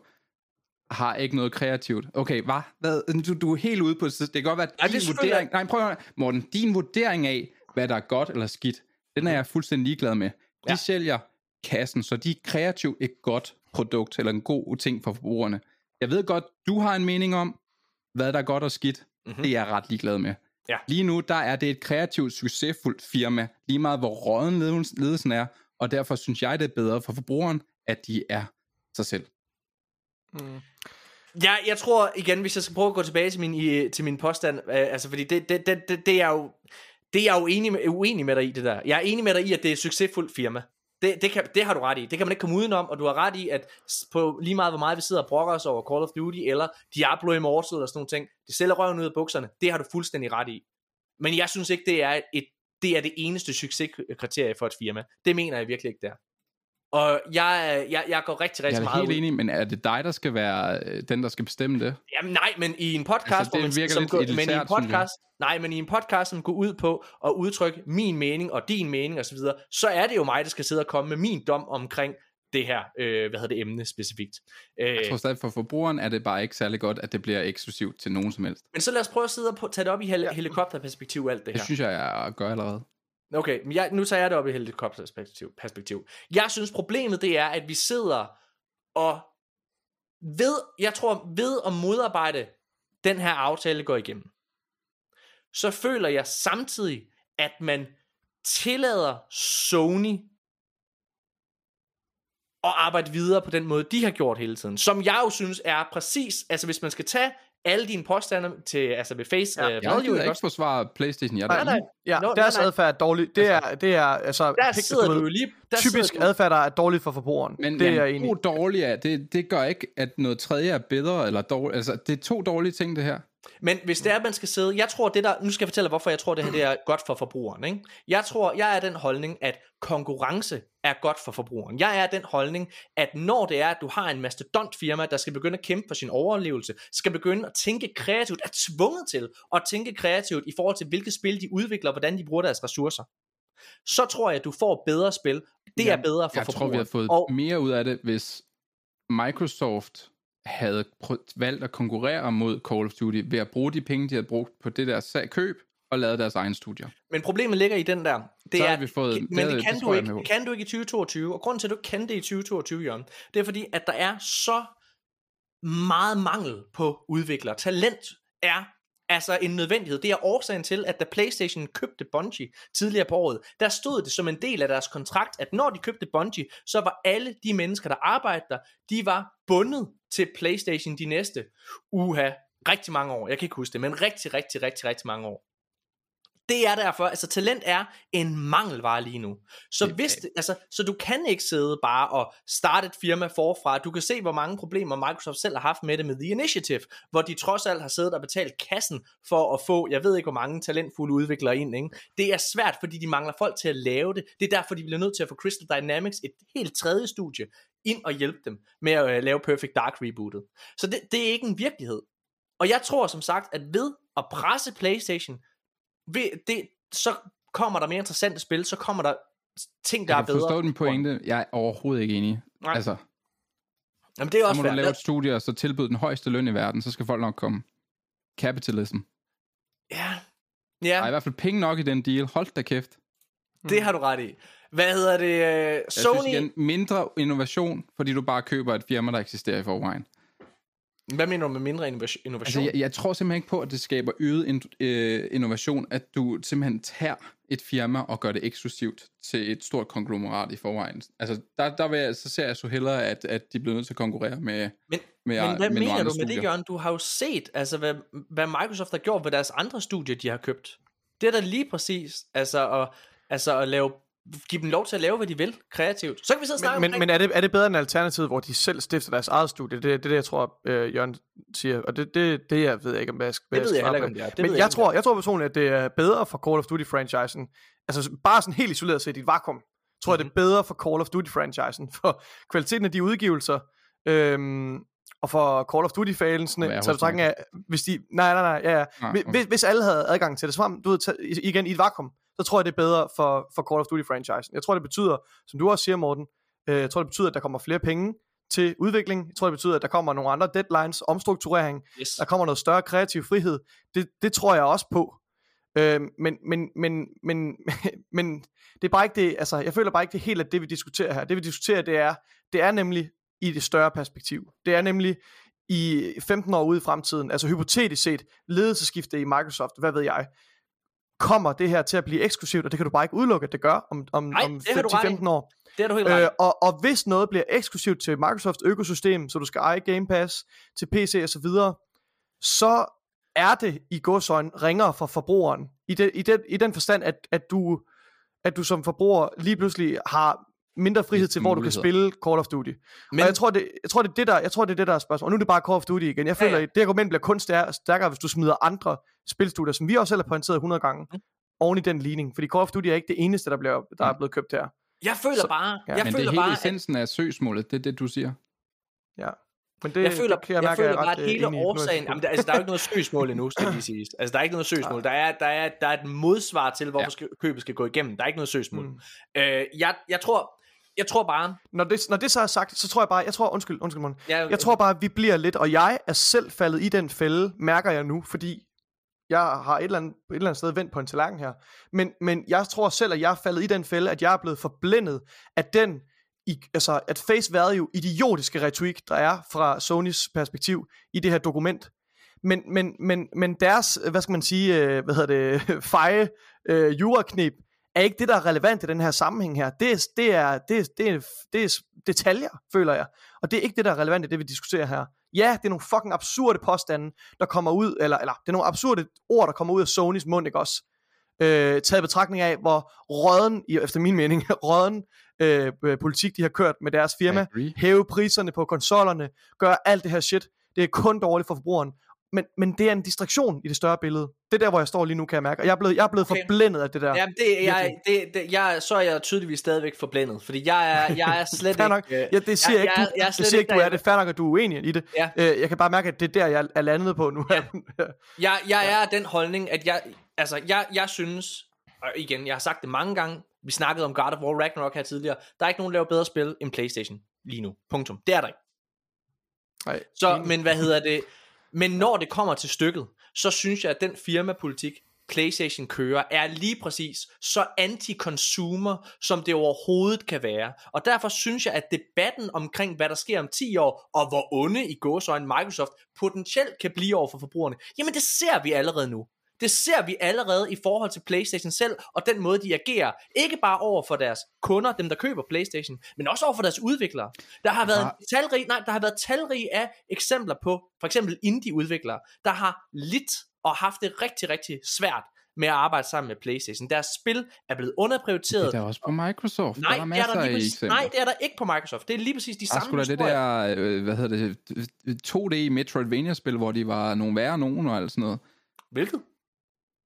har ikke noget kreativt. Okay, hvad? hvad? Du, du er helt ude på det. Det kan godt være, at din selvfølgelig- vurdering... Nej, prøv at. Morten, din vurdering af, hvad der er godt eller skidt, den er jeg fuldstændig ligeglad med. De Ja. sælger kassen, så de er kreativt et godt produkt, eller en god ting for forbrugerne. Jeg ved godt, du har en mening om, hvad der er godt og skidt. Mhm. Mm-hmm. Det er jeg ret ligeglad med. Ja. Lige nu, der er det et kreativt, succesfuldt firma, lige meget hvor råden ledelsen er, og derfor synes jeg, det er bedre for forbrugeren, at de er sig selv. Mm. Ja, jeg tror igen, hvis jeg skal prøve at gå tilbage til min, i, til min påstand, øh, altså fordi det, det, det, det, det er jo, det er jeg jo enig med, uenig med dig i det der. Jeg er enig med dig i, at det er et succesfuldt firma. Det, det, kan, det har du ret i. Det kan man ikke komme udenom, og du har ret i, at på lige meget hvor meget vi sidder og brokker os over Call of Duty, eller Diablo Immortal, eller sådan nogle ting, det sælger røven ud af bukserne. Det har du fuldstændig ret i. Men jeg synes ikke, det er, et, det, er det eneste succeskriterie for et firma. Det mener jeg virkelig ikke, der. Og jeg, jeg, jeg går rigtig, rigtig Jeg er meget helt enig, men er det dig, der skal være øh, den, der skal bestemme det? Jamen nej, men i en podcast, Altså, det man, virker som lidt går, men i en elitært, podcast, nej, men i en podcast, som går ud på at udtrykke min mening og din mening osv., så, så er det jo mig, der skal sidde og komme med min dom omkring det her, øh, hvad hedder det, emne specifikt. Øh, Jeg tror stadig, for forbrugeren er det bare ikke særlig godt, at det bliver eksklusivt til nogen som helst. men så lad os prøve at sidde og tage det op i hel- helikopterperspektiv alt det Det her. synes jeg, jeg gør allerede. Okay, men jeg, nu tager jeg det op i helikopterperspektiv. Perspektiv. Jeg synes problemet det er, at vi sidder og ved, jeg tror ved at modarbejde den her aftale går igennem, så føler jeg samtidig, at man tillader Sony at arbejde videre på den måde, de har gjort hele tiden. Som jeg jo synes er præcis, altså hvis man skal tage alle dine påstande til, altså ved face Ja, Jeg value, gider ikke forsvare Playstation. Jeg er Nej, der nej. Ja, no, nej, deres nej. adfærd er dårlig. Det er, det er altså, Der sidder du lige... Der typisk sidder du, adfærd, der er dårligt for forbrugeren. Men, det er men jeg enig i. to dårlige er, det, det gør ikke, at noget tredje er bedre eller dårligt. Altså, det er to dårlige ting, det her. Men hvis det er, at man skal sidde... Jeg tror, det der... Nu skal jeg fortælle hvorfor jeg tror, det her det er godt for forbrugeren. Ikke? Jeg tror, jeg er den holdning, at konkurrence er godt for forbrugeren. Jeg er den holdning, at når det er, at du har en mastodontfirma, der skal begynde at kæmpe for sin overlevelse, skal begynde at tænke kreativt, er tvunget til at tænke kreativt i forhold til, hvilke spil de udvikler, og hvordan de bruger deres ressourcer, så tror jeg, at du får bedre spil. Det Ja, er bedre for Jeg tror, forbrugeren. vi har fået og... mere ud af det, hvis Microsoft havde valgt at konkurrere mod Call of Duty ved at bruge de penge, de havde brugt på det der sag- køb, og lavet deres egen studier. Men problemet ligger i den der. Det Så er, har vi fået- men det det, kan du ikke, det kan du ikke i 2022. Og grunden til, at du ikke kan det i 2022, Jørgen, det er fordi, at der er så meget mangel på udviklere. Talent er altså en nødvendighed. Det er årsagen til, at da PlayStation købte Bungie tidligere på året, der stod det som en del af deres kontrakt, at når de købte Bungie, så var alle de mennesker, der arbejdede der, de var bundet til PlayStation de næste uha, rigtig mange år. Jeg kan ikke huske det, men rigtig, rigtig, rigtig, rigtig mange år det er derfor, altså talent er en mangelvare lige nu. Så, Det- hvis det, altså, så du kan ikke sidde bare og starte et firma forfra. Du kan se, hvor mange problemer Microsoft selv har haft med det med The Initiative, hvor de trods alt har siddet og betalt kassen for at få, jeg ved ikke hvor mange talentfulde udviklere ind. Ikke? Det er svært, fordi de mangler folk til at lave det. Det er derfor, de bliver nødt til at få Crystal Dynamics, et helt tredje studie, ind og hjælpe dem med at øh, lave Perfect Dark rebootet. Så det, det er ikke en virkelighed. Og jeg tror som sagt, at ved at presse PlayStation, ved det, så kommer der mere interessante spil, så kommer der ting, der Jeg er bedre. forstå din pointe. Jeg er overhovedet ikke enig. Nej. Altså, Jamen, det er så også må du fair. lave et studie, og så tilbyde den højeste løn i verden, så skal folk nok komme. Capitalism. Ja, Der er i ja hvert fald penge nok i den deal. Hold da kæft. det har du ret i. Hvad hedder det? øh, Jeg Sony... synes igen, mindre innovation, fordi du bare køber et firma, der eksisterer i forvejen. Hvad mener du med mindre innova- innovation? Altså, jeg, jeg tror simpelthen ikke på, at det skaber øget in, øh, innovation, at du simpelthen tager et firma og gør det eksklusivt til et stort konglomerat i forvejen. Altså, der, der vil jeg, så ser jeg så hellere, at, at de bliver nødt til at konkurrere med, Men, med, men hvad med mener du med det, studier. Jørgen? Du har jo set, altså, hvad, hvad Microsoft har gjort ved deres andre studier, de har købt. Det er da lige præcis, altså at, altså at lave, give dem lov til at lave, hvad de vil, kreativt. Så kan vi sidde og snakke Men, men, men er, det, er det bedre end alternativ, hvor de selv stifter deres eget studie? Det er det, det, jeg tror, øh, Jørgen siger. Og det, det, det jeg ved jeg ikke, om jeg skal det ved jeg heller ikke, om det er. Det Men jeg, om tror, jeg tror personligt, at det er bedre for Call of Duty-franchisen. Altså bare sådan helt isoleret set i et vakuum. Tror jeg, det er bedre for Call of Duty-franchisen. For kvaliteten af de udgivelser, øhm, og for Call of Duty-fansene, så betragtning af, hvis de, nej, nej, nej, ja, ja. Nej, Hvis- okay. Hvis, hvis alle havde adgang til det, så frem, du ved, igen i et vakuum, så tror jeg, det er bedre for, for Call of Duty-franchisen. Jeg tror, det betyder, som du også siger, Morten, øh, jeg tror, det betyder, at der kommer flere penge til udvikling. Jeg tror, det betyder, at der kommer nogle andre deadlines, omstrukturering, Yes. der kommer noget større kreativ frihed. Det, det tror jeg også på. Øh, men, men, men, men, men det er bare ikke det, altså jeg føler bare ikke det helt, at det vi diskuterer her. Det vi diskuterer, det er, det er nemlig i det større perspektiv. Det er nemlig i 15 år ude i fremtiden, altså hypotetisk set, ledelseskifte i Microsoft, hvad ved jeg, kommer det her til at blive eksklusivt, og det kan du bare ikke udelukke, at det gør om, om, Nej, om det har du ret i. 10-15 år. Det er du helt ret. Øh, og, og hvis noget bliver eksklusivt til Microsofts økosystem, så du skal eje Game Pass til PC og så videre, så er det i godsøjne ringere for forbrugeren. I, det, i, det, i den forstand, at, at, du, at du som forbruger lige pludselig har mindre frihed til, hvor du kan spille Call of Duty. Men, og jeg tror, det, jeg, tror, det er det, der, jeg tror, det er det, der er spørgsmålet. Og nu er det bare Call of Duty igen. Jeg føler, Ja, ja, det argument bliver kun stær- stærkere, hvis du smider andre spilstudier, som vi også selv har pointeret 100 gange, Mm. oven i den ligning. Fordi Call of Duty er ikke det eneste, der, bliver, der er Mm. blevet købt her. Jeg føler så- bare, ja. jeg Men det føler er hele bare, at, essensen af søgsmålet, det er det, du siger. Ja. Men det, jeg føler, det jeg, jeg mærke, føler er bare, at øh, hele jeg årsagen, jamen, der, altså, der er jo ikke noget søgsmål endnu, skal lige siges. Altså, der er ikke noget søgsmål. Der er, der er, der er et modsvar til, hvorfor Ja. skal, købet skal gå igennem. Der er ikke noget søgsmål. Mm. Øh, jeg, jeg tror, jeg tror bare, Når det, når det så er sagt, så tror jeg bare, jeg tror, undskyld, undskyld, Morten. jeg, Jeg tror bare, vi bliver lidt, og jeg er selv faldet i den fælde, mærker jeg nu, fordi jeg har et eller andet, et eller andet sted vendt på en tallerken her. Men, men jeg tror selv, at jeg er faldet i den fælde, at jeg er blevet forblændet af den, i, altså at face value, idiotiske retorik, der er fra Sonys perspektiv i det her dokument. Men, men, men, men deres, hvad skal man sige, øh, hvad hedder det, feje øh, juraknep, er ikke det, der er relevant i den her sammenhæng her. Det er, det er, det det det er detaljer, føler jeg. Og det er ikke det, der er relevant i det, vi diskuterer her. Ja, det er nogle fucking absurde påstande, der kommer ud, eller, eller det er nogle absurde ord, der kommer ud af Sonys mund, ikke også? Øh, taget betragtning af, hvor råden, i- efter min mening, råden øh, øh, politik, de har kørt med deres firma, hæve priserne på konsollerne, gøre alt det her shit. Det er kun dårligt for forbrugeren. Men, men det er en distraktion i det større billede. Det er der, hvor jeg står lige nu, kan jeg mærke. Og jeg er blevet, jeg er blevet Okay. forblændet af det der. Jamen, det, jeg, det, det, jeg, så er jeg tydeligvis stadigvæk forblændet, fordi jeg er, jeg er slet ikke... nok. øh, Ja, det siger jeg, ikke, jeg, du, jeg slet siger ikke, du er det. Fair nok, at du er uenig i det. Ja. Øh, jeg kan bare mærke, at det er der, jeg er landet på nu. Ja. Jeg, jeg er den holdning, at jeg, altså, jeg, jeg synes, og igen, jeg har sagt det mange gange, vi snakkede om God of War Ragnarok her tidligere, der er ikke nogen, der laver bedre spil end Playstation lige nu. Punktum. Det er der ikke. Nej, Så, men hvad hedder det? Men når det kommer til stykket, så synes jeg, at den firmapolitik, PlayStation kører, er lige præcis så anti-consumer, som det overhovedet kan være. Og derfor synes jeg, at debatten omkring, hvad der sker om 10 år, og hvor onde i gåsøjne Microsoft potentielt kan blive over for forbrugerne, jamen det ser vi allerede nu. Det ser vi allerede i forhold til PlayStation selv, og den måde, de agerer. Ikke bare over for deres kunder, dem der køber PlayStation, men også over for deres udviklere. Der har været har- talrige, nej, der har været talrige af eksempler på, for eksempel indie-udviklere, der har lidt og haft det rigtig, rigtig svært med at arbejde sammen med Playstation. Deres spil er blevet underprioriteret. Det er der også på Microsoft. Nej, der er det er masser der lige præcis, nej, det er der ikke på Microsoft. Det er lige præcis de Der samme sgu da det der, øh, hvad hedder det, 2D Metroidvania-spil, hvor de var nogle værre nogen og alt sådan noget. Hvilket?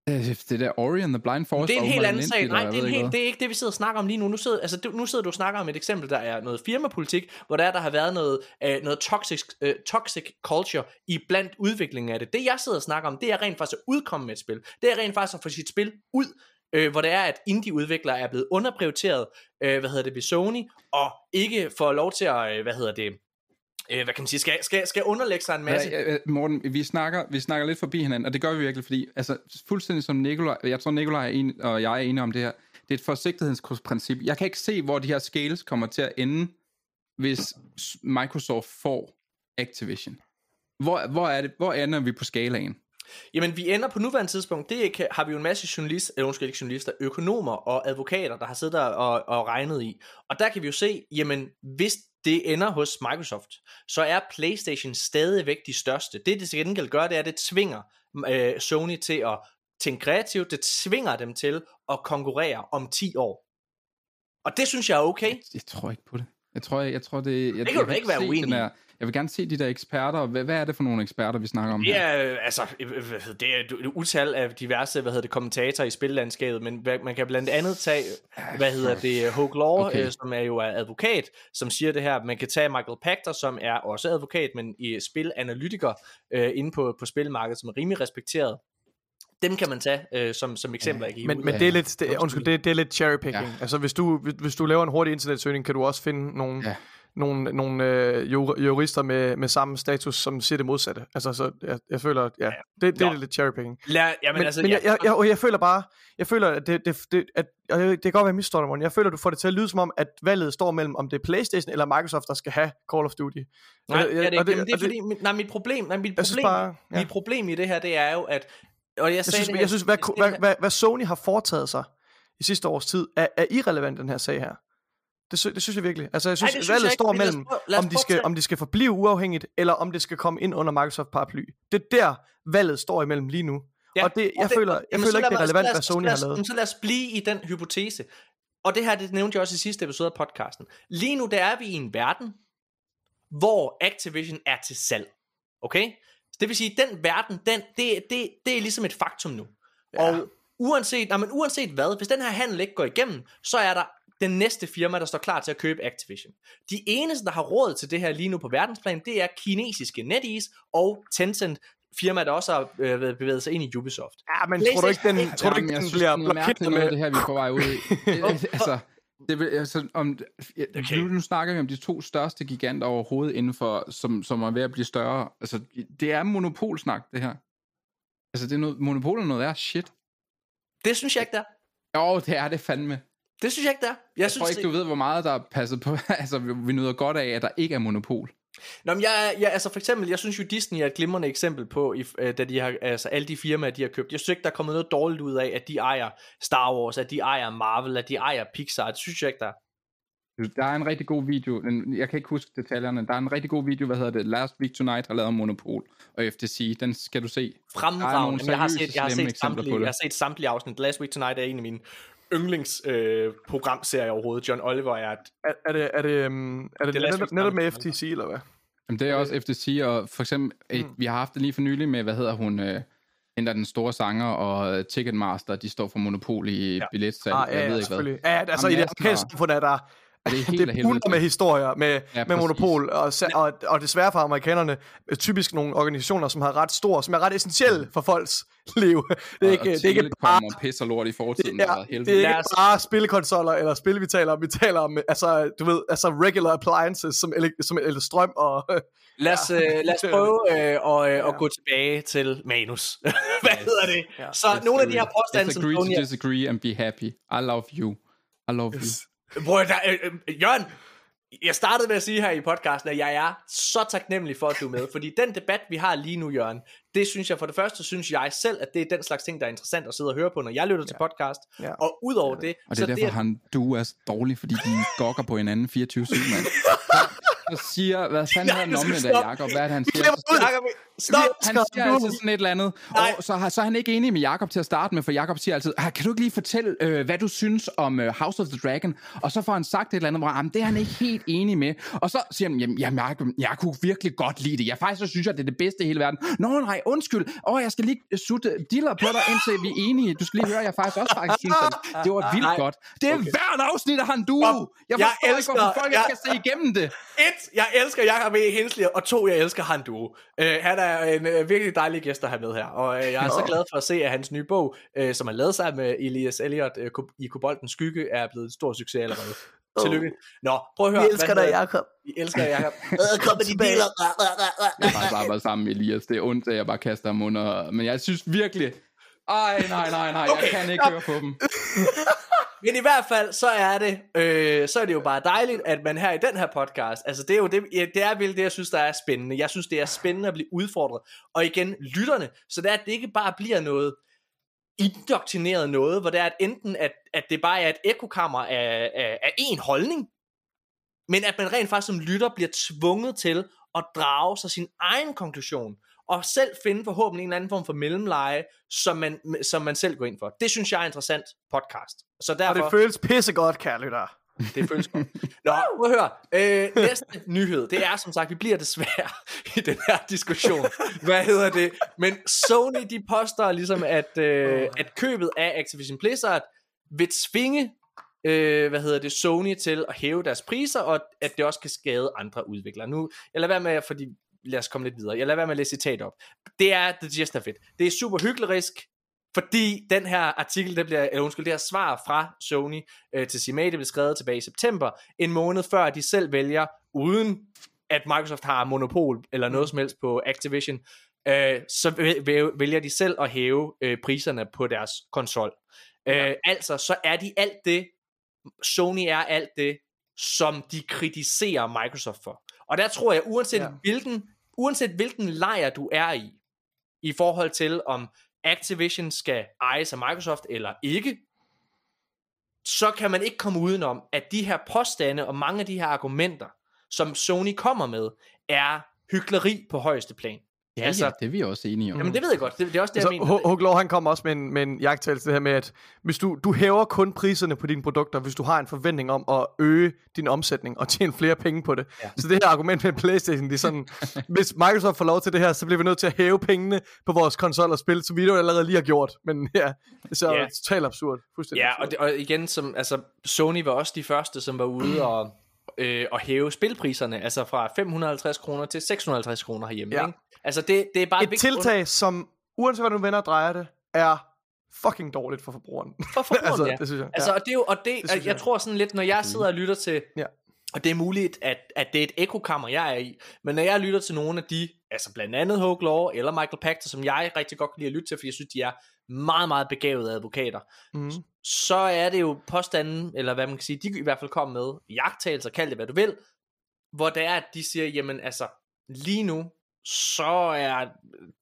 Øh, Det der Ori and the Blind Forest. Det er en helt anden sag. Nej, det er, helt, det er ikke det, vi sidder og snakker om lige nu. Nu sidder, altså, du, nu sidder du og snakker om et eksempel, der er noget firmapolitik, hvor der, er, der har været noget, øh, noget toxic, øh, toxic culture i blandt udviklingen af det. Det, jeg sidder og snakker om, det er rent faktisk at udkomme med et spil. Det er rent faktisk at få sit spil ud, øh, hvor det er, at indie-udviklere er blevet underprioriteret, øh, hvad hedder det, ved Sony, og ikke får lov til at, øh, hvad hedder det, øh, hvad kan man sige, skal, skal, skal underlægge sig en masse. Ja, ja, Morten, vi snakker, vi snakker lidt forbi hinanden, og det gør vi virkelig, fordi altså, fuldstændig som Nikolaj, jeg tror Nikolaj er en, og jeg er enige om det her, det er et forsigtighedsprincip. Jeg kan ikke se, hvor de her scales kommer til at ende, hvis Microsoft får Activision. Hvor, hvor, er det, hvor ender vi på skalaen? Jamen, vi ender på nuværende tidspunkt, det kan, har vi jo en masse journalister, eller undskyld ikke journalister, økonomer og advokater, der har siddet der og, og regnet i. Og der kan vi jo se, jamen, hvis det ender hos Microsoft, så er PlayStation stadigvæk de største. Det, det til gengæld gør, det er, at det tvinger øh, Sony til at tænke kreativt, det tvinger dem til at konkurrere om 10 år. Og det synes jeg er okay. Jeg tror ikke på det. Jeg tror, jeg, jeg tror det... Jeg, Det kan jeg du ikke være uenig der, Jeg vil gerne se de der eksperter. Hvad, hvad er det for nogle eksperter, vi snakker om Det her? er, øh, altså, øh, øh, det er et utal af diverse, hvad hedder det, kommentatorer i spillandskabet, men hvad- man kan blandt andet tage, hvad hedder det, Hogue Law, Okay. okay. som er jo er advokat, som siger det her. Man kan tage Michael Pachter, som er også advokat, men i spilanalytiker øh, inde på, på spilmarkedet, som er rimelig respekteret. Dem kan man tage øh, som, som eksempler. Ikke? Men, men Ja. det er lidt, det, Undskyld. det, det er lidt cherrypicking. Ja. Ja. Altså hvis du, hvis, hvis du laver en hurtig internetsøgning, kan du også finde nogle, Ja. ja. nogle, nogle øh, jur- jurister med, med samme status, som siger det modsatte. Altså så jeg, jeg føler, ja, det, det Nå. er lidt cherrypicking. Lad, jamen, Men, altså, men ja, jeg, jeg, jeg, og jeg føler bare, jeg føler, at det, det, det, at, og det kan godt være, jeg dig, Morten. Jeg føler, at du får det til at lyde som om, at valget står mellem, om det er Playstation eller Microsoft, der skal have Call of Duty. Nej, det, ja, det, og det, jamen, det er fordi, mit, nej, mit problem, nej, mit Jeg problem, bare, ja. mit problem i det her, det er jo, at, og jeg, Jeg synes, det her, jeg synes hvad, det hvad, hvad, hvad Sony har foretaget sig i sidste års tid, er, er irrelevant den her sag her. Det, sy- det synes jeg virkelig. Altså, jeg synes, det Ej, synes jeg valget ikke, står os mellem, prøve- os om de, skal, om de skal forblive uafhængigt, eller om det skal komme ind under Microsoft paraply. Det er der, valget står imellem lige nu. Ja, og det, jeg føler, jeg jamen, føler ikke, det er relevant, lad hvad os- Sony lad har os- lavet. Så lad os blive i den hypotese. Og det her, det nævnte jeg også i sidste episode af podcasten. Lige nu, der er vi i en verden, hvor Activision er til salg. Okay? Det vil sige, den verden, den, det, det, det er ligesom et faktum nu. Ja. Og uanset, nej, men uanset hvad, hvis den her handel ikke går igennem, så er der den næste firma, der står klar til at købe Activision. De eneste, der har råd til det her lige nu på verdensplan, det er kinesiske NetEase og Tencent, firma, der også har øh, været- bevæget sig ind i Ubisoft. Ja, men tror du ikke, den, tror du ikke, den bliver er blokeret med... det her, vi er på vej ud i. altså, det vil, altså, om, Okay. nu, nu snakker vi om de to største giganter overhovedet inden for, som, som er ved at blive større. Altså, det er monopolsnak, det her. Altså, det er noget, monopol er noget er shit. Det synes jeg ikke, der. Jo, det er det fandme. Det synes jeg ikke, der. Jeg, Jeg synes, tror ikke, du ved, hvor meget der er passet på. altså, vi vi nyder godt af, at der ikke er monopol. Nå, men jeg, jeg, altså for eksempel, jeg synes jo, Disney er et glimrende eksempel på, i, øh, da de har, altså alle de firmaer, de har købt. Jeg synes ikke, der er kommet noget dårligt ud af, at de ejer Star Wars, at de ejer Marvel, at de ejer Pixar. Det synes jeg ikke, der er. Der er en rigtig god video, den- jeg kan ikke huske detaljerne, der er en rigtig god video, hvad hedder det, Last Week Tonight har lavet om Monopol og FTC, den skal du se. Fremragende. Jeg har set, jeg har set, samtlige, jeg har set samtlige afsnit. Last Week Tonight er en af mine yndlingsprogramserier øh, programserier overhovedet. John Oliver er et Er, er det, er det, um, er det, Det netop, netop med. FTC, eller hvad? Jamen, det er også FTC, og for eksempel, mm. vi har haft det lige for nylig med, hvad hedder hun, øh, hende den store sanger, og Ticketmaster, de står for monopol i ja. billetsalg, Ah, ja, jeg ved ja, ikke hvad. Ja, altså Jamen, i det er amerikanske samfund er der Er det er helt det bunder med historier med, Ja, ja, med monopol, og, og, og desværre for amerikanerne, typisk nogle organisationer, som har ret stor, som er ret essentielle for folks liv. Det er ikke, og, det er ikke bare, og pisser lort i fortiden, ja, ja, det er ikke bare spillekonsoller eller spil, vi taler om. Vi taler om, altså, du ved, altså regular appliances, som, ele- som el- strøm og... Lad os, øh, lad os prøve øh, og, øh, at gå tilbage til manus. Hvad hedder det? Ja. Så nogle af de her påstande, som Disagree to disagree and be happy. I love you. I love you. Bror, der, øh, øh, Jørgen, jeg startede med at sige her i podcasten, at jeg er så taknemmelig for, at du er med. Fordi den debat, vi har lige nu, Jørgen, det synes jeg for det første, synes jeg selv, at det er den slags ting, der er interessant at sidde og høre på, når jeg lytter til podcast. Ja. Og udover det, Og det så er derfor, det, han, du er så dårlig, fordi de gokker på hinanden 24-7, mand. og siger, hvad fanden hedder du den skal omvendt af. Jacob? Hvad er det, han siger? ud. Jacob, Stop! Han siger altid sådan et eller andet, Nej. og så, har, så er han ikke enig med Jakob til at starte med, for Jakob siger altid, "Ah, kan du ikke lige fortælle, øh, hvad du synes om øh, House of the Dragon? Og så får han sagt et eller andet, hvor "Ah, men det er han ikke helt enig med. Og så siger han, jamen, jamen Jacob, jeg kunne virkelig godt lide det. Jeg faktisk så synes jeg, det er det bedste i hele verden. Nå nej, undskyld. Åh, jeg skal lige sutte diller på dig, indtil vi er enige. Du skal lige høre, jeg faktisk også faktisk synes, at det var vildt Nej. godt. Det er Okay. hvert afsnit af han du. Jeg Jeg forstår ikke, elsker- hvorfor folk jeg- skal se igennem det. Et, jeg elsker Jacob E. Hensley, og to, jeg elsker Han Duo. Uh, han er en uh, virkelig dejlig gæst at have med her, og uh, jeg er så glad for at se, at hans nye bog, uh, som er lavet sammen med Elias Elliot uh, i Koboldens Skygge, er blevet en stor succes allerede. Tillykke. Nå, prøv at høre. Vi elsker dig, Jacob. Vi elsker dig, Jacob. Øh, Kom med de biler. Jeg har bare været sammen med Elias. Det er ondt, at jeg bare kaster ham under. Men jeg synes virkelig... Ej, nej, nej, nej. Okay, Jeg kan ikke stop. høre på dem. Men i hvert fald, så er det, øh, så er det jo bare dejligt, at man her i den her podcast, altså det er jo det, det er vel det, jeg synes, der er spændende. Jeg synes, det er spændende at blive udfordret. Og igen, lytterne, så det er, at det ikke bare bliver noget indoktrineret noget, hvor det er, at enten, at, at det bare er et ekokammer af, af, af en holdning, men at man rent faktisk som lytter bliver tvunget til at drage sig sin egen konklusion, og selv finde forhåbentlig en eller anden form for mellemleje, som man, som man selv går ind for. Det synes jeg er interessant podcast. Så Og derfor, det føles pissegodt, kære lytter. det føles godt. Nå, prøv at høre. Øh, næste nyhed, det er som sagt, vi bliver desværre i den her diskussion. Hvad hedder det? Men Sony, de påstår ligesom, at, øh, at købet af Activision Blizzard vil tvinge øh, hvad hedder det, Sony til at hæve deres priser, og at det også kan skade andre udviklere. Nu, jeg lader være med, fordi lad os komme lidt videre. Jeg lader være med at læse citat op. Det er the gist of it. Det er super hyggelig fordi den her artikel, det bliver, eller undskyld, det her svar fra Sony øh, til CMA, det blev skrevet tilbage i september, en måned før de selv vælger, uden at Microsoft har monopol eller noget som helst på Activision, øh, så væ- væ- vælger de selv at hæve øh, priserne på deres konsol. Øh, altså, så er de alt det, Sony er alt det, som de kritiserer Microsoft for. Og der tror jeg, uanset, Ja. ja. hvilken, uanset hvilken lejr du er i, i forhold til om Activision skal ejes af Microsoft eller ikke, så kan man ikke komme udenom, at de her påstande og mange af de her argumenter, som Sony kommer med, er hykleri på højeste plan. Ja, Altså- altså, ja, det er vi også enige om. Jamen det ved jeg godt, det, det er også det, Altså, jeg mener. H- Huglov, han kommer også med en, med en jagttagelse det her med, at hvis du, du hæver kun priserne på dine produkter, hvis du har en forventning om at øge din omsætning og tjene flere penge på det. Ja. Så det her argument med Playstation, det er sådan, hvis Microsoft får lov til det her, så bliver vi nødt til at hæve pengene på vores konsol og spil, som vi jo allerede lige har gjort. Men ja, det er så Ja. totalt absurd. Fuldstændig Ja, absurd. og, det, og igen, som, altså, Sony var også de første, som var ude og, øh, og hæve spilpriserne, altså fra 550 kroner til 650 kroner herhjemme. Ja. Ikke? Altså det, det er bare Et vigtigt tiltag, som uanset hvad du vender og drejer det, er fucking dårligt for forbrugeren. for forbrugeren, altså, ja. det synes jeg. Altså, og det er jo, og det, Det jeg, jeg. tror sådan lidt, når jeg sidder og lytter til, Ja. og det er muligt, at, at det er et ekokammer, jeg er i, men når jeg lytter til nogle af de, altså blandt andet Hogue Law eller Michael Pachter, som jeg rigtig godt kan lide at lytte til, fordi jeg synes, de er meget, meget begavede advokater, Mm. så er det jo påstanden, eller hvad man kan sige, de i hvert fald kom med, jagttagelser, kald det hvad du vil, hvor det er, at de siger, jamen altså, lige nu, så er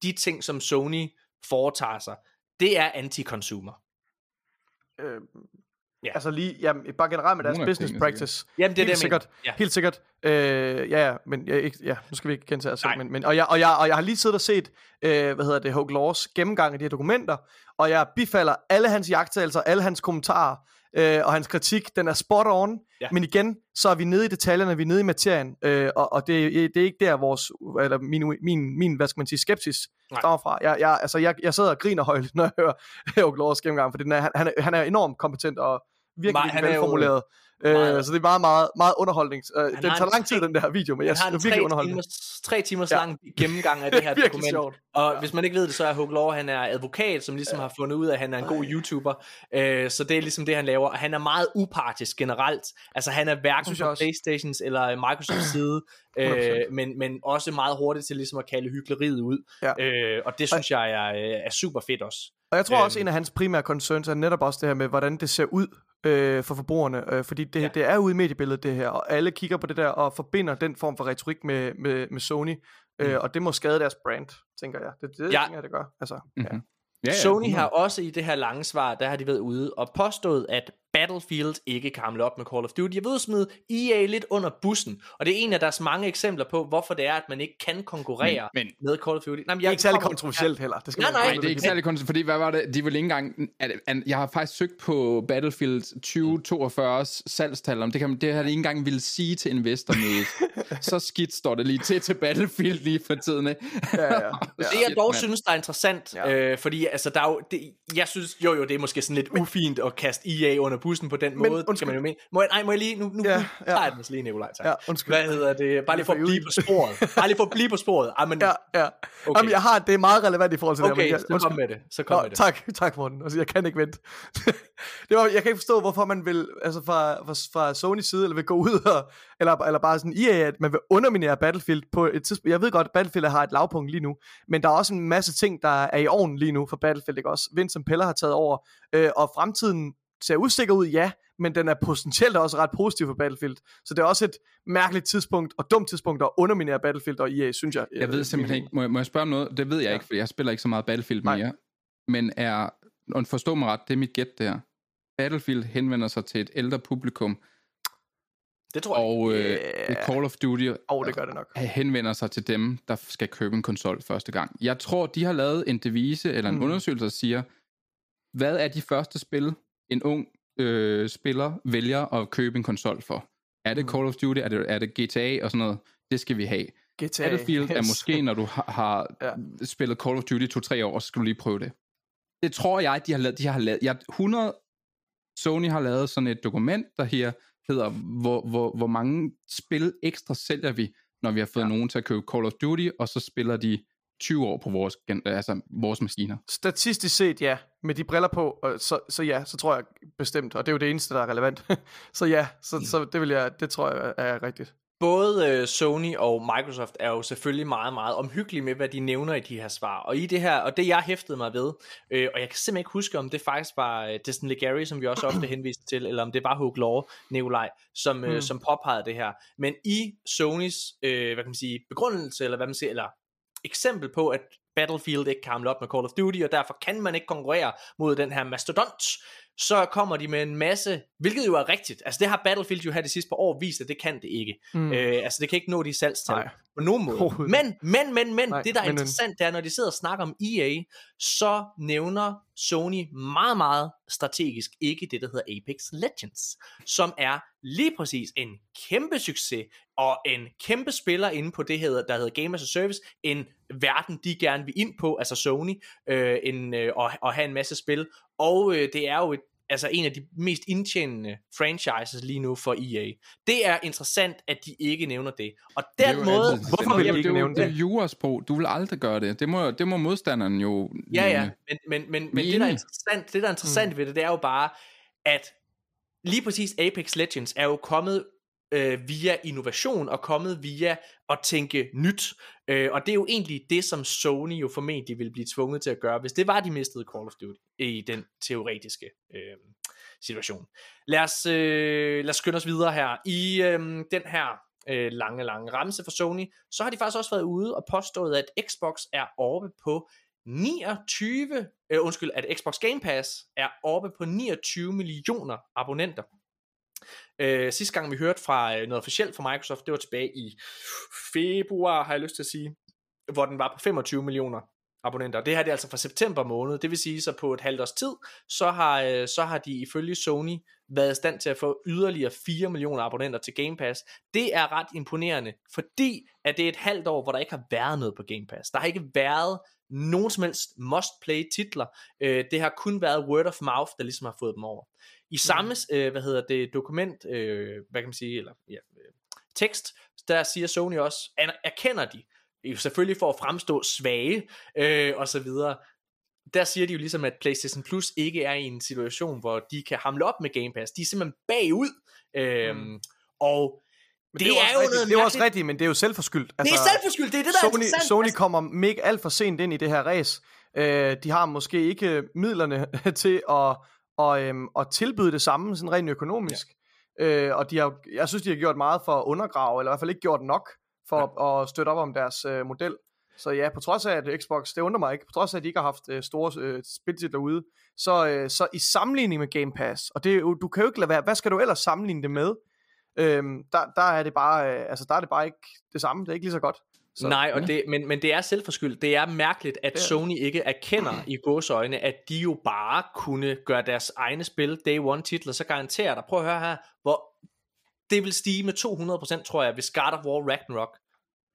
de ting, som Sony foretager sig, det er anti-consumer. Øh, Ja. Altså lige, jamen, bare generelt med deres Nogle business tingene, practice. Jamen, det er helt det, sikkert. Ja. Helt sikkert. Øh, ja, ja, men jeg, ikke, ja, nu skal vi ikke gentage os selv. Nej. Men, men, og, jeg, og, jeg, og jeg har lige siddet og set, øh, hvad hedder det, Hogue Laws gennemgang af de her dokumenter, og jeg bifalder alle hans jagttagelser, alle hans kommentarer, øh, og hans kritik, den er spot on. Ja. Men igen, så er vi nede i detaljerne, vi er nede i materien, øh, og, og det, det er ikke der, vores, eller min, min, min hvad skal man sige, skepsis Nej. stammer fra. Jeg, jeg, altså, jeg, jeg sidder og griner højt, når jeg hører Hogue Laws gennemgang, for den er, han, han, er, han er enormt kompetent og virkelig, han er jo velformuleret. meget- Øh, så det er meget, meget, meget underholdning. Øh, den tager lang tid, den der video, men jeg synes, det er virkelig underholdende. timers, tre timers Ja. ja. lang gennemgang af det her Virkelig dokument. sjovt. Og hvis man ikke ved det, så er Hugh han er advokat, som ligesom har fundet ud af, at han er en god YouTuber. Øh, så det er ligesom det, han laver. Og han er meget upartisk generelt. Altså han er hverken på. Playstations eller Microsofts side, øh, 100%. men, men også meget hurtigt til ligesom at kalde hyggeleriet ud. Ja. Øh, og det synes jeg er, øh, er super fedt også. Og jeg tror også, Øhm. en af hans primære concerns er netop også det her med, hvordan det ser ud øh, for forbrugerne. Øh, fordi det, ja. Ja. det er ude i mediebilledet, det her, og alle kigger på det der og forbinder den form for retorik med, med, med Sony. Øh, Mm. og det må skade deres brand, tænker jeg. Det, det Ja. tænker jeg, det gør. Altså, ja. Mhm. Ja, ja, Sony 100. har også i det her lange svar, der har de været ude og påstået, at Battlefield ikke kan hamle op med Call of Duty. Jeg ved smide EA lidt under bussen, og det er en af deres mange eksempler på, hvorfor det er, at man ikke kan konkurrere Men- men- med Call of Duty. Nej, men Det er ikke særlig kontroversielt heller. Det skal Nej, man nej, Nej, det er ikke særlig konstigt, fordi hvad var det? De ville ikke engang... At, at, jeg har faktisk søgt på Battlefield 2042's salgstal, om det, kan, det har de ikke engang ville sige til investormødet. så skidt står det lige til til Battlefield lige for tiden. ikke? Ja, ja. ja. Det jeg dog mand. synes, der er interessant, Ja. ja. øh, fordi altså, der er jo, det, jeg synes, jo jo, det er måske sådan lidt ufint at kaste EA under bussen på den Men måde, undskyld. kan man jo mene. Må jeg, nej, må jeg lige, nu, nu, Ja, ja, den lige, Nikolaj, tak. Ja, undskyld. Hvad hedder det? Bare lige for at blive på sporet. Bare lige for at blive på sporet. Ah, men, Ja, ja. Okay. Jamen, jeg har, det er meget relevant i forhold til det her, okay, men jeg, så kom med det. Så kom Nå, med det. tak, tak Morten. Altså, jeg kan ikke vente. det var, jeg kan ikke forstå, hvorfor man vil, altså fra, fra, fra Sony's side, eller vil gå ud og, eller, eller bare sådan EA, at man vil underminere Battlefield på et tidspunkt. Jeg ved godt, at Battlefield har et lavpunkt lige nu, men der er også en masse ting, der er i ovnen lige nu for Battlefield, ikke også? Vincent Peller har taget over, øh, og fremtiden ser usikker ud, ja, men den er potentielt også ret positiv for Battlefield. Så det er også et mærkeligt tidspunkt, og dumt tidspunkt at underminere Battlefield og EA, synes jeg. Jeg ved Øh, simpelthen ikke, må jeg, må jeg spørge om noget? Det ved jeg Ja. ikke, for jeg spiller ikke så meget Battlefield Nej. mere. Men er, og forstå mig ret, det er mit gæt der. Battlefield henvender sig til et ældre publikum, Det tror jeg. og øh, Yeah. Call of Duty oh, det gør det nok. henvender sig til dem, der skal købe en konsol første gang. Jeg tror, de har lavet en devise eller en mm. undersøgelse, der siger, hvad er de første spil, en ung øh, spiller vælger at købe en konsol for? Er det Mm. Call of Duty? Er det, er det GTA og sådan noget? Det skal vi have. GTA. Battlefield er yes. måske, når du har, har Ja. spillet Call of Duty 2-3 år, så skal du lige prøve det. Det tror jeg, de har lavet. De har lavet jeg, 100 Sony har lavet sådan et dokument, der her hedder, hvor, hvor, hvor mange spil ekstra sælger vi, når vi har fået ja. nogen til at købe Call of Duty, og så spiller de 20 år på vores, altså vores maskiner. Statistisk set, ja. Med de briller på, og så, så ja, så tror jeg bestemt. Og det er jo det eneste, der er relevant. så ja, så, så det, vil jeg, det tror jeg er rigtigt. både øh, Sony og Microsoft er jo selvfølgelig meget, meget omhyggelige med, hvad de nævner i de her svar. Og i det her, og det jeg hæftede mig ved, øh, og jeg kan simpelthen ikke huske, om det faktisk var øh, Destin Legary, som vi også ofte henviste til, eller om det var Hugh Law, Nikolaj, som, øh, Mm. som påpegede det her. Men i Sonys, øh, hvad kan man sige, begrundelse, eller hvad man siger, eller eksempel på, at Battlefield ikke kan hamle op med Call of Duty, og derfor kan man ikke konkurrere mod den her mastodont, så kommer de med en masse, hvilket jo er rigtigt. Altså det har Battlefield jo her de sidste par år vist, at det kan det ikke. Mm. Øh, altså det kan ikke nå de salgstal Nej. på nogen måde. Men, men, men, men, Nej, det der er men, interessant, det er, når de sidder og snakker om EA, så nævner Sony meget, meget strategisk ikke det, der hedder Apex Legends, som er lige præcis en kæmpe succes, og en kæmpe spiller inde på det, der hedder Game as a Service, en verden, de gerne vil ind på, altså Sony, øh, en, øh, og, og have en masse spil, og øh, det er jo et altså en af de mest indtjenende franchises lige nu for EA. Det er interessant, at de ikke nævner det. Og Det er den jo måde... altid- hvorfor vil det, de ikke det, er nævne det? er det? jo jurasprog. Du vil aldrig gøre det. Det må, det må modstanderen jo Ja, ja, men, men, men, men er det, der er interessant, det, der er interessant mm. ved det, det er jo bare, at lige præcis Apex Legends er jo kommet øh, via innovation og kommet via at tænke nyt. Øh, og det er jo egentlig det, som Sony jo formentlig ville blive tvunget til at gøre, hvis det var, de mistede Call of Duty i den teoretiske øh, situation. Lad os, øh, lad os skynde os videre her. I øh, den her øh, lange, lange ramse for Sony, så har de faktisk også været ude og påstået, at Xbox er oppe på 29, øh, undskyld, at Xbox Game Pass er oppe på 29 millioner abonnenter. Øh, sidste gang vi hørte fra øh, noget officielt fra Microsoft, det var tilbage i februar, har jeg lyst til at sige, hvor den var på 25 millioner abonnenter. Det her det er altså fra september måned, det vil sige så på et halvt års tid, så har, øh, så har de ifølge Sony været i stand til at få yderligere 4 millioner abonnenter til Game Pass. Det er ret imponerende, fordi at det er et halvt år, hvor der ikke har været noget på Game Pass. Der har ikke været nogen som helst must-play titler. Øh, det har kun været word of mouth, der ligesom har fået dem over. I samme, øh, hvad hedder det, dokument, øh, hvad kan man sige, eller ja, øh, tekst, der siger Sony også, an- erkender de, selvfølgelig for at fremstå svage, øh, og så videre, der siger de jo ligesom, at PlayStation Plus ikke er i en situation, hvor de kan hamle op med Game Pass. De er simpelthen bagud, øh, Mm. og Men det, det, er, jo er jo rigtigt, noget det er også rigtigt, men det er jo selvforskyldt. Altså, det er selvforskyldt, det er det, der er Sony, interessant. Sony Altså, kommer mega alt for sent ind i det her race. Øh, de har måske ikke midlerne til at, og, øhm, at tilbyde det samme, sådan rent økonomisk. Ja. Øh, og de har, jeg synes, de har gjort meget for at undergrave, eller i hvert fald ikke gjort nok for ja. at, at støtte op om deres øh, model. Så ja, på trods af, at Xbox, det undrer mig ikke, på trods af, at de ikke har haft øh, store øh, spiltitler ude, så, øh, så i sammenligning med Game Pass, og det, du kan jo ikke lade være, hvad skal du ellers sammenligne det med? Øhm, der, der, er det bare, øh, altså, der er det bare ikke det samme, det er ikke lige så godt. Så, Nej, og ja. det, men, men det er selvforskyldt. Det er mærkeligt, at Ja. Sony ikke erkender i gåsøjne, at de jo bare kunne gøre deres egne spil Day One titler, så garanterer dig, prøv at høre her, hvor det vil stige med 200%, tror jeg, hvis God of War Ragnarok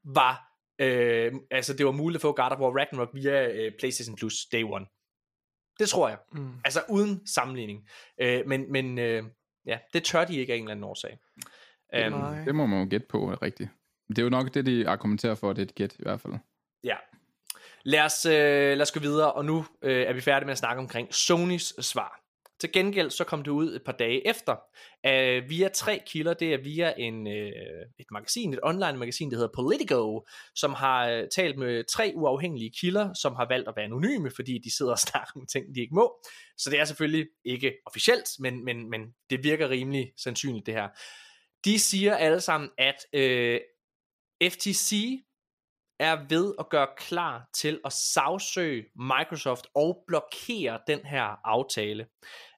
var, øh, altså det var muligt at få God of War Ragnarok via øh, PlayStation Plus Day One. Det tror jeg. Mm. Altså uden sammenligning. Øh, men men øh, ja, det tør de ikke af en eller anden årsag. Um. Det må man jo gætte på, er rigtigt. Det er jo nok det, de argumenterer for, at det er et gæt i hvert fald. Ja. Lad os, øh, lad os gå videre, og nu øh, er vi færdige med at snakke omkring Sonys svar. Til gengæld så kom det ud et par dage efter, øh, via tre kilder, det er via en, øh, et magasin, et online magasin, der hedder Politico, som har øh, talt med tre uafhængige kilder, som har valgt at være anonyme, fordi de sidder og snakker om ting, de ikke må. Så det er selvfølgelig ikke officielt, men, men, men det virker rimelig sandsynligt det her. De siger alle sammen, at øh, FTC er ved at gøre klar til at sagsøge Microsoft og blokere den her aftale.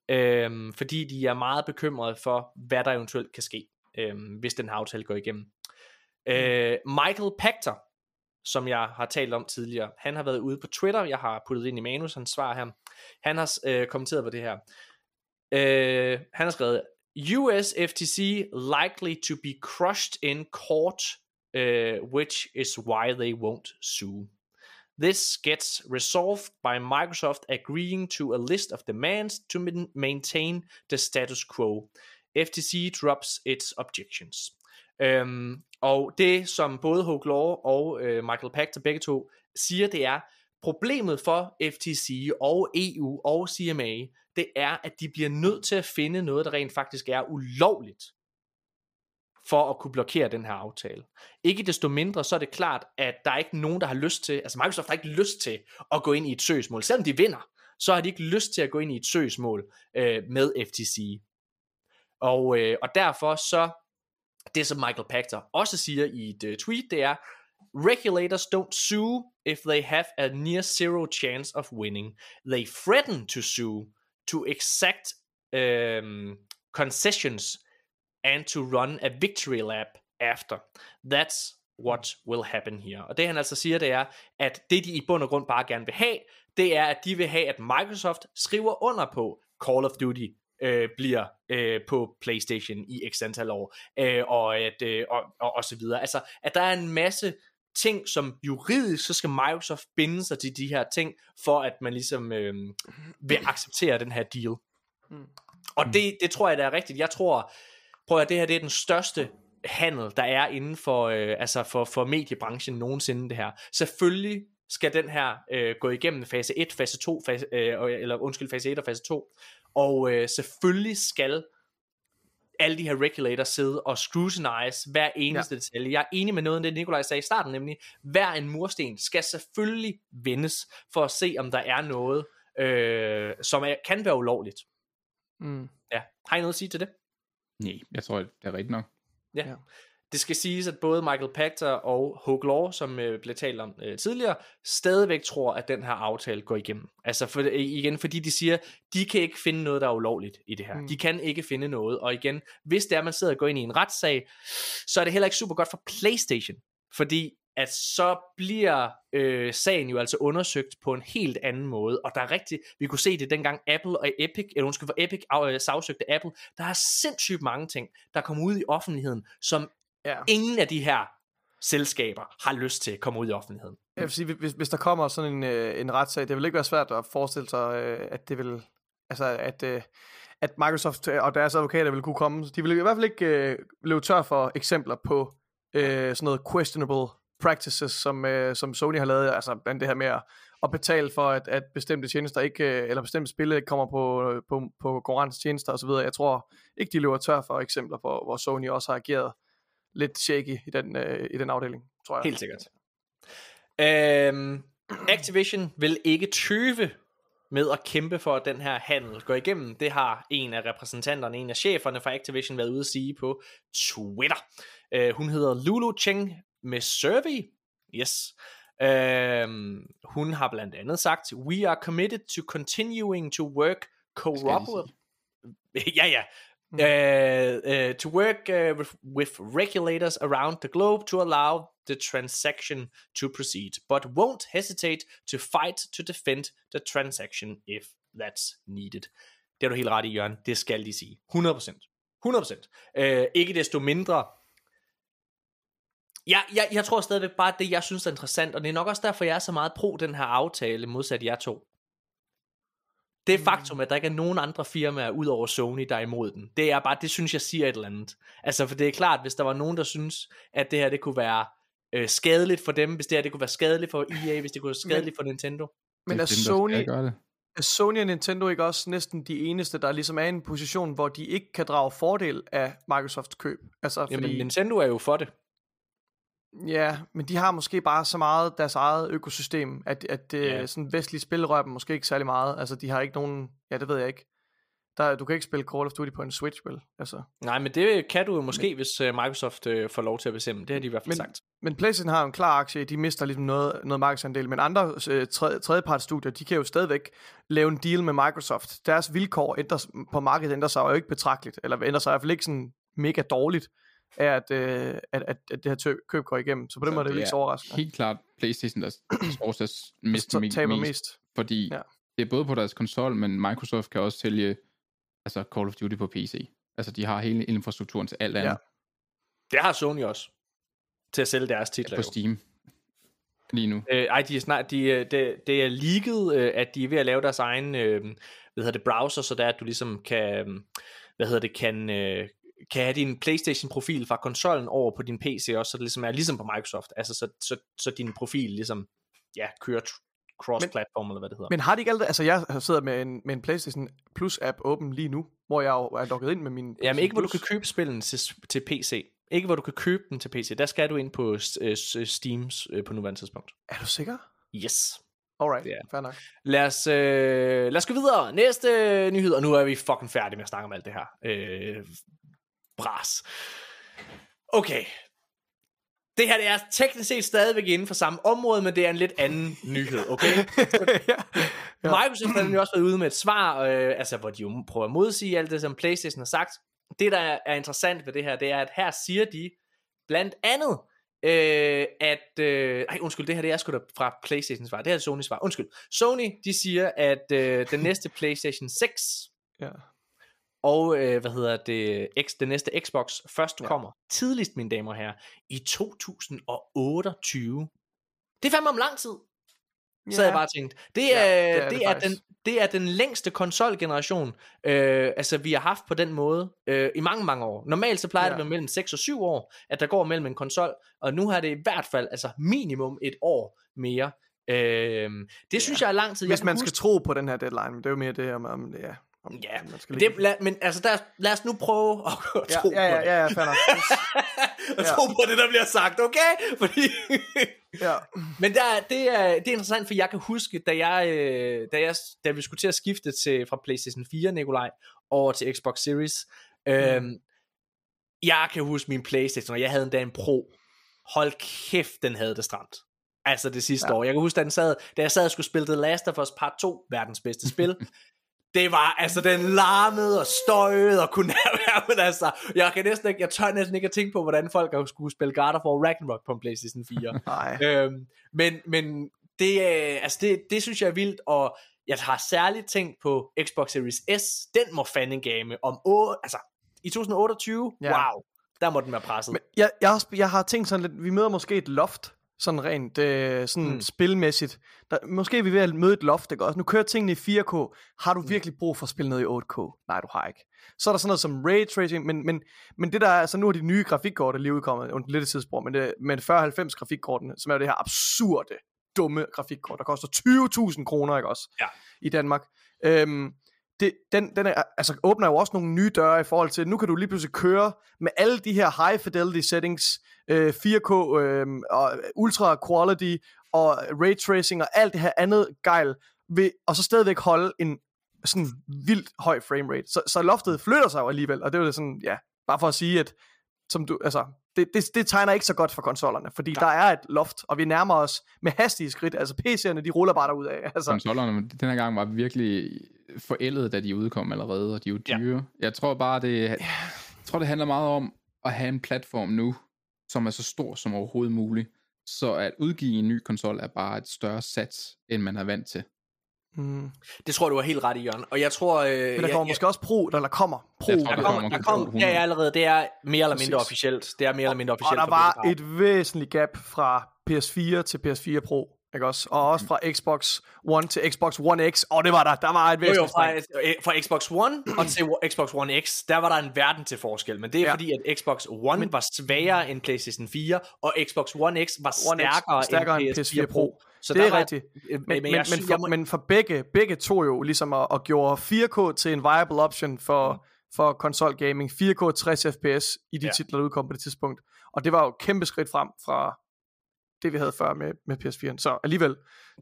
Øhm, fordi de er meget bekymrede for, hvad der eventuelt kan ske, øhm, hvis den her aftale går igennem. Øh, Michael Pachter, som jeg har talt om tidligere, han har været ude på Twitter, jeg har puttet ind i manus, hans svar her. Han har øh, kommenteret på det her. Øh, han har skrevet, US FTC likely to be crushed in court, uh, which is why they won't sue. This gets resolved by Microsoft agreeing to a list of demands to min- maintain the status quo. FTC drops its objections. Øhm, og det, som både Hogue Law og øh, Michael Pachter begge to siger, det er, problemet for FTC og EU og CMA, det er, at de bliver nødt til at finde noget, der rent faktisk er ulovligt, for at kunne blokere den her aftale. Ikke desto mindre, så er det klart, at der er ikke nogen, der har lyst til, altså Microsoft har ikke lyst til at gå ind i et søgsmål. Selvom de vinder, så har de ikke lyst til at gå ind i et søgsmål øh, med FTC. Og, øh, og derfor så, det som Michael Pachter også siger i et øh, tweet, det er, Regulators don't sue if they have a near zero chance of winning. They threaten to sue to exact um, concessions and to run a victory lap after. That's what will happen here. Og det han altså siger, det er, at det de i bund og grund bare gerne vil have, det er, at de vil have, at Microsoft skriver under på Call of Duty øh, bliver øh, på PlayStation i x antal år, øh, og, at, øh, og, og, og så videre. Altså, at der er en masse ting, som juridisk, så skal Microsoft binde sig til de her ting, for at man ligesom øh, vil acceptere den her deal. Mm. Og det, det tror jeg, der er rigtigt. Jeg tror, prøv at det her det er den største handel, der er inden for, øh, altså for, for mediebranchen nogensinde det her. Selvfølgelig skal den her øh, gå igennem fase 1, fase 2, fase, øh, eller undskyld, fase 1 og fase 2. Og øh, selvfølgelig skal alle de her regulators sidde og scrutinize hver eneste ja. detalje. Jeg er enig med noget af det, Nikolaj sagde i starten, nemlig, hver en mursten skal selvfølgelig vendes, for at se, om der er noget, øh, som er, kan være ulovligt. Mm. Ja. Har I noget at sige til det? Nej, jeg tror, det er rigtigt nok. Ja. Ja. Det skal siges, at både Michael Pachter og Hogue Law, som øh, blev talt om øh, tidligere, stadigvæk tror, at den her aftale går igennem. Altså for, øh, igen, fordi de siger, de kan ikke finde noget, der er ulovligt i det her. Mm. De kan ikke finde noget. Og igen, hvis det er, man sidder og går ind i en retssag, så er det heller ikke super godt for PlayStation. Fordi at så bliver øh, sagen jo altså undersøgt på en helt anden måde, og der er rigtig, vi kunne se det dengang Apple og Epic, eller undskyld for Epic øh, sagsøgte Apple, der er sindssygt mange ting, der kommer ud i offentligheden, som Ja. ingen af de her selskaber har lyst til at komme ud i offentligheden. Jeg vil sige, hvis, hvis der kommer sådan en, øh, en retssag, det vil ikke være svært at forestille sig, øh, at det vil, altså at, øh, at Microsoft og deres advokater vil kunne komme. De vil i hvert fald ikke øh, løbe tør for eksempler på øh, sådan noget questionable practices, som, øh, som Sony har lavet, altså blandt det her med at, at betale for, at, at bestemte tjenester ikke, øh, eller bestemte spil ikke kommer på, øh, på, på, på konkurrencetjenester osv. Jeg tror ikke, de løber tør for eksempler, hvor, hvor Sony også har ageret lidt shaky i den, øh, i den afdeling, tror jeg. Helt sikkert. Øhm, Activision vil ikke tøve med at kæmpe for, at den her handel går igennem. Det har en af repræsentanterne, en af cheferne fra Activision været ude at sige på Twitter. Øh, hun hedder Lulu Cheng med Survey. Yes. Øhm, hun har blandt andet sagt, We are committed to continuing to work cooperatively. ja, ja. Mm. Uh, uh, to work uh, with, with regulators around the globe to allow the transaction to proceed, but won't hesitate to fight to defend the transaction if that's needed. Det er du helt ret i, Jørgen. Det skal de sige. 100%. 100%. Uh, ikke desto mindre. Ja, jeg, jeg tror stadigvæk bare, at det, jeg synes er interessant, og det er nok også derfor, jeg er så meget pro den her aftale, modsat jer to. Det er faktum, at der ikke er nogen andre firmaer ud over Sony, der er imod den. Det er bare, det synes jeg siger et eller andet. Altså, for det er klart, hvis der var nogen, der synes, at det her, det kunne være øh, skadeligt for dem, hvis det her, det kunne være skadeligt for EA, hvis det kunne være skadeligt for Nintendo. Men er Sony, er Sony og Nintendo ikke også næsten de eneste, der ligesom er i en position, hvor de ikke kan drage fordel af Microsofts køb? Altså, fordi, Jamen, Nintendo er jo for det. Ja, men de har måske bare så meget deres eget økosystem, at, at Ja. yeah. sådan vestlige spil rører dem måske ikke særlig meget. Altså, de har ikke nogen... Ja, det ved jeg ikke. Der, du kan ikke spille Call of Duty på en Switch, vel? Altså. Nej, men det kan du måske, men, hvis uh, Microsoft uh, får lov til at bestemme. Det har de i hvert fald Men- sagt. Men PlayStation har jo en klar aktie, de mister ligesom noget, noget markedsandel, men andre øh, tredje, tredjepartsstudier, de kan jo stadigvæk lave en deal med Microsoft. Deres vilkår ændres, på markedet ændrer sig jo ikke betragteligt, eller ændrer sig i hvert fald ikke sådan mega dårligt af, at, øh, at, at, at det her tø- køb går igennem. Så på den Så måde er det jo det ikke så er overraskende. Helt klart Playstation, der står til at miste Så me- taber mest, mest. fordi Ja. det er både på deres konsol, men Microsoft kan også sælge altså Call of Duty på PC. Altså, de har hele infrastrukturen til alt andet Ja. Det har Sony også. Til at sælge deres titler. på jo. Steam lige nu. Øh, ej, de er snart, de, øh, det, det er leaget, øh, at de er ved at lave deres egen, øh, hvad hedder det, browser, så der at du ligesom kan, hvad hedder det, kan, øh, kan have din Playstation-profil fra konsollen over på din PC også, så det ligesom er ligesom på Microsoft, altså så, så, så din profil ligesom, ja, kører cross-platform, eller hvad det hedder. Men har de ikke altid... Altså, jeg sidder med en, med en PlayStation Plus-app åben lige nu, hvor jeg er logget ind med min... Jamen ikke, hvor du kan købe spillene til, til PC. Ikke, hvor du kan købe dem til PC. Der skal du ind på øh, Steams øh, på nuværende tidspunkt. Er du sikker? Yes. Alright, yeah. fair nok. Lad os, øh, lad os gå videre. Næste nyhed, og nu er vi fucking færdige med at snakke om alt det her. Øh, bras. Okay. Det her det er teknisk set stadigvæk inden for samme område, men det er en lidt anden nyhed, okay? ja. Ja. Microsoft har nemlig også været ude med et svar, øh, altså hvor de jo prøver at modsige alt det, som Playstation har sagt. Det, der er, er interessant ved det her, det er, at her siger de blandt andet, øh, at... Øh, ej, undskyld, det her det er sgu da fra Playstations svar. Det her er Sonys svar. Undskyld. Sony, de siger, at øh, den næste Playstation 6 ja. Og, øh, hvad hedder det, X, den næste Xbox først Ja. ja. kommer tidligst, mine damer og herrer, i 2028. Det er fandme om lang tid. Så havde jeg bare tænkt, det er, Ja, ja, det er det, det det, er den, det er den længste konsolgeneration, øh, altså vi har haft på den måde øh, i mange, mange år. Normalt så plejer ja. Ja. det at være mellem 6 og 7 år, at der går mellem en konsol, og nu har det i hvert fald altså minimum et år mere. Øh, det synes jeg er lang tid. Hvis man huske- skal tro på den her deadline, men det er jo mere det, om, om ja, om, Ja, man skal det, lad, men altså der, lad os nu prøve at, at ja, tro ja, ja, på det. ja, ja, Ja. tro på det, der bliver sagt, okay? Fordi ja. Men der, det, er, det er interessant, for jeg kan huske, da, jeg, øh, da, jeg, da vi skulle til at skifte til, fra PlayStation 4, Nikolaj, over til Xbox Series, øh, jeg kan huske min PlayStation, og jeg havde endda en Pro. Hold kæft, den havde det stramt. Altså det sidste ja. år. Jeg kan huske, da, den sad, da jeg sad og skulle spille The Last of Us Part 2, verdens bedste spil, det var, altså den larmede og støjede og kunne nærmere, men altså, jeg kan næsten ikke, jeg tør næsten ikke at tænke på, hvordan folk har skulle spille God of War Ragnarok på en PlayStation 4. Nej. øhm, men, men det, øh, altså det, det synes jeg er vildt, og jeg har særligt tænkt på Xbox Series S, den må fandme game om 8, altså i 2028, Ja. wow, der må den være presset. Men jeg, jeg, har, jeg har tænkt sådan lidt, vi møder måske et loft, sådan rent øh, sådan mm. Mm. spilmæssigt. Der, måske er vi ved at møde et loft, ikke også? Nu kører tingene i 4K. Har Mm. du virkelig brug for at spille noget i 8K? Nej, du har ikke. Så er der sådan noget som ray tracing, men, men, men det der er, altså nu er de nye grafikkort, der lige udkommet, und lidt tidspunkt, men, det, men 4090 grafikkortene, som er det her absurde, dumme grafikkort, der koster 20.000 kroner, ikke også? Ja. I Danmark. Øhm, det, den, den er, altså, åbner jo også nogle nye døre i forhold til, nu kan du lige pludselig køre med alle de her high fidelity settings, øh, 4K øh, og ultra quality og ray tracing og alt det her andet gejl, ved, og så stadigvæk holde en sådan vildt høj frame rate. Så, så loftet flytter sig jo alligevel, og det er jo sådan, ja, bare for at sige, at som du, altså, det, det, det tegner ikke så godt for konsollerne, fordi der er et loft, og vi nærmer os med hastige skridt. Altså PC'erne, de ruller bare derud af. Altså, Konsollerne den her gang var virkelig forældet, da de udkom allerede, og de er jo Ja. dyre. Jeg tror bare, det, jeg tror, det handler meget om at have en platform nu, som er så stor som overhovedet muligt. Så at udgive en ny konsol er bare et større sats, end man er vant til. mm. Det tror jeg, du har helt ret i, Jørgen. Og jeg tror... Øh, Men der jeg, kommer måske også Pro, eller der kommer Pro. Jeg tror, Der der kommer, der kommer, ja, 100. ja, allerede. Det er mere eller mindre Præcis. officielt. Det er mere eller mindre Og officielt. der for var et væsentligt gap fra PS4 til PS4 Pro, ikke også? Og også fra Xbox One til Xbox One X. Og det var der. Der var et væsentligt fra, spring. øh, fra Xbox One og til Xbox One X, der var der en verden til forskel. Men det er Ja. fordi, at Xbox One Men, var svagere end PlayStation 4, og Xbox One X var One X stærkere, stærkere end PS4 Pro. Så det der er var, rigtigt. øh, Men, men, men, jeg synes, for, må- men for begge, begge to jo ligesom og, og gjorde 4K til en viable option for, Mm. for konsol gaming. 4K 60 FPS i de Ja. titler, der udkom på det tidspunkt. Og det var jo kæmpe skridt frem fra det, vi havde før med, med PS4'en. Så alligevel,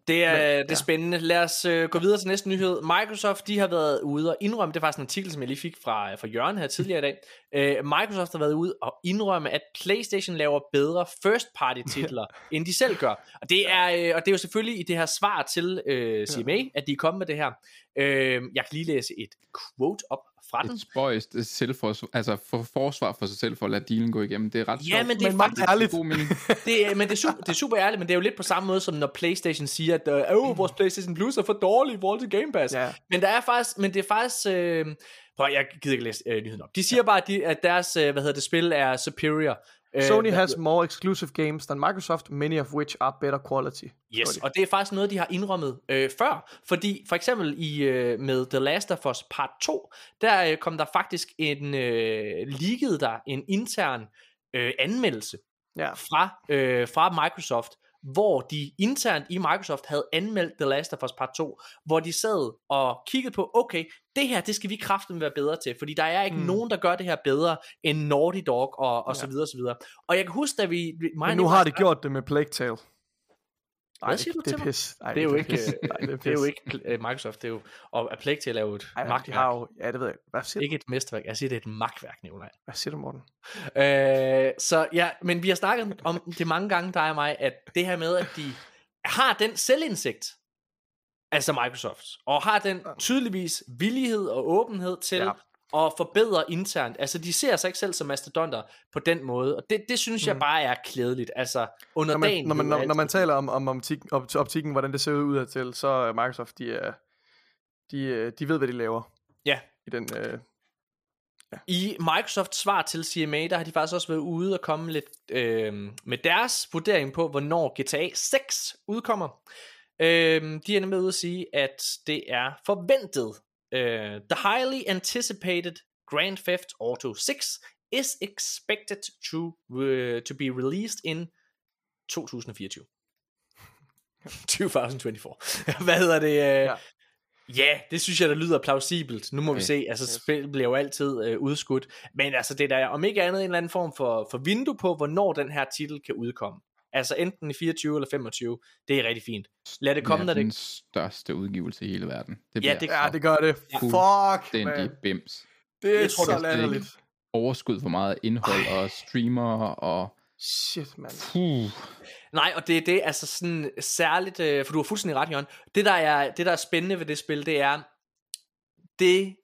Det er, Men- det er ja. spændende. Lad os øh, gå videre til næste nyhed. Microsoft, de har været ude og indrømme, det er faktisk en artikel, som jeg lige fik fra, fra Jørgen her tidligere i dag. Øh, Microsoft har været ude og indrømme, at PlayStation laver bedre first party titler, end de selv gør. Og det er, øh, og det er jo selvfølgelig i det her svar til øh, CMA, at de er kommet med det her. Øh, jeg kan lige læse et quote op fra den. Et spøjst selvforsvar, altså for forsvar for sig selv, for at lade dealen gå igennem. Det er ret Ja, sjovt. men det er men meget faktisk ærligt. God mening. det er, men det er, super, det er super ærligt, men det er jo lidt på samme måde, som når PlayStation siger, at øh, vores PlayStation Plus er for dårlig i forhold til Game Pass. Ja. Men der er faktisk, men det er faktisk, øh, prøv, jeg gider ikke læse øh, nyheden op. De siger bare, at, de, at deres, øh, hvad hedder det, spil er superior. Øh, Sony has more exclusive games than Microsoft, many of which are better quality. Yes, og det er faktisk noget, de har indrømmet øh, før, fordi for eksempel i øh, med The Last of Us Part 2, der øh, kom der faktisk en øh, leaget der en intern øh, anmeldelse Ja. fra, øh, fra Microsoft, hvor de internt i Microsoft havde anmeldt The Last of Us Part 2, hvor de sad og kiggede på, okay, det her, det skal vi kraften være bedre til, fordi der er ikke Mm. nogen, der gør det her bedre end Naughty Dog og, og Ja. så videre og så videre. Og jeg kan huske, da vi... mig Men nu har de gjort det med Plague Tale. Hvad siger du det er til mig? pis. Ej, Det er jo ikke, øh, Nej, det er, Det er jo ikke uh, Microsoft, det er jo, og A Plague Tale er jo et Ej, magtværk. har jo, ja, det ved jeg. Hvad siger, Ikke et mesterværk, jeg siger, det er et magtværk, Nikolaj. hvad siger du, Morten? Øh, så ja, men vi har snakket om det mange gange, dig og mig, at det her med, at de har den selvindsigt, altså Microsoft, og har den tydeligvis villighed og åbenhed til Ja. Ja. at forbedre internt. Altså, de ser sig ikke selv som mastodonter på den måde, og det, det synes jeg Mm. bare er klædeligt. Altså, under Når man, dagen... når, man, når, altid- når man taler om, om optik, op, optikken, hvordan det ser ud udadtil, så er Microsoft, de, er, de, øh, de ved, hvad de laver. Ja. I den, øh, I Microsofts svar til CMA, der har de faktisk også været ude og komme lidt øh, med deres vurdering på, hvornår GTA 6 udkommer. Øh, de er nemlig ude at sige, at det er forventet. Øh, the highly anticipated Grand Theft Auto 6 is expected to, uh, to be released in 2024. 2024. Hvad hedder det? Ja. Ja. Ja, det synes jeg, der lyder plausibelt. Nu må okay. vi se. Altså, Yes. spil bliver jo altid øh, udskudt. Men altså, det er da om ikke andet en eller anden form for, for vindue på, hvornår den her titel kan udkomme. Altså enten i 24 eller 25. Det er rigtig fint. Lad det komme, det når er det... den største udgivelse i hele verden. Det Ja, det- ja, det gør det. Ja. Fuck, den man. bims. Det er Jeg tror, så det er latterligt. Overskud for meget indhold og streamer og... Shit, man. Puh. Nej, og det er det, altså sådan særligt, øh, for du har fuldstændig ret, Jørgen. Det der, er, det, der er spændende ved det spil, det er, det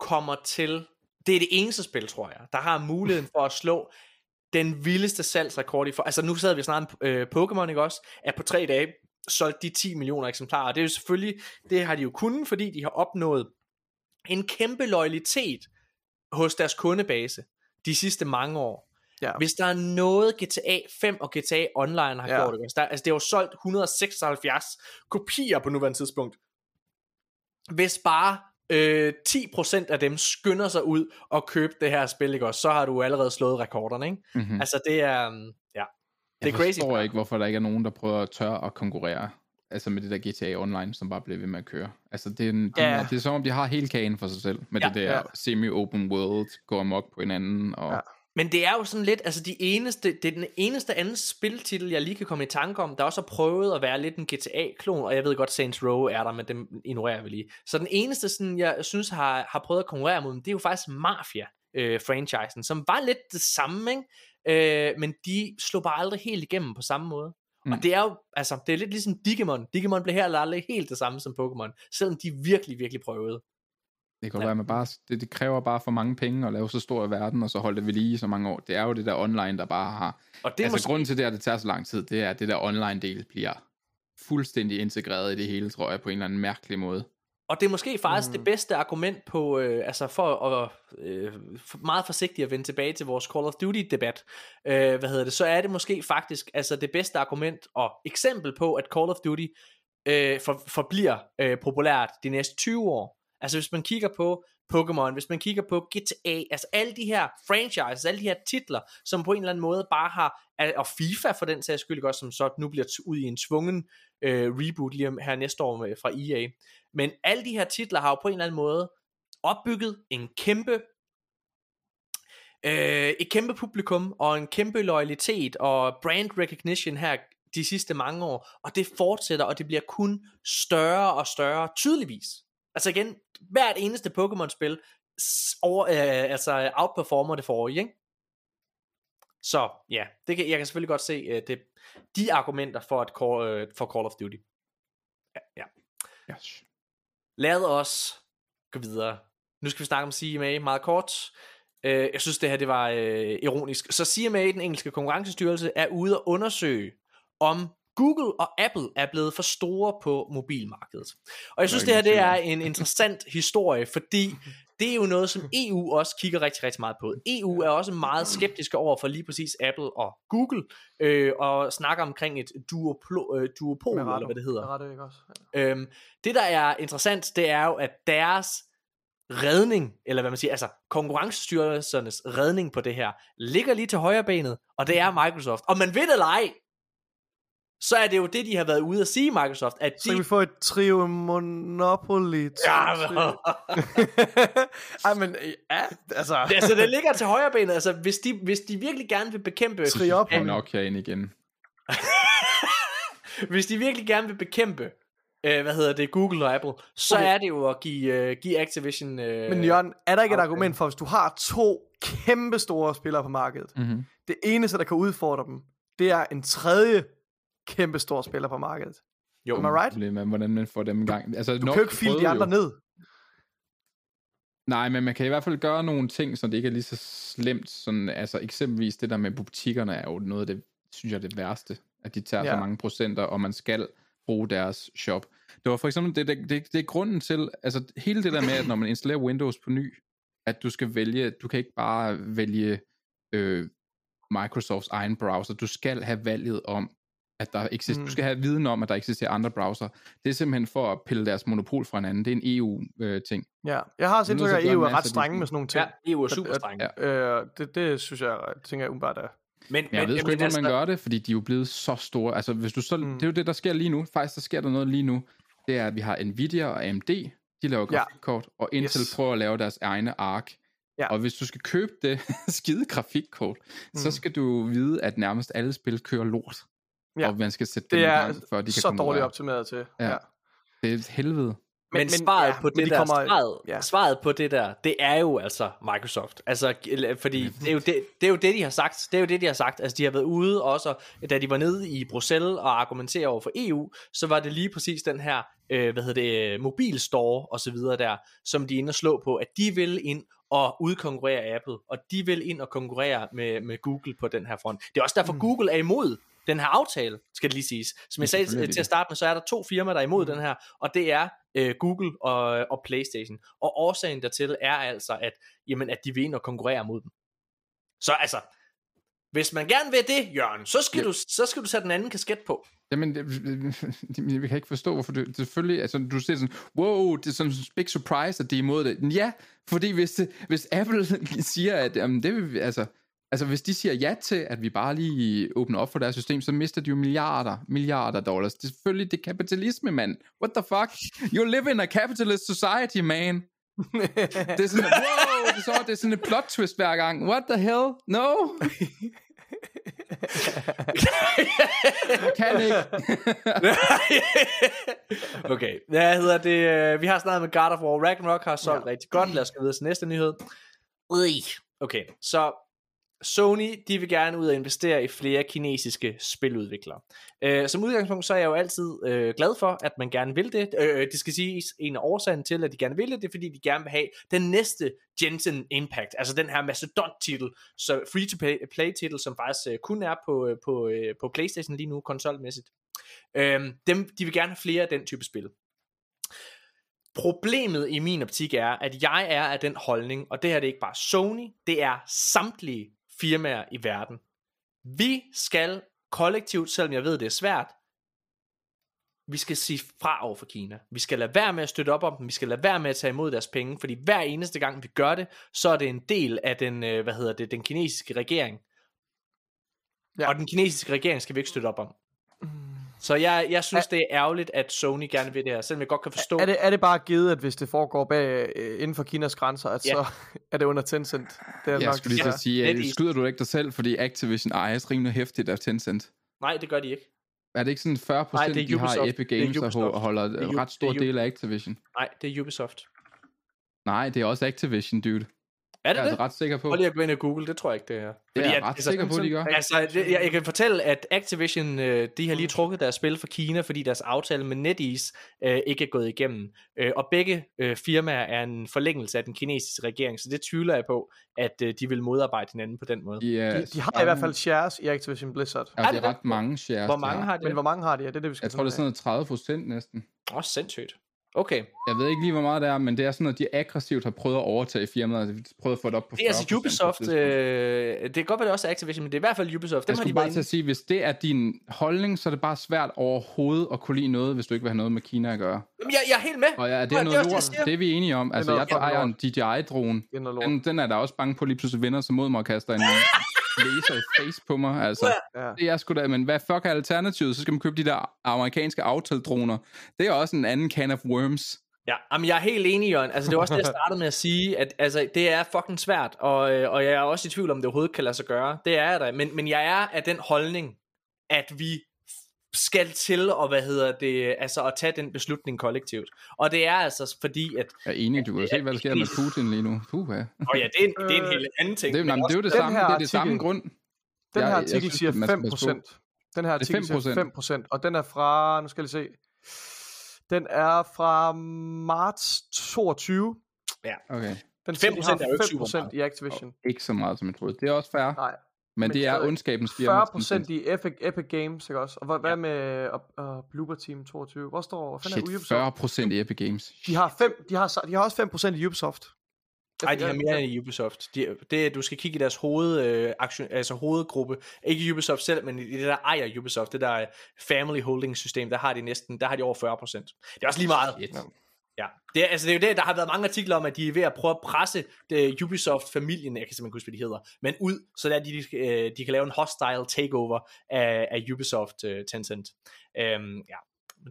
kommer til, det er det eneste spil, tror jeg, der har muligheden for at slå den vildeste salgsrekord i for, altså nu sad vi snart øh, Pokémon, ikke også, at på tre dage solgte de 10 millioner eksemplarer, og det er jo selvfølgelig, det har de jo kunnet, fordi de har opnået en kæmpe loyalitet hos deres kundebase de sidste mange år. Ja. Hvis der er noget GTA 5 og GTA Online har Ja. gjort, ikke? også? der, altså det har jo solgt 176 kopier på nuværende tidspunkt. Hvis bare øh, 10% af dem skynder sig ud og købe det her spil, ikke? også, så har du allerede slået rekorderne. Ikke? Mm-hmm. Mm. Altså det er, um, ja, det er jeg crazy. forstår ikke, hvorfor der ikke er nogen, der prøver at tørre at konkurrere altså med det der GTA Online, som bare bliver ved med at køre. Altså, det er, en, de, Ja. er, det er som om, de har hele kagen for sig selv, med Ja. det der Ja. semi-open world, går amok på hinanden, og Ja. Men det er jo sådan lidt, altså de eneste, det er den eneste anden spiltitel, jeg lige kan komme i tanke om, der også har prøvet at være lidt en GTA-klon, og jeg ved godt, Saints Row er der, men dem ignorerer vi lige. Så den eneste, sådan, jeg synes har, har prøvet at konkurrere mod dem, det er jo faktisk Mafia øh, franchisen, som var lidt det samme, ikke? Øh, men de slog bare aldrig helt igennem på samme måde. Mm. Og det er jo, altså, det er lidt ligesom Digimon. Digimon blev her aldrig helt det samme som Pokémon, selvom de virkelig, virkelig prøvede. Det kan ja. være, man bare, det, det kræver bare for mange penge at lave så stor verden, og så holde det ved lige så mange år. Det er jo det der online, der bare har... Og det er altså, måske... grunden til det, at det tager så lang tid, det er, at det der online-del bliver fuldstændig integreret i det hele, tror jeg, på en eller anden mærkelig måde. Og det er måske faktisk mm. det bedste argument på, øh, altså for at øh, meget forsigtigt at vende tilbage til vores Call of Duty debat, øh, hvad hedder det, så er det måske faktisk altså det bedste argument og eksempel på, at Call of Duty øh, for, forbliver øh, populært de næste 20 år. Altså hvis man kigger på Pokémon, hvis man kigger på GTA, altså alle de her franchises, alle de her titler, som på en eller anden måde bare har, og FIFA for den sags skyld også, som så nu bliver ud i en tvungen øh, reboot lige her næste år med, fra EA. Men alle de her titler har jo på en eller anden måde opbygget en kæmpe øh, et kæmpe publikum og en kæmpe loyalitet og brand recognition her de sidste mange år, og det fortsætter, og det bliver kun større og større, tydeligvis. Altså igen, hvert eneste Pokémon-spil over, øh, altså outperformer det forrige, ikke? Så ja, det kan, jeg kan selvfølgelig godt se uh, det, de argumenter for, at call, uh, for Call of Duty. Ja. ja. Yes. Lad os gå videre. Nu skal vi snakke om CMA meget kort. Uh, jeg synes det her det var uh, ironisk. Så CMA, den engelske konkurrencestyrelse, er ude at undersøge, om Google og Apple er blevet for store på mobilmarkedet. Og jeg synes, det her det er en interessant historie, fordi det er jo noget, som EU også kigger rigtig, rigtig meget på. EU er også meget skeptiske over for lige præcis Apple og Google, øh, og snakker omkring et duoplo, øh, duopol, eller hvad det hedder. Det, ikke også? Ja. Øhm, det, der er interessant, det er jo, at deres redning, eller hvad man siger, altså konkurrencestyrelsernes redning på det her, ligger lige til højre benet, og det er Microsoft. Og man ved det eller ej, så er det jo det, de har været ude at sige, Microsoft. At så de... vi får et trio Monopoly. Ja, Ej, men ja, altså... altså, det ligger til højre benet. Altså, hvis de, hvis de virkelig gerne vil bekæmpe... Triopoly. nok herinde igen. hvis de virkelig gerne vil bekæmpe øh, hvad hedder det, Google og Apple, så okay. er det jo at give, øh, give Activision... Øh, Men Jørgen, er der ikke et argument for, hvis du har to kæmpe store spillere på markedet, mm-hmm. det eneste, der kan udfordre dem, det er en tredje kæmpe stor spiller på markedet. Jo, Am I right? Med, hvordan man får dem i gang. Altså, du kan jo ikke file de andre jo. ned. Nej, men man kan i hvert fald gøre nogle ting, så det ikke er lige så slemt. Sådan, altså eksempelvis det der med butikkerne er jo noget af det, synes jeg, det værste. At de tager ja. så mange procenter, og man skal bruge deres shop. Det var for eksempel, det, det, det, det er grunden til, altså hele det der med, at når man installerer Windows på ny, at du skal vælge, du kan ikke bare vælge øh, Microsofts egen browser, du skal have valget om, at der eksisterer, mm. du skal have viden om, at der eksisterer andre browser. Det er simpelthen for at pille deres monopol fra hinanden. Det er en EU-ting. Øh, ja, jeg har også indtryk af, at EU er ret strenge med sådan nogle ting. Ja, EU er super strenge. Ja. Øh, det, det synes jeg, tænker jeg umiddelbart er. Men, men jeg ved sgu ikke, hvordan man gør det, fordi de er jo blevet så store. Altså, hvis du så, mm. Det er jo det, der sker lige nu. Faktisk, der sker der noget lige nu. Det er, at vi har Nvidia og AMD. De laver grafikkort, ja. og Intel yes. prøver at lave deres egne ARC. Ja. Og hvis du skal købe det skide grafikkort, mm. så skal du vide, at nærmest alle spil kører lort ja. og man skal sætte det dem i gang, før de kan så dårligt optimeret til. Ja. ja. Det er et helvede. Men, men svaret, ja, på det de der, kommer, svaret, ja. svaret på det der, det er jo altså Microsoft. Altså, fordi det er, jo det, det er jo det, de har sagt. Det er jo det, de har sagt. Altså, de har været ude også, da de var nede i Bruxelles og argumentere over for EU, så var det lige præcis den her, øh, hvad hedder det, mobilstore og så videre der, som de er inde og slå på, at de vil ind og udkonkurrere Apple, og de vil ind og konkurrere med, med Google på den her front. Det er også derfor, mm. Google er imod den her aftale, skal det lige siges. Som jeg sagde til at starte med, så er der to firmaer, der er imod mm. den her, og det er øh, Google og, og Playstation. Og årsagen dertil er altså, at, jamen, at de vil ind og konkurrere mod dem. Så altså, hvis man gerne vil det, Jørgen, så skal, ja. du, så skal du sætte en anden kasket på. Jamen, vi kan ikke forstå, hvorfor det, selvfølgelig, altså, du ser sådan, wow, det er sådan en big surprise, at de er imod det. Ja, fordi hvis, det, hvis Apple siger, at jamen, det vil, altså, Altså, hvis de siger ja til, at vi bare lige åbner op for deres system, så mister de jo milliarder, milliarder dollars. Det er selvfølgelig det kapitalisme, mand. What the fuck? You live in a capitalist society, man. det er sådan, wow, det er, så, det er sådan et plot twist hver gang. What the hell? No? kan ikke. okay, hvad hedder det? Vi har snakket med God of War. Ragnarok har solgt ja. rigtig godt. Lad os gå videre til næste nyhed. Ui. Okay, så Sony, de vil gerne ud og investere i flere kinesiske spiludviklere. Øh, som udgangspunkt, så er jeg jo altid øh, glad for, at man gerne vil det. Øh, det skal siges, en af årsagen til, at de gerne vil det, det er fordi, de gerne vil have den næste Jensen Impact, altså den her Mastodon-titel, så free-to-play-titel, som faktisk øh, kun er på, øh, på, øh, på Playstation lige nu, konsolmæssigt. Øh, dem, de vil gerne have flere af den type spil. Problemet i min optik er, at jeg er af den holdning, og det her det er ikke bare Sony, det er samtlige firmaer i verden. Vi skal kollektivt, selvom jeg ved, det er svært, vi skal sige fra over for Kina. Vi skal lade være med at støtte op om dem. Vi skal lade være med at tage imod deres penge, fordi hver eneste gang vi gør det, så er det en del af den, øh, hvad hedder det, den kinesiske regering. Ja. Og den kinesiske regering skal vi ikke støtte op om. Så jeg, jeg synes, er, det er ærgerligt, at Sony gerne vil det her, selvom jeg godt kan forstå... Er det, er det bare givet, at hvis det foregår bag, øh, inden for Kinas grænser, at ja. så er det under Tencent? Det er jeg nok, skulle lige så sige, at skyder du ikke dig selv, fordi Activision ejes rimelig hæftigt af Tencent? Nej, det gør de ikke. Er det ikke sådan 40 procent, de har i Epic Games, der holder en ret stor del af Activision? Nej, det er Ubisoft. Nej, det er også Activision, dude. Er det jeg er det? ret sikker på. Prøv lige at gå ind i Google, det tror jeg ikke, det er. Fordi jeg er ret at, sikker på, de gør. Altså, det, jeg, jeg kan fortælle, at Activision, øh, de har lige trukket deres spil fra Kina, fordi deres aftale med NetEase øh, ikke er gået igennem. Øh, og begge øh, firmaer er en forlængelse af den kinesiske regering, så det tvivler jeg på, at øh, de vil modarbejde hinanden på den måde. Yeah, de, de har i hvert fald shares i Activision Blizzard. Ja, det er ret mange shares. Hvor mange har de? Men hvor mange har de? Ja, det er det, vi skal Jeg tror, det er sådan noget 30 procent næsten. Åh, oh, sindssygt. Okay. Jeg ved ikke lige, hvor meget det er, men det er sådan, at de aggressivt har prøvet at overtage firmaet. Altså, de prøvet at få det op på 40%. Det er altså Ubisoft. Øh, det kan godt være, det også er Activision, men det er i hvert fald Ubisoft. Dem jeg skulle bare til at sige, hvis det er din holdning, så er det bare svært overhovedet at kunne lide noget, hvis du ikke vil have noget med Kina at gøre. Jamen, jeg, jeg er helt med. Og ja, det er noget lort. Det, det er vi enige om. Altså, jeg ejer en DJI-drone. Den, den er der også bange på lige pludselig vinder sig mod mig og kaster en laser i face på mig. Altså, ja. det er sgu da, men hvad fuck er alternativet? Så skal man købe de der amerikanske aftaldroner. Det er også en anden can of worms. Ja, jamen jeg er helt enig, Jørgen. Altså, det var også det, jeg startede med at sige, at altså, det er fucking svært, og, øh, og jeg er også i tvivl om, det overhovedet kan lade sig gøre. Det er jeg da, men, men jeg er af den holdning, at vi skal til at, hvad hedder det, altså at tage den beslutning kollektivt. Og det er altså fordi, at... Jeg er enig, du kan se, hvad der sker med Putin lige nu. Puh, ja. Og ja, det er en, det er en helt anden ting. Det, er, jamen, det er jo det samme, det er det samme grund. Den her artikel jeg, jeg synes, siger 5%. Den her artikel siger 5%, og den er fra, nu skal jeg se, den er fra marts 22. Ja. Okay. Den 5% er jo ikke 5% i Activision. Oh, ikke så meget, som jeg troede. Det er også fair. Nej. Men, men det er ondskabens firma. 40% i Epic, Epic Games, ikke også? Og hvad, ja. med uh, uh, Bloober Team 22? Hvor står... Shit, er Ubisoft? 40% i Epic Games. De har, fem, de, har, de har også 5% i Ubisoft. Nej, de har mere i Ubisoft. De, det, du skal kigge i deres hoved, øh, aktion, altså hovedgruppe. Ikke Ubisoft selv, men i det der ejer Ubisoft, det der family holding system, der har de næsten, der har de over 40%. Det er også lige meget. Shit. Ja, det er, altså det er jo det, der har været mange artikler om, at de er ved at prøve at presse det Ubisoft-familien, jeg kan simpelthen huske, hvad de hedder, men ud, så der de, de, øh, de kan lave en hostile takeover af, af Ubisoft uh, Tencent. Um, ja,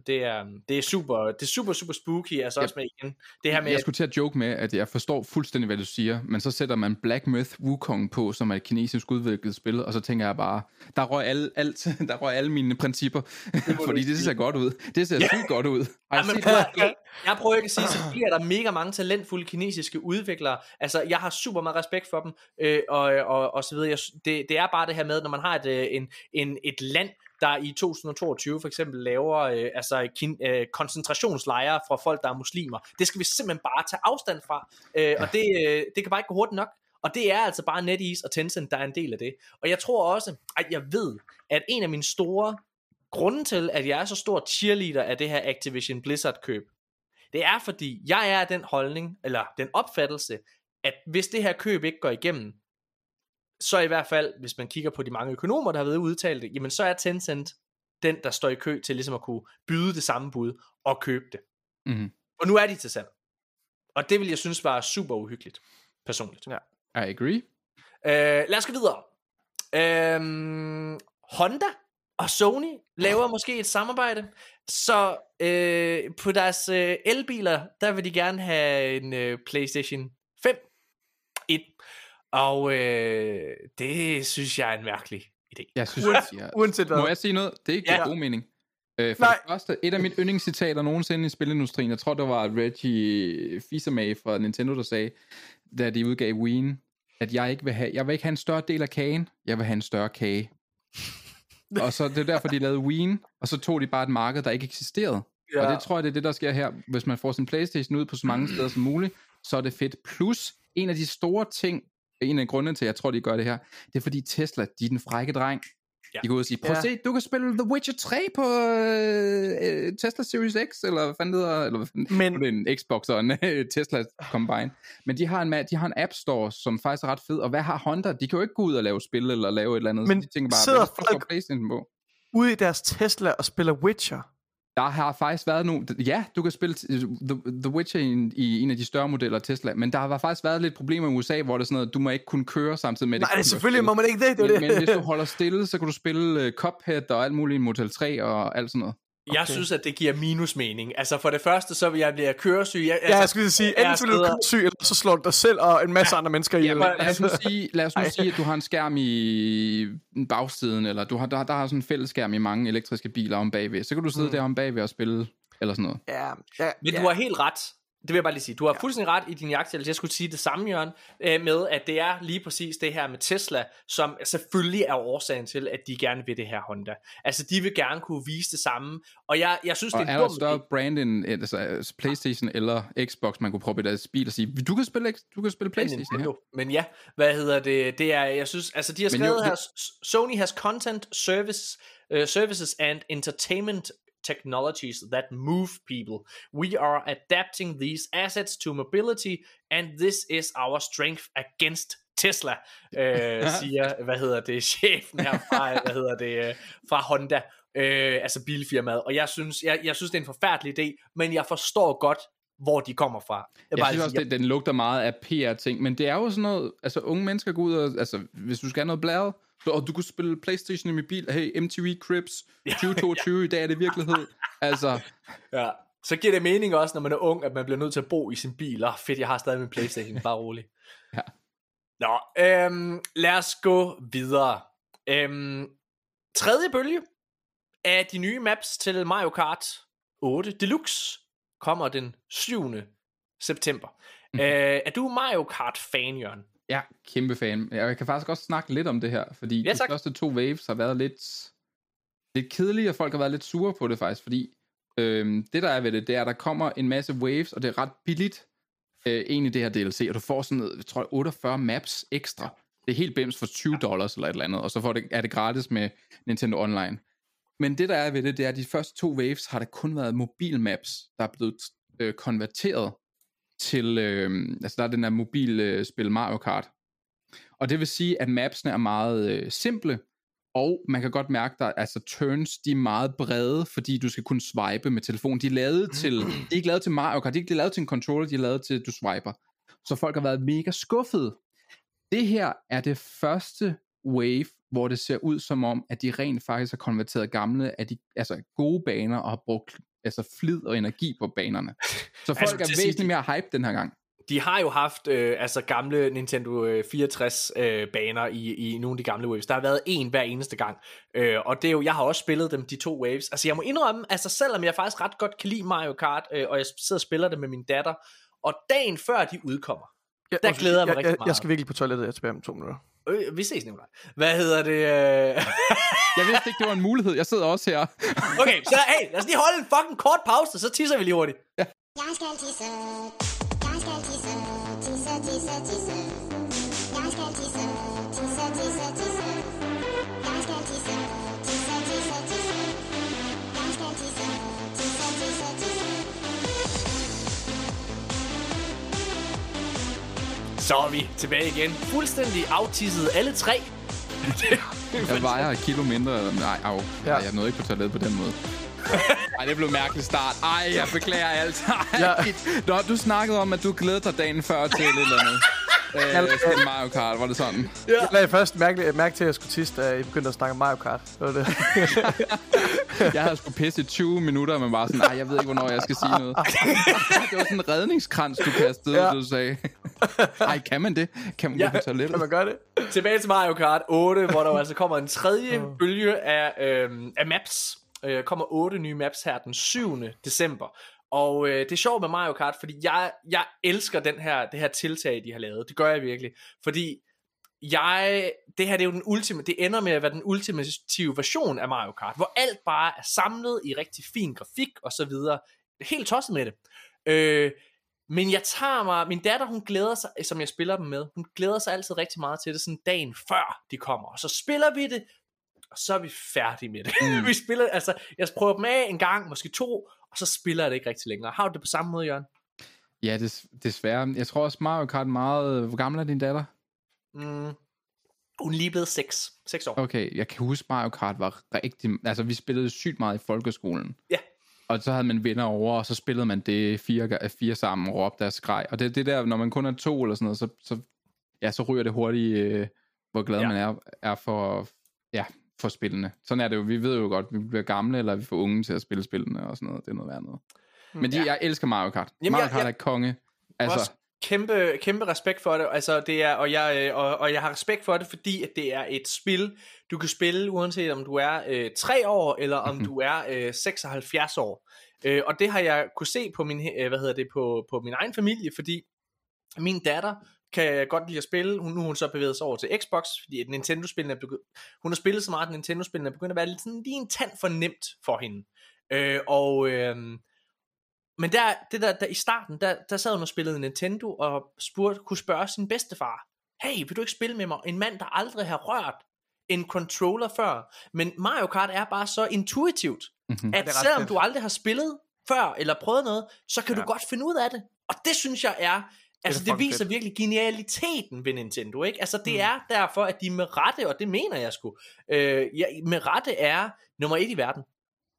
det er, det er super, det er super, super spooky, altså ja. også med igen. Det her med, jeg skulle til at joke med, at jeg forstår fuldstændig, hvad du siger, men så sætter man Black Myth Wukong på, som er et kinesisk udviklet spil, og så tænker jeg bare, der røg alle, alt, der røg alle mine principper, det fordi det ser godt ud. Det ser ja. sygt godt ud. Ja, men prøv, jeg, jeg prøver ikke at sige, så er der mega mange talentfulde kinesiske udviklere. Altså, jeg har super meget respekt for dem, øh, og, og, og så videre. Jeg, det, det er bare det her med, når man har et, øh, en, en, et land, der i 2022 for eksempel laver øh, altså kin, øh, koncentrationslejre fra folk, der er muslimer. Det skal vi simpelthen bare tage afstand fra, øh, og det, øh, det kan bare ikke gå hurtigt nok. Og det er altså bare NetEase og Tencent, der er en del af det. Og jeg tror også, at jeg ved, at en af mine store grunde til, at jeg er så stor cheerleader af det her Activision Blizzard køb, det er fordi, jeg er den holdning, eller den opfattelse, at hvis det her køb ikke går igennem, så i hvert fald, hvis man kigger på de mange økonomer, der har været udtalt det, jamen så er Tencent den, der står i kø til ligesom at kunne byde det samme bud og købe det. Mm-hmm. Og nu er de til salg. Og det vil jeg synes var super uhyggeligt, personligt. Ja. I agree. Uh, lad os gå videre. Uh, Honda og Sony laver måske et samarbejde. Så uh, på deres uh, elbiler, der vil de gerne have en uh, PlayStation 5. Et og øh, det synes jeg er en mærkelig idé. Jeg synes, Uanset, ja. uanset hvad. Må jeg sige noget? Det er ikke ja. god mening. Øh, for Nej. det første, et af mine yndlingscitater nogensinde i spilindustrien, jeg tror det var Reggie Fils-Aimé fra Nintendo, der sagde, da de udgav Wien, at jeg ikke vil have, jeg vil ikke have en større del af kagen, jeg vil have en større kage. og så det er derfor, de lavede Wien, og så tog de bare et marked, der ikke eksisterede. Ja. Og det tror jeg, det er det, der sker her. Hvis man får sin Playstation ud på så mange steder som muligt, så er det fedt. Plus, en af de store ting, en af grundene til, at jeg tror, de gør det her, det er fordi Tesla, de er den frække dreng. Ja. De går ud og siger, prøv at ja. se, du kan spille The Witcher 3 på øh, Tesla Series X, eller hvad fanden hedder, eller hvad fanden, Men... det er en Xbox og en øh, Tesla Combine. Men de har, en, de har en App Store, som faktisk er ret fed, og hvad har Honda? De kan jo ikke gå ud og lave spil, eller lave et eller andet, Men så de tænker bare, sidder folk på? ude i deres Tesla og spiller Witcher? Der har faktisk været nogle... Ja, du kan spille The, The Witcher i, i en af de større modeller af Tesla, men der har faktisk været lidt problemer i USA, hvor det er sådan noget, du må ikke kunne køre samtidig med det. Nej, selvfølgelig må man ikke det. det, men, det. men hvis du holder stille, så kan du spille uh, Cuphead og alt muligt i Motel 3 og alt sådan noget. Okay. Jeg synes, at det giver minus mening. Altså for det første, så vil jeg blive køresyg. Jeg, altså, ja, jeg skulle sige, enten så bliver du køresyg, eller så slår du dig selv og en masse ja. andre mennesker ihjel. Ja, lad os nu sige, lad os nu sige, at du har en skærm i bagsiden, eller du har, der, der har sådan en fælles skærm i mange elektriske biler om bagved. Så kan du sidde mm. der om bagved og spille eller sådan noget. Ja, ja, Men ja. du har helt ret. Det vil jeg bare lige sige. Du har fuldstændig ret i din jagttagelse. Jeg skulle sige det samme, Jørgen, øh, med at det er lige præcis det her med Tesla, som selvfølgelig er årsagen til, at de gerne vil det her Honda. Altså, de vil gerne kunne vise det samme. Og jeg, jeg synes, og det er, er der større brand end altså, Playstation eller Xbox, man kunne prøve i deres bil og sige, du kan spille, du kan spille Playstation her. Men ja, hvad hedder det? Det er, jeg synes, altså de har skrevet jo, her, Sony has content, service, uh, services and entertainment technologies that move people. We are adapting these assets to mobility, and this is our strength against Tesla, øh, siger, hvad hedder det, chefen her fra, hvad hedder det, øh, fra Honda, øh, altså bilfirmaet. Og jeg synes, jeg, jeg synes, det er en forfærdelig idé, men jeg forstår godt, hvor de kommer fra. Jeg, jeg synes også, det, den lugter meget af PR-ting, men det er jo sådan noget, altså unge mennesker går ud og, altså hvis du skal have noget blæret, og du kunne spille Playstation i min bil. Hey, MTV Crips 2022, ja, ja. i dag er det virkelighed. Altså. Ja, så giver det mening også, når man er ung, at man bliver nødt til at bo i sin bil. Oh, fedt, jeg har stadig min Playstation, bare rolig. ja. Nå, øhm, lad os gå videre. Øhm, tredje bølge af de nye maps til Mario Kart 8 Deluxe kommer den 7. september. Mm. Øh, er du Mario Kart-fan, Jørgen? Ja, kæmpe fan. Jeg kan faktisk også snakke lidt om det her, fordi ja, de første to waves har været lidt, lidt kedelige, og folk har været lidt sure på det faktisk, fordi øhm, det der er ved det, det er, at der kommer en masse waves, og det er ret billigt, øh, egentlig det her DLC, og du får sådan noget, jeg tror 48 maps ekstra. Det er helt bims for 20 dollars eller et eller andet, og så får det, er det gratis med Nintendo Online. Men det der er ved det, det er, at de første to waves har der kun været mobilmaps, der er blevet øh, konverteret til, øh, altså der er den der mobilspil øh, Mario Kart. Og det vil sige, at mapsene er meget øh, simple, og man kan godt mærke, at altså turns, de er meget brede, fordi du skal kunne swipe med telefonen. De er lavet til, de er ikke lavet til Mario Kart, de er ikke lavet til en controller, de er lavet til, at du swiper. Så folk har været mega skuffede. Det her er det første wave, hvor det ser ud som om, at de rent faktisk har konverteret gamle, af de, altså gode baner, og har brugt altså flid og energi på banerne. Så folk altså, er væsentligt sige, mere hype den her gang. De har jo haft øh, altså gamle Nintendo 64 øh, baner i, i nogle af de gamle waves. Der har været en hver eneste gang. Øh, og det er jo, jeg har også spillet dem, de to waves. Altså jeg må indrømme, altså selvom jeg faktisk ret godt kan lide Mario Kart, øh, og jeg sidder og spiller det med min datter, og dagen før de udkommer, ja, der glæder jeg mig jeg, rigtig jeg, meget. Jeg skal virkelig på toilettet, jeg er tilbage om to minutter. Øh, vi ses nemlig. Hvad hedder det? Øh... jeg vidste ikke, det var en mulighed. Jeg sidder også her. okay, så hey, lad os lige holde en fucking kort pause, så tisser vi lige hurtigt. Ja. Jeg skal tisse. Jeg skal tisse. Tisse, tisse, tisse. Så er vi tilbage igen. Fuldstændig aftisset alle tre. jeg vejer et kilo mindre. Nej, au. Ja. jeg nåede ikke på toilet på den måde. Ej, det blev en mærkelig start. Ej, jeg beklager alt. Ej, ja. Nå, du snakkede om, at du glædede dig dagen før til et eller andet. Øh, sådan Mario Kart, var det sådan? Ja. Jeg lagde først mærke, mærke til, at jeg skulle tisse, da I begyndte at snakke om Mario Kart. Det var det. jeg havde sgu pisse i 20 minutter, men bare sådan, nej, jeg ved ikke, hvornår jeg skal sige noget. det var sådan en redningskrans, du kastede, ja. du sagde. Ej, kan man det? Kan man ja, gå på toilettet? Kan man gøre det? Tilbage til Mario Kart 8, hvor der altså kommer en tredje bølge af, øhm, af maps. Øh, kommer otte nye maps her den 7. december. Og øh, det er sjovt med Mario Kart, fordi jeg, jeg elsker den her, det her tiltag, de har lavet. Det gør jeg virkelig. Fordi jeg, det her det er jo den ultime, det ender med at være den ultimative version af Mario Kart, hvor alt bare er samlet i rigtig fin grafik og så videre. Helt tosset med det. Øh, men jeg tager mig, min datter hun glæder sig, som jeg spiller dem med, hun glæder sig altid rigtig meget til det sådan dagen før de kommer. Og så spiller vi det, og så er vi færdige med det. Mm. vi spiller, altså, jeg prøver dem af en gang, måske to, og så spiller jeg det ikke rigtig længere. Har du det på samme måde, Jørgen? Ja, des, desværre. Jeg tror også Mario Kart meget... Hvor gammel er din datter? Mm. Hun er lige blevet 6. 6 år. Okay, jeg kan huske, Mario Kart var rigtig... Altså, vi spillede sygt meget i folkeskolen. Ja. Og så havde man venner over, og så spillede man det fire, fire sammen og råbte deres grej. Og det det der, når man kun er to eller sådan noget, så, så, ja, så ryger det hurtigt, øh, hvor glad Ja. ja. man er, er for, ja, for spillene. Sådan er det jo. Vi ved jo godt, vi bliver gamle, eller vi får unge til at spille spillene og sådan noget. Det er noget værd noget. Men de, Ja. jeg elsker Mario Kart. Jamen, Mario jeg- Kart jeg- er konge. Altså, Også kæmpe, kæmpe respekt for det, altså det er, og jeg, øh, og, og jeg har respekt for det, fordi at det er et spil, du kan spille, uanset om du er øh, 3 år, eller om du er øh, 76 år. Øh, og det har jeg kunne se på min, øh, hvad hedder det, på, på min egen familie, fordi min datter kan godt lide at spille. Hun, nu er hun så bevæget sig over til Xbox, fordi Nintendo-spillene er begyndt, hun har spillet så meget, at Nintendo-spillene er begyndt at være lidt sådan, lige en tand for nemt for hende. Øh, og, øh, men der, det der, der, i starten, der, der sad hun og spillede Nintendo, og spurgte, kunne spørge sin bedstefar, hey, vil du ikke spille med mig? En mand, der aldrig har rørt en controller før. Men Mario Kart er bare så intuitivt, mhm. at selvom fedt. du aldrig har spillet før, eller prøvet noget, så kan. Ja. du godt finde ud af det. Og det synes jeg er, altså det, det viser fedt. virkelig genialiteten ved Nintendo, ikke? Altså det Mm. er derfor, at de med rette, og det mener jeg sgu, øh, ja, med rette er nummer et i verden.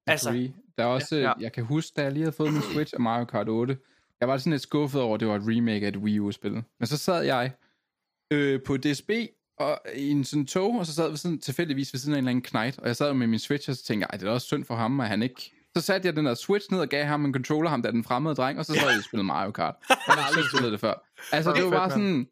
Altså, Agree. Der er også, Ja. ja. jeg kan huske, da jeg lige havde fået min Switch af Mario Kart 8, jeg var sådan lidt skuffet over, at det var et remake af et Wii U-spil. Men så sad jeg øh, på DSB og, i en sådan tog, og så sad vi sådan tilfældigvis ved siden af en eller anden knight, og jeg sad med min Switch, og så tænkte jeg, ej, det er også synd for ham, at han ikke... Så satte jeg den der Switch ned og gav ham en controller, ham der den fremmede dreng, og så sad jeg og spillede Mario Kart. Jeg har aldrig spillet det før. Altså, Fuck, det var bare sådan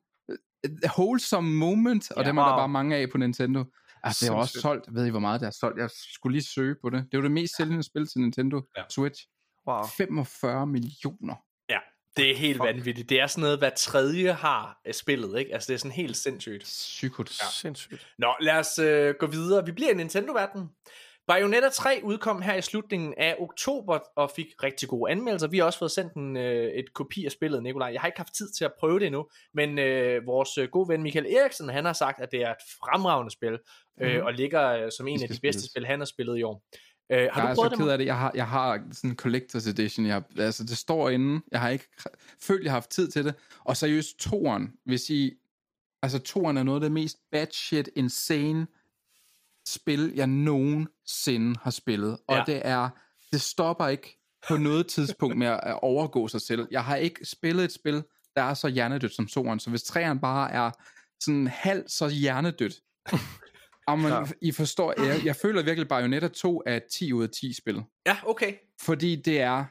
et wholesome moment, og Ja, dem er der bare mange af på Nintendo. Altså, det er også solgt. Ved I, hvor meget det er solgt? Jeg skulle lige søge på det. Det var det mest sælgende spil til Nintendo Ja. Switch. Wow. 45 millioner. det er helt Fuck. vanvittigt. Det er sådan noget, hver tredje har øh, spillet, ikke? Altså det er sådan helt sindssygt. Psykot. Ja. Sindssygt. Nå, lad os øh, gå videre. Vi bliver i Nintendo-verdenen. Bayonetta 3 udkom her i slutningen af oktober og fik rigtig gode anmeldelser. Vi har også fået sendt en, øh, et kopi af spillet, Nikolaj. Jeg har ikke haft tid til at prøve det endnu, men øh, vores øh, gode ven Michael Eriksen, han har sagt, at det er et fremragende spil, øh, Mhm. og ligger øh, som en af de bedste spilles. spil, han har spillet i år. Øh, har jeg du er så ked af det. Jeg har, jeg har sådan en collector's edition. Jeg, har- altså, det står inde. Jeg har ikke følt, jeg har haft tid til det. Og seriøst, toren, hvis I... Altså, toren er noget af det mest batshit insane spil, jeg nogensinde har spillet. Og Ja. det er... Det stopper ikke på noget tidspunkt med at overgå sig selv. Jeg har ikke spillet et spil, der er så hjernedødt som toren. Så hvis træeren bare er sådan halv så hjernedødt, Jamen, Ja. I forstår, jeg, jeg føler virkelig, at Bayonetta 2 er et 10 ud af 10 spil. Ja, okay. Fordi det er,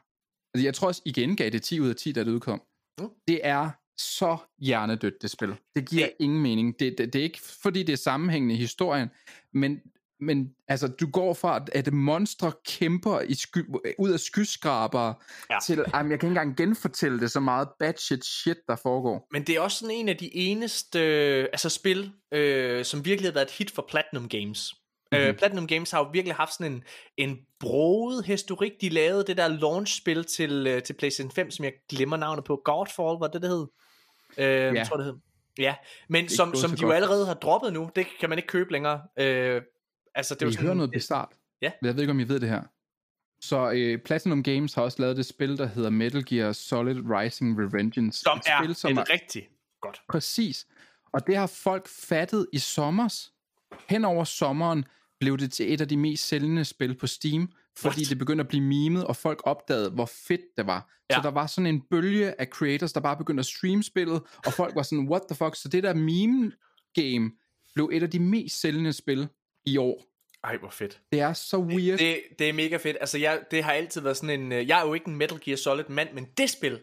altså jeg tror også, igen gav det 10 ud af 10, da det udkom. Mm. Det er så hjernedødt, det spil. Det giver Det- ingen mening. Det, det, det er ikke, fordi det er sammenhængende i historien, men, men altså, du går fra, at monstre kæmper i sky, ud af skyskraber, Ja. til, jamen, jeg kan ikke engang genfortælle det så meget bad shit shit, der foregår. Men det er også sådan en af de eneste øh, altså spil, øh, som virkelig har været et hit for Platinum Games. Mm-hmm. Øh, Mhm. Platinum Games har jo virkelig haft sådan en, en broet historik. De lavede det der launch-spil til, øh, til PlayStation 5, som jeg glemmer navnet på. Godfall, var det, det hed? Øh, ja. Tror det hed. Ja, men ikke som, som de jo godt. allerede har droppet nu. Det kan man ikke købe længere. Øh, altså, det er jo sådan, hører noget bizart. Ja. Jeg ved ikke, om I ved det her. Så øh, Platinum Games har også lavet det spil, der hedder Metal Gear Solid Rising Revengeance. som et er spil, som et er rigtig godt. Præcis. Og det har folk fattet i sommers. Hen over sommeren blev det til et af de mest sælgende spil på Steam, fordi What? det begyndte at blive memet, og folk opdagede, hvor fedt det var. Ja. Så der var sådan en bølge af creators, der bare begyndte at streame spillet, og folk var sådan, what the fuck? Så det der meme-game blev et af de mest sælgende spil i år. Ej, hvor fedt. Det er så weird. Det, det er mega fedt. Altså, jeg, det har altid været sådan en... øh, Jeg er jo ikke en Metal Gear Solid mand, men det spil,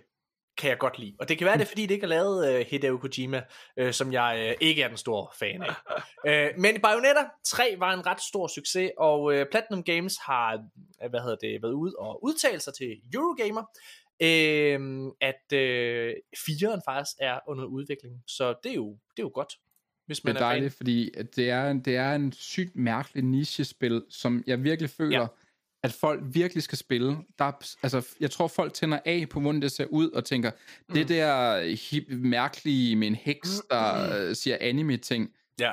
kan jeg godt lide. Og det kan være, det er, fordi det ikke er lavet uh, Hideo Kojima, uh, som jeg uh, ikke er den store fan af. uh, men Bayonetta 3 var en ret stor succes, og uh, Platinum Games har hvad hedder det, været ud og udtalt sig til Eurogamer, uh, at uh, 4'eren faktisk er under udvikling. Så det er jo, det er jo godt. Hvis man det er dejligt, er fordi det er, det er en sygt mærkelig nichespil, som jeg virkelig føler, ja at folk virkelig skal spille. Der er, altså, jeg tror, folk tænder af på, hvordan det ser ud, og tænker, mm. det der hip, mærkelige med en heks, der mm. siger anime-ting, ja.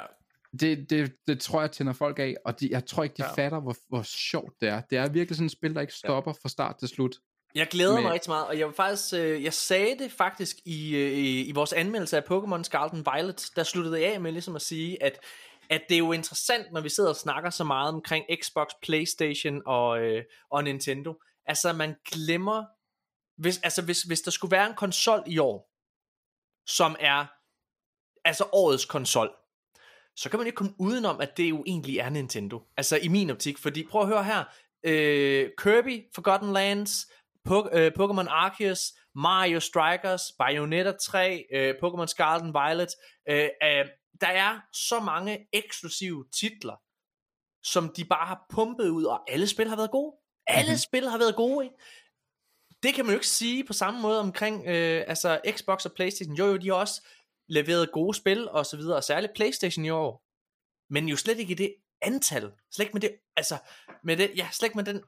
det, det, det tror jeg tænder folk af, og de, jeg tror ikke, de ja. fatter, hvor, hvor sjovt det er. Det er virkelig sådan et spil, der ikke stopper ja. fra start til slut. Jeg glæder med... mig rigtig meget, og jeg faktisk, øh, jeg sagde det faktisk i, øh, i, i vores anmeldelse af Pokémon Scarlet and Violet, der sluttede jeg af med ligesom at sige, at at det er jo interessant, når vi sidder og snakker så meget omkring Xbox, Playstation og, øh, og Nintendo. Altså, man glemmer, hvis, altså, hvis, hvis der skulle være en konsol i år, som er altså årets konsol, så kan man ikke komme udenom, at det jo egentlig er Nintendo. Altså i min optik, fordi prøv at høre her, øh, Kirby, Forgotten Lands, po- øh, Pokémon Arceus, Mario Strikers, Bayonetta 3, øh, Pokémon Scarlet and Violet, øh, øh, der er så mange eksklusive titler, som de bare har pumpet ud, og alle spil har været gode. Alle mm-hmm. spil har været gode, ikke? Det kan man jo ikke sige på samme måde omkring øh, altså Xbox og Playstation. Jo, jo, de har også leveret gode spil og så videre, og særligt Playstation i år. Men jo slet ikke i det antal. Slet ikke med det, altså, med det, ja, slet ikke med den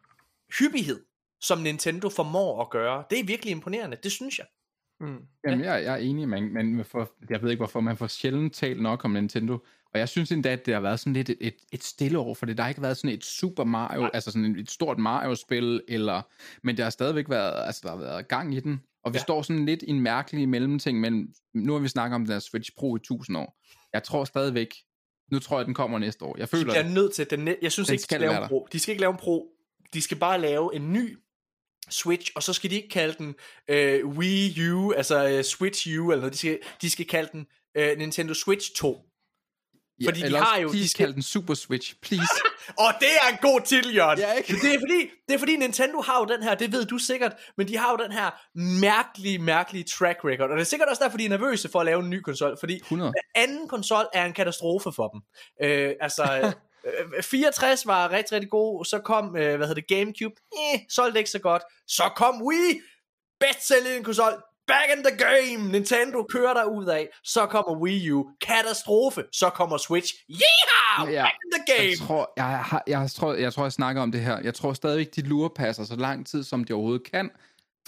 hyppighed, som Nintendo formår at gøre. Det er virkelig imponerende, det synes jeg. Mm. Jamen, jeg, jeg er enig, men, men for, jeg ved ikke hvorfor, man får sjældent talt nok om Nintendo. Og jeg synes endda, at det har været sådan lidt et, et, et stille år, for det der har ikke været sådan et Super Mario, ja. altså sådan et stort Mario-spil, eller, men det har stadigvæk været, altså der har været gang i den. Og vi ja. står sådan lidt i en mærkelig mellemting mellem, nu har vi snakket om den der Switch Pro i 1000 år. Jeg tror stadigvæk, nu tror jeg, den kommer næste år. Jeg føler, de er nødt til, den, jeg synes den ikke, de skal lave en Pro. De skal ikke lave en Pro. De skal bare lave en ny Switch, og så skal de ikke kalde den øh, Wii U, altså uh, Switch U, eller noget. De skal, de skal kalde den øh, Nintendo Switch 2. Ja, Fordi de har jo... de skal... kalde den Super Switch, please. og det er en god titel, Jørgen. Ja, ikke? Det, er fordi, det er fordi Nintendo har jo den her, det ved du sikkert, men de har jo den her mærkelige, mærkelige track record. Og det er sikkert også derfor, de er nervøse for at lave en ny konsol, fordi 100. anden konsol er en katastrofe for dem. Øh, altså, 64 øh, var rigtig, rigtig god. Så kom, øh, hvad hedder det, Gamecube. Eh, solgte ikke så godt. Så kom Wii. Bedst sælgende konsol. Back in the game. Nintendo kører der ud af. Så kommer Wii U. Katastrofe. Så kommer Switch. Yeehaw! Ja, Back in the game. Jeg tror, jeg, har, jeg, tror, jeg tror, jeg snakker om det her. Jeg tror stadigvæk, de lurepasser så lang tid, som de overhovedet kan.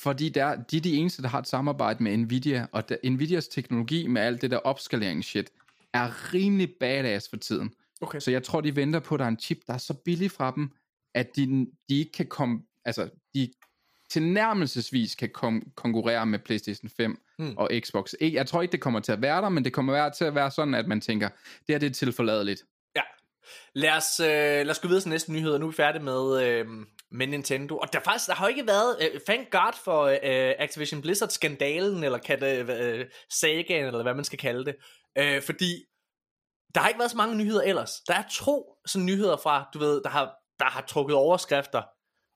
Fordi der, de er de eneste, der har et samarbejde med Nvidia. Og der, Nvidias teknologi med alt det der opskaleringsshit er rimelig badass for tiden. Okay. Så jeg tror, de venter på, at der er en chip, der er så billig fra dem, at de, de ikke kan komme, altså de tilnærmelsesvis kan kom, konkurrere med PlayStation 5 hmm. og Xbox. Jeg tror ikke, det kommer til at være der, men det kommer til at være sådan, at man tænker, det er det tilforladeligt. Ja. Lad os, øh, lad os gå videre til næste nyhed, nu er vi færdige med, øh, med Nintendo. Og der faktisk, der har ikke været, øh, thank god for øh, Activision Blizzard-skandalen, eller kan det, øh, sagaen, eller hvad man skal kalde det. Øh, fordi der har ikke været så mange nyheder ellers. Der er to sådan nyheder fra, du ved, der har, der har trukket overskrifter.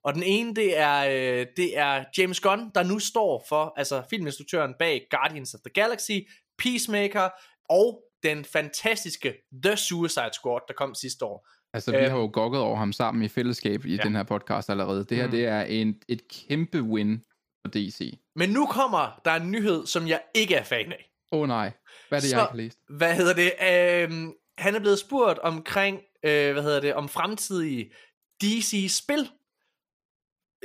Og den ene, det er, øh, det er James Gunn, der nu står for, altså filminstruktøren bag Guardians of the Galaxy, Peacemaker og den fantastiske The Suicide Squad, der kom sidste år. Altså, vi øh, har jo gokket over ham sammen i fællesskab i ja. den her podcast allerede. Det her, mm. det er en, et kæmpe win for DC. Men nu kommer der en nyhed, som jeg ikke er fan af. Åh oh, nej, hvad er det, så, jeg ikke har læst? Hvad hedder det? Øh, han er blevet spurgt omkring, øh, hvad hedder det, om fremtidige DC-spil,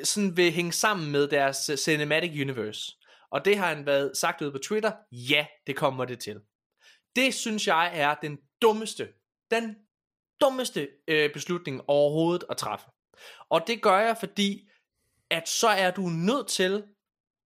sådan vil hænge sammen med deres øh, Cinematic Universe. Og det har han været sagt ud på Twitter, ja, det kommer det til. Det synes jeg er den dummeste, den dummeste øh, beslutning overhovedet at træffe. Og det gør jeg, fordi at så er du nødt til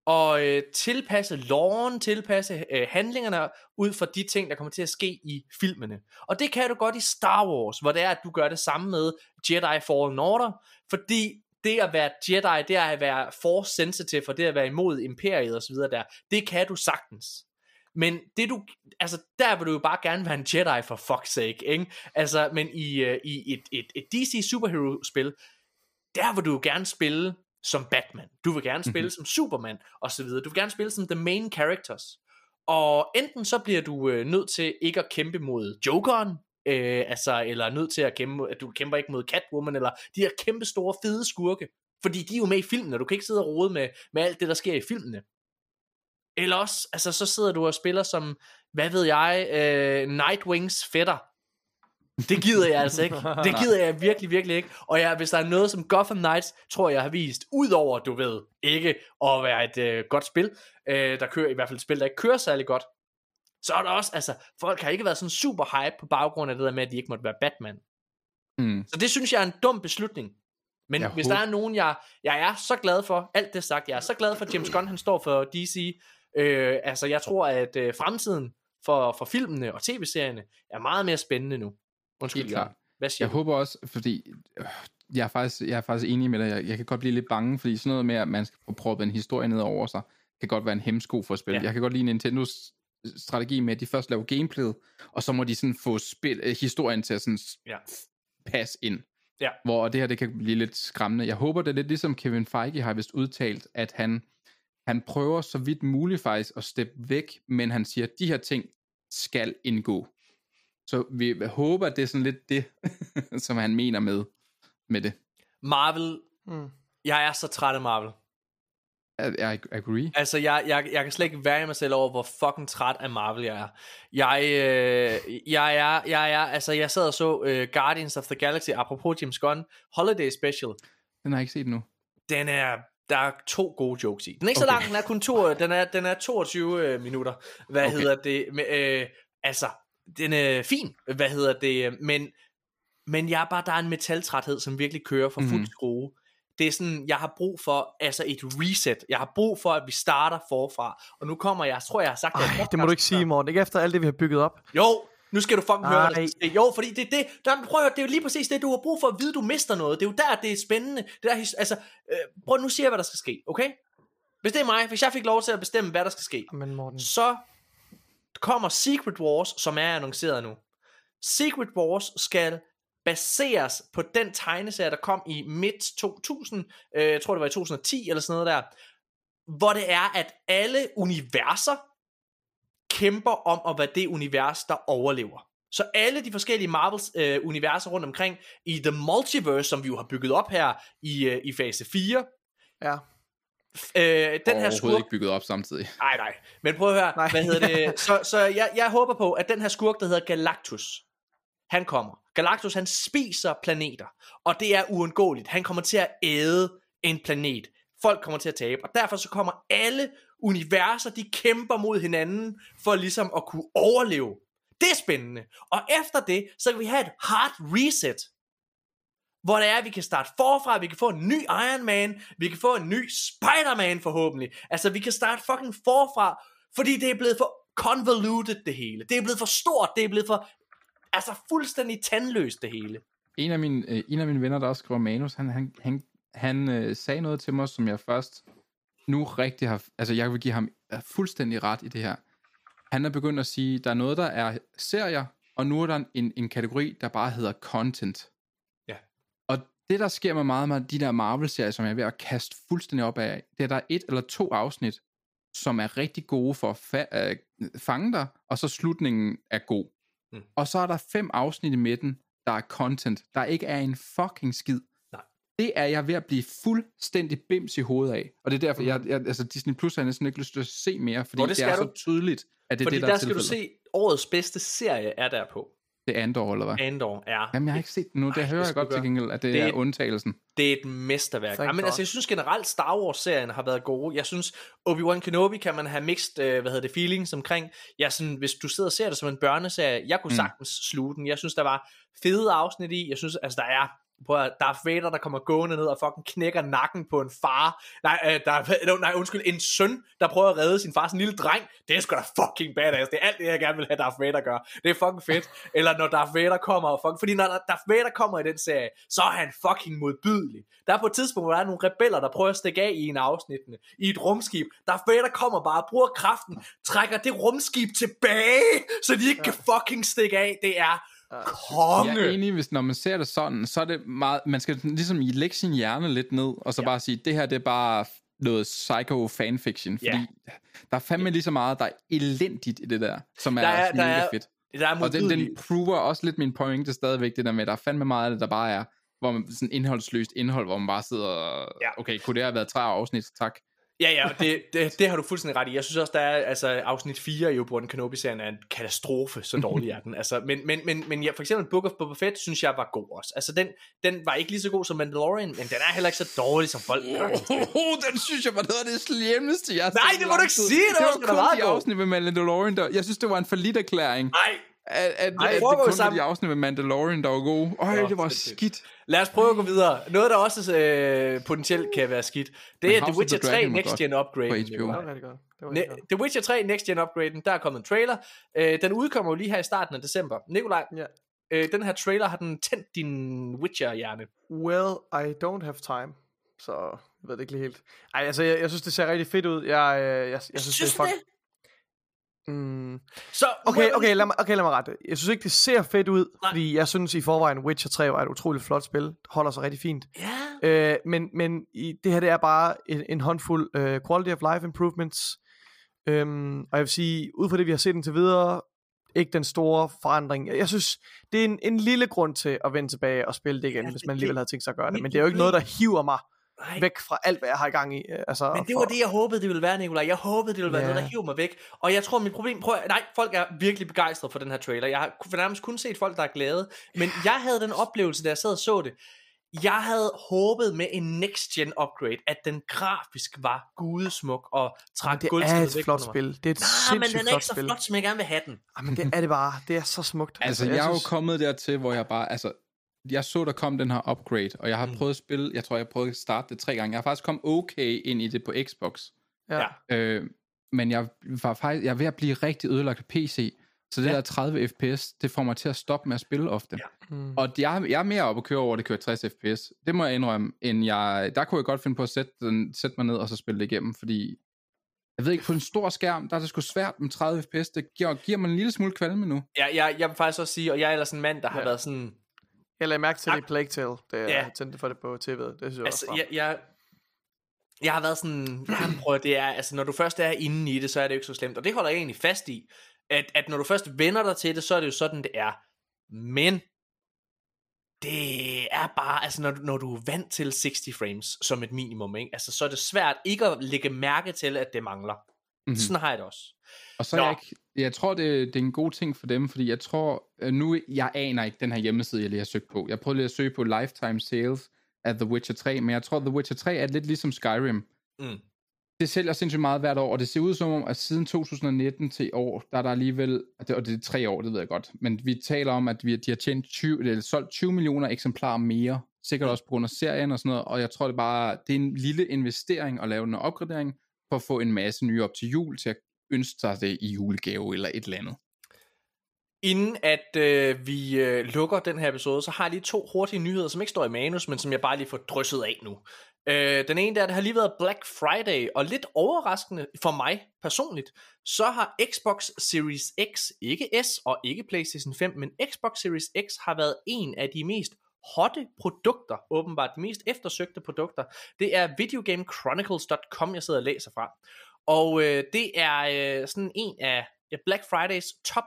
og øh, tilpasse loven, tilpasse øh, handlingerne ud fra de ting, der kommer til at ske i filmene. Og det kan du godt i Star Wars, hvor det er, at du gør det samme med Jedi Fallen Order, fordi det at være Jedi, det er at være force sensitive, og det at være imod imperiet osv. der, det kan du sagtens. Men det du, altså der vil du jo bare gerne være en Jedi for fuck's sake, ikke? Altså, men i, øh, i et, et, et DC superhero spil, der vil du jo gerne spille som Batman. Du vil gerne spille mm-hmm. som Superman, og så videre. Du vil gerne spille som the main characters. Og enten så bliver du øh, nødt til ikke at kæmpe mod Jokeren, øh, altså, eller nødt til at kæmpe, at du kæmper ikke mod Catwoman, eller de her kæmpe store fede skurke. Fordi de er jo med i filmene, du kan ikke sidde og rode med, med alt det, der sker i filmene. Eller også, altså så sidder du og spiller som, hvad ved jeg, øh, Nightwings fætter. Det gider jeg altså ikke. Det gider jeg virkelig, virkelig ikke. Og ja, hvis der er noget, som Gotham Knights, tror jeg har vist, udover, du ved, ikke at være et øh, godt spil, øh, der kører i hvert fald et spil, der ikke kører særlig godt, så er der også, altså, folk har ikke været sådan super hype på baggrund af det der med, at de ikke måtte være Batman. Mm. Så det synes jeg er en dum beslutning. Men Jeg hvis håber- der er nogen, jeg, jeg er så glad for, alt det sagt, jeg er så glad for, James Gunn han står for DC. Øh, altså, jeg tror, at øh, fremtiden for, for filmene og tv-serierne er meget mere spændende nu. Undskyld, Helt Jørgen. klart. Hvad siger Jeg du? håber også, fordi øh, jeg er, faktisk, jeg er faktisk enig med dig. Jeg, jeg kan godt blive lidt bange, fordi sådan noget med, at man skal få proppet en historie ned over sig, kan godt være en hemsko for at spille. Ja. Jeg kan godt lide Nintendos strategi med, at de først laver gameplayet, og så må de sådan få spil, øh, historien til at sådan Ja. passe ind. Ja. Hvor det her, det kan blive lidt skræmmende. Jeg håber, det er lidt ligesom Kevin Feige har vist udtalt, at han, han prøver så vidt muligt faktisk at steppe væk, men han siger, at de her ting skal indgå. Så vi håber, at det er sådan lidt det, som han mener med, med det. Marvel, Mm. jeg er så træt af Marvel. Jeg, jeg agree. Altså, jeg, jeg, jeg kan slet ikke være i mig selv over, hvor fucking træt af Marvel jeg er. Jeg, øh, jeg er, jeg er, altså, jeg sad og så uh, Guardians of the Galaxy, apropos James Gunn, Holiday Special. Den har jeg ikke set nu. Den er, der er to gode jokes i. Den er ikke okay. så lang, den er kun to, den er, den er 22 øh, minutter. Hvad. Okay. hedder det? Men, øh, altså, den er fin, hvad hedder det? Men, men jeg er bare, der er en metaltræthed, som virkelig kører for fuld Mhm. skrue. Det er sådan, jeg har brug for altså et reset. Jeg har brug for, at vi starter forfra. Og nu kommer jeg, jeg tror, jeg har sagt det. Ej, det må podcasten du ikke sige. Morten. Ikke efter alt det, vi har bygget op. Jo, nu skal du fucking høre, Ej. skal ske. Jo, fordi det er det, der, prøv at, høre, det er jo lige præcis det, du har brug for at vide, du mister noget. Det er jo der, det er spændende. Det der, altså, øh, prøv nu siger jeg, hvad der skal ske, okay? Hvis det er mig, hvis jeg fik lov til at bestemme, hvad der skal ske, Men Morten. så kommer Secret Wars, som er annonceret nu. Secret Wars skal baseres på den tegneserie, der kom i midt 2000, øh, jeg tror det var i 2010 eller sådan noget der, hvor det er, at alle universer kæmper om at være det univers, der overlever. Så alle de forskellige Marvels øh, universer rundt omkring i The Multiverse, som vi jo har bygget op her i, øh, i fase 4, Ja øh, den her skurk, ikke bygget op samtidig. Nej, nej. Men prøv at høre. Nej. hvad hedder det? Så, så jeg, jeg håber på, at den her skurk, der hedder Galactus, han kommer. Galactus, han spiser planeter, og det er uundgåeligt. Han kommer til at æde en planet. Folk kommer til at tabe, og derfor så kommer alle universer, de kæmper mod hinanden, for ligesom at kunne overleve. Det er spændende. Og efter det, så kan vi have et hard reset hvor det er, at vi kan starte forfra, vi kan få en ny Iron Man, vi kan få en ny Spider-Man forhåbentlig. Altså, vi kan starte fucking forfra, fordi det er blevet for convoluted det hele. Det er blevet for stort, det er blevet for, altså fuldstændig tandløst det hele. En af mine, øh, en af mine venner, der også skriver manus, han, han, han, han øh, sagde noget til mig, som jeg først nu rigtig har... Altså, jeg vil give ham øh, fuldstændig ret i det her. Han er begyndt at sige, der er noget, der er serier, og nu er der en, en kategori, der bare hedder content. Det, der sker med meget med de der Marvel-serier, som jeg er ved at kaste fuldstændig op af, det er, at der er et eller to afsnit, som er rigtig gode for at fa- øh, fange dig, og så slutningen er god. Mm. Og så er der fem afsnit i midten, der er content, der ikke er en fucking skid. Nej. Det er jeg ved at blive fuldstændig bims i hovedet af. Og det er derfor, Mm. jeg, jeg, altså Disney Plus har næsten ikke lyst til at se mere, fordi Hvor det, det er skal så tydeligt, at det er Fordi det, der, der er skal du tilfældet. se, årets bedste serie er der på. Det er Andor, eller hvad? Andor er. Jamen, jeg har ikke set den nu. Det Ej, hører det jeg godt du til gøre. gengæld, at det, Det- er undtagelsen. Det er et mesterværk. Thank Ja, men God. altså, jeg synes generelt, Star Wars-serien har været gode. Jeg synes, Obi-Wan Kenobi kan man have mixed, øh, hvad hedder det, feelings omkring. Jeg sådan, hvis du sidder og ser det som en børneserie, jeg kunne Mm. sagtens sluge den. Jeg synes, der var fede afsnit i. Jeg synes, altså, der er på at, Darth Vader, der kommer gående ned og fucking knækker nakken på en far. Nej, øh, der, er- nej, undskyld, en søn, der prøver at redde sin far, sådan en lille dreng. Det er sgu da fucking badass. Det er alt det, jeg gerne vil have Darth Vader gør. Det er fucking fedt. Eller når Darth Vader kommer, og fucking, fordi når Darth Vader kommer i den serie, så er han fucking modbydelig. Der er på et tidspunkt, hvor der er nogle rebeller, der prøver at stikke af i en afsnittene, i et rumskib. Darth Vader kommer bare og bruger kraften, trækker det rumskib tilbage, så de ikke ja. kan fucking stikke af. Det er konge. Jeg er enig, hvis når man ser det sådan, så er det meget, man skal ligesom lægge sin hjerne lidt ned, og så ja. bare sige, det her det er bare noget psycho fanfiction, fordi Ja. der er fandme lige så meget, der er elendigt i det der, som er, Der er- er der mega er fedt. Der er Og den, den modbydeligt. prover også lidt min pointe stadigvæk, det der med, at der er fandme meget af det, der bare er, hvor man sådan indholdsløst indhold, hvor man bare sidder og, Ja. okay, kunne det have været 30 afsnit, tak. Ja, ja, det, det, det har du fuldstændig ret i. Jeg synes også, der er altså, afsnit 4 i Obi-Wan Kenobi-serien er en katastrofe, så dårlig er den. Altså, men, men, men, men ja, for eksempel Book of Boba Fett, synes jeg var god også. Altså, den, den var ikke lige så god som Mandalorian, men den er heller ikke så dårlig, som folk gør. Oh, den synes jeg var noget af det slemmeste, jeg har Nej, det må du ikke sige, det det var var kun de afsnit med Mandalorian, der, jeg synes, det var en forlidt erklæring. Nej, At, at, Ej, at det kun var sammen. de afsnit med Mandalorian, der var gode. Øj, Nå, det var skidt. lad os prøve at gå videre. Noget, der også øh, potentielt kan være skidt, det Men er The Witcher the 3 Dragon var Next Gen Upgrade. Det var rigtig godt. Det var Ne-. The Witcher 3 Next Gen Upgraden, der er kommet en trailer. Øh, den udkommer jo lige her i starten af december. Nikolaj, Ja. øh, den her trailer har den tændt din Witcher-hjerne. Well, I don't have time. Så jeg ved det ikke lige helt. Ej, altså, jeg, jeg synes, det ser rigtig fedt ud. Jeg, øh, jeg, jeg, jeg synes, Synes det er det? Mm. Så, Okay, okay, lad mig, okay, lad mig rette. Jeg synes ikke, det ser fedt ud, Nej. Fordi jeg synes i forvejen, Witcher 3 var et utroligt flot spil. Det holder sig rigtig fint. Ja. Øh, men men i, det her, det er bare en, en håndfuld øh, quality of life improvements. Øhm, og jeg vil sige, ud fra det, vi har set indtil videre, ikke den store forandring. Jeg synes, det er en, en lille grund til at vende tilbage og spille det igen, Ja, hvis man alligevel havde tænkt sig at gøre det. Men det er jo ikke noget, der hiver mig Nej. væk fra alt, hvad jeg har i gang i. øh, Altså, Men det var det, jeg håbede, det ville være, Nikolaj. Jeg håbede, det ville være Ja. noget, der hiver mig væk. Og jeg tror, mit problem... Prøv, nej, folk er virkelig begejstrede for den her trailer. Jeg har for nærmest kun set folk, der er glade. Men jeg havde den oplevelse, da jeg sad og så det. Jeg havde håbet med en next-gen upgrade, at den grafisk var gudesmuk og trak det er et væk flot spil. Det er et Nej, men den er ikke så spil. flot, som jeg gerne vil have den. Ej, men det er det bare. Det er så smukt. Altså, jeg er jo synes- kommet dertil, hvor jeg bare, altså, jeg så, der kom den her upgrade, og jeg har Mm. prøvet at spille, jeg tror, jeg har prøvet at starte det tre gange. Jeg har faktisk kommet okay ind i det på Xbox. Ja. Øh, men jeg var faktisk, jeg er ved at blive rigtig ødelagt af PC, så det Ja. der 30 fps, det får mig til at stoppe med at spille ofte. Ja. Mm. Og jeg, jeg er mere oppe at køre over, at det kører 60 fps. Det må jeg indrømme, end jeg, der kunne jeg godt finde på at sætte, den, sætte mig ned og så spille det igennem, fordi jeg ved ikke, på en stor skærm, der er det sgu svært med 30 fps. Det giver, giver mig en lille smule kvalme nu. Ja, jeg, jeg vil faktisk også sige, og jeg er ellers en mand, der har Ja. været sådan... Jeg lagde mærke til det i Plague Tale, da jeg Ja. tændte for det på tv'et. Det synes jeg Altså, jeg, jeg, jeg har været sådan, jamen, prøv at det er, altså når du først er inde i det, så er det jo ikke så slemt, og det holder jeg egentlig fast i, at, at når du først vender dig til det, så er det jo sådan, det er. Men, det er bare, altså når, du- når du er vant til 60 frames som et minimum, ikke? Altså, så er det svært ikke at lægge mærke til, at det mangler. Mhm. Mm-hmm. Sådan har jeg det også. Og så er Nå. jeg, jeg tror, det, det er en god ting for dem, fordi jeg tror, øh, nu, jeg aner ikke den her hjemmeside, jeg lige har søgt på. Jeg prøvede lige at søge på Lifetime Sales af The Witcher 3, men jeg tror, The Witcher 3 er lidt ligesom Skyrim. Mm. Det sælger sindssygt meget hvert år, og det ser ud som om, at siden 2019 til i år, der er der alligevel, og det, og det er tre år, det ved jeg godt, men vi taler om, at vi, de har tjent 20, eller solgt 20 millioner eksemplarer mere, sikkert også på grund af serien og sådan noget, og jeg tror det er bare, det er en lille investering at lave en opgradering, for at få en masse nye op til jul, til at ønske sig det i julegave eller et eller andet. Inden at øh, vi øh, lukker den her episode, så har jeg lige to hurtige nyheder, som ikke står i manus, men som jeg bare lige får drysset af nu. Øh, den ene der, det har lige været Black Friday, og lidt overraskende for mig personligt, så har Xbox Series X, ikke S og ikke PlayStation 5, men Xbox Series X har været en af de mest hotte produkter, åbenbart de mest eftersøgte produkter. Det er videogamechronicles.com, jeg sidder og læser fra. Og øh, det er øh, sådan en af ja, Black Fridays top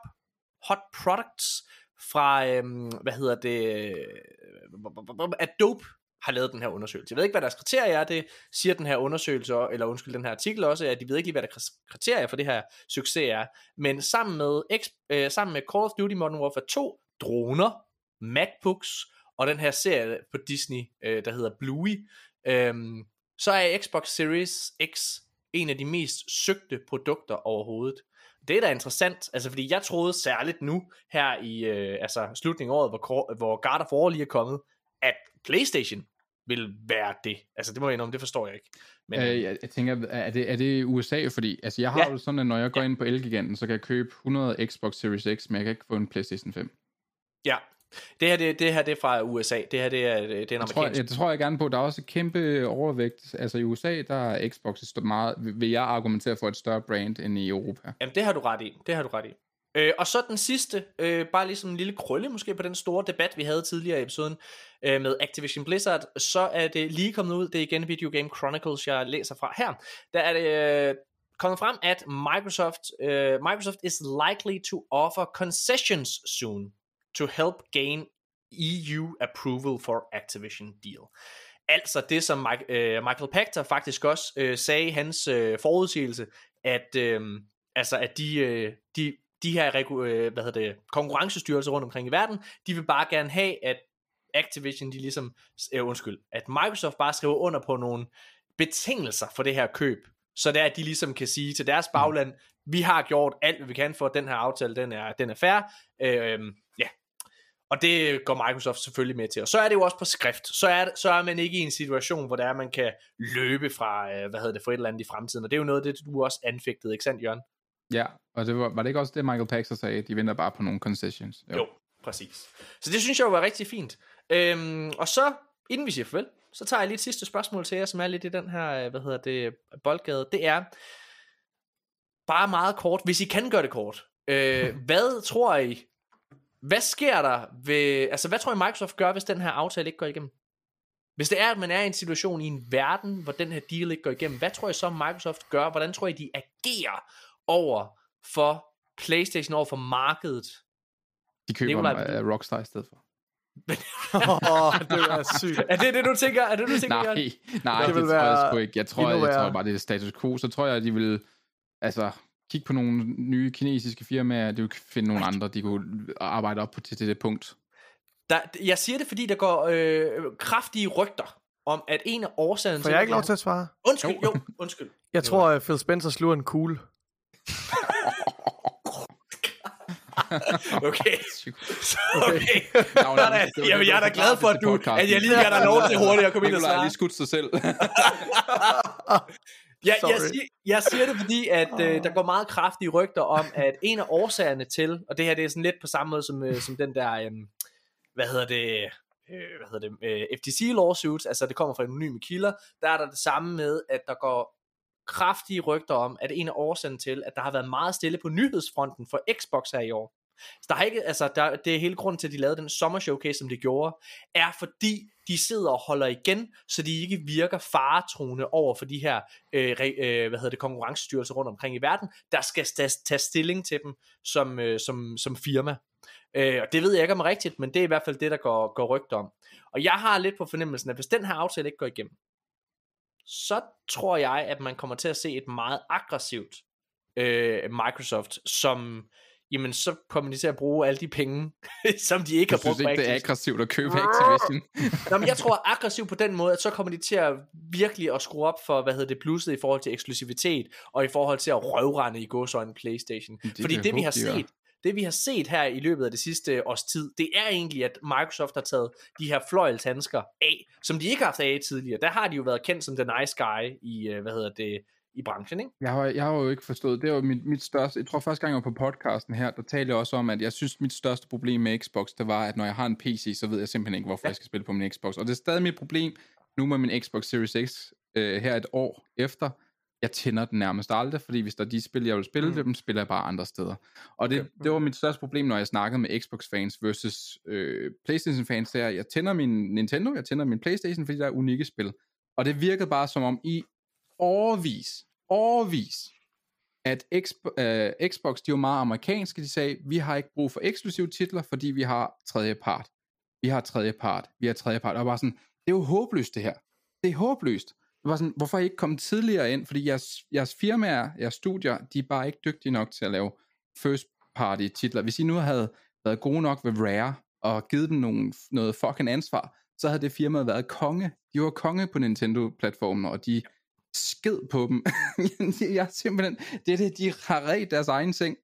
hot products fra, øh, hvad hedder det, øh, Adobe har lavet den her undersøgelse. Jeg ved ikke, hvad deres kriterier er, det siger den her undersøgelse, eller undskyld, den her artikel også, at de ved ikke lige, hvad deres kriterier for det her succes er. Men sammen med, X, øh, sammen med Call of Duty Modern Warfare 2, droner, MacBooks, og den her serie på Disney, øh, der hedder Bluey, øh, så er Xbox Series X en af de mest søgte produkter overhovedet. Det er da interessant, altså fordi jeg troede særligt nu, her i øh, altså slutningen af året, hvor, hvor God of War lige er kommet, at Playstation vil være det. Altså det må jeg indrømme, det forstår jeg ikke. Men, Øh, jeg, jeg tænker, er det, er det USA? Fordi altså, jeg har Ja. ja. jo sådan, at når jeg går ind på Elgiganten, så kan jeg købe 100 Xbox Series X, men jeg kan ikke få en PlayStation 5. ja, det her, det, det her det er fra USA. Det her det er, det er en Jeg tror, amerikansk. jeg, det tror jeg gerne på. Der er også et kæmpe overvægt. Altså i USA, der er Xbox et stort- meget, vil jeg argumentere for et større brand end i Europa. Jamen det har du ret i. Det har du ret i. Øh, og så den sidste, øh, bare ligesom en lille krølle måske på den store debat, vi havde tidligere i episoden øh, med Activision Blizzard, så er det lige kommet ud, det er igen Video Game Chronicles, jeg læser fra her. Der er det øh, kommet frem, at Microsoft, øh, Microsoft is likely to offer concessions soon to help gain EU approval for Activision deal. Altså det, som Mike, øh, Michael Pachter faktisk også øh, sagde i hans øh, forudsigelse, at, øh, altså, at de, øh, de, de her øh, hvad hedder det, konkurrencestyrelser rundt omkring i verden, de vil bare gerne have, at Activision, de ligesom, øh, undskyld, at Microsoft bare skriver under på nogle betingelser for det her køb, så det er, at de ligesom kan sige til deres bagland, vi har gjort alt, hvad vi kan for, at den her aftale, den er, den er fair. Øh, ja, og det går Microsoft selvfølgelig med til. Og så er det jo også på skrift. Så er, så er man ikke i en situation, hvor der er, man kan løbe fra, øh, hvad hedder det, for et eller andet i fremtiden. Og det er jo noget af det, du også anfægtede, ikke sandt, Jørgen? Ja, og det var, var det ikke også det, Michael Paxer sagde, de venter bare på nogle concessions? Jo. jo, præcis. Så det synes jeg jo var rigtig fint. Øhm, og så, inden vi siger farvel, så tager jeg lige et sidste spørgsmål til jer, som er lidt i den her, øh, hvad hedder det, boldgade. Det er, bare meget kort, hvis I kan gøre det kort. Øh, hvad tror I, hvad sker der ved, altså hvad tror I Microsoft gør, hvis den her aftale ikke går igennem? Hvis det er, at man er i en situation i en verden, hvor den her deal ikke går igennem, hvad tror I så Microsoft gør? Hvordan tror I, de agerer over for Playstation, over for markedet? De køber Nikolaj, uh, Rockstar i stedet for. oh, det er sygt. Er det det, du tænker? Er det, du tænker nej, nej, det, det tror jeg sgu ikke. Jeg tror, jeg, jeg tror bare, det er status quo. Så tror jeg, at de vil altså, kigge på nogle nye kinesiske firmaer, de vil finde nogle andre, de kunne arbejde op på til, til det punkt. Der, jeg siger det, fordi der går øh, kraftige rygter om, at en af årsagerne Får jeg ikke lov til at svare? Undskyld, jo, undskyld. Jeg tror, at Phil Spencer sluger en kugle. okay. okay. No, Jamen, jeg er da glad for, at, du, at jeg lige gav dig lov til hurtigt at komme ind og svare. Jeg lige skudt sig selv. Ja, jeg, siger, jeg siger det, fordi at øh, der går meget kraftige rygter om, at en af årsagerne til, og det her det er sådan lidt på samme måde som, øh, som den der, øh, hvad hedder det, øh, hvad hedder det, øh, FTC lawsuits, altså det kommer fra anonyme kilder, der er der det samme med, at der går kraftige rygter om, at en af årsagerne til, at der har været meget stille på nyhedsfronten for Xbox her i år, så der er ikke, altså, der, det er hele grunden til, at de lavede den sommer showcase, som de gjorde, er fordi de sidder og holder igen, så de ikke virker faretruende over for de her øh, øh, hvad hedder det, konkurrencestyrelser rundt omkring i verden, der skal tage stilling til dem som, øh, som, som firma. Øh, og det ved jeg ikke om er rigtigt, men det er i hvert fald det, der går, går rygt om. Og jeg har lidt på fornemmelsen, at hvis den her aftale ikke går igennem, så tror jeg, at man kommer til at se et meget aggressivt øh, Microsoft, som jamen så kommer de til at bruge alle de penge, som de ikke har brugt på ikke, det er aggressivt at købe Activision? Nå, men jeg tror aggressivt på den måde, at så kommer de til at virkelig at skrue op for, hvad hedder det, blusset i forhold til eksklusivitet, og i forhold til at røvrende i gåsøjne Playstation. Det Fordi det vi har set, det vi har set her i løbet af det sidste års tid, det er egentlig, at Microsoft har taget de her fløjelshandsker af, som de ikke har haft af tidligere. Der har de jo været kendt som the nice guy i, øh, hvad hedder det, i branchen, ikke? Jeg har, jeg har jo ikke forstået, det var mit, mit største, jeg tror første gang jeg var på podcasten her, der talte jeg også om, at jeg synes mit største problem med Xbox, det var, at når jeg har en PC, så ved jeg simpelthen ikke, hvorfor ja. jeg skal spille på min Xbox. Og det er stadig mit problem nu med min Xbox Series X øh, her et år efter. Jeg tænder den nærmest aldrig, fordi hvis der er de spil, jeg vil spille, mm. dem spiller jeg bare andre steder. Og det, okay. det var mit største problem, når jeg snakkede med Xbox-fans versus øh, Playstation-fans, der jeg tænder min Nintendo, jeg tænder min Playstation, fordi der er unikke spil. Og det virkede bare som om i overvis, overvis, at Xbox, uh, øh, Xbox, de var meget amerikanske, de sagde, vi har ikke brug for eksklusive titler, fordi vi har tredje part. Vi har tredje part, vi har tredje part. Og bare sådan, det er jo håbløst det her. Det er håbløst. Det var sådan, hvorfor ikke komme tidligere ind? Fordi jeres, jeres firmaer, jeres studier, de er bare ikke dygtige nok til at lave first party titler. Hvis I nu havde været gode nok ved Rare, og givet dem nogle, noget fucking ansvar, så havde det firma været konge. De var konge på Nintendo-platformen, og de sked på dem. jeg simpelthen, det er det, de har ret deres egen ting.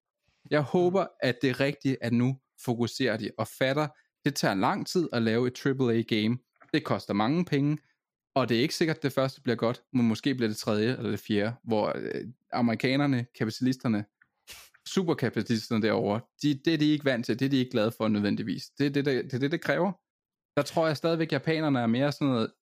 Jeg håber, at det er rigtigt, at nu fokuserer de og fatter, det tager lang tid at lave et AAA-game. Det koster mange penge, og det er ikke sikkert, at det første bliver godt, men måske bliver det tredje eller det fjerde, hvor øh, amerikanerne, kapitalisterne, superkapitalisterne derovre, de, det er de ikke vant til, det er de ikke glade for nødvendigvis. Det er det, det, det, det, det kræver. Der tror jeg stadigvæk, at japanerne er mere sådan noget,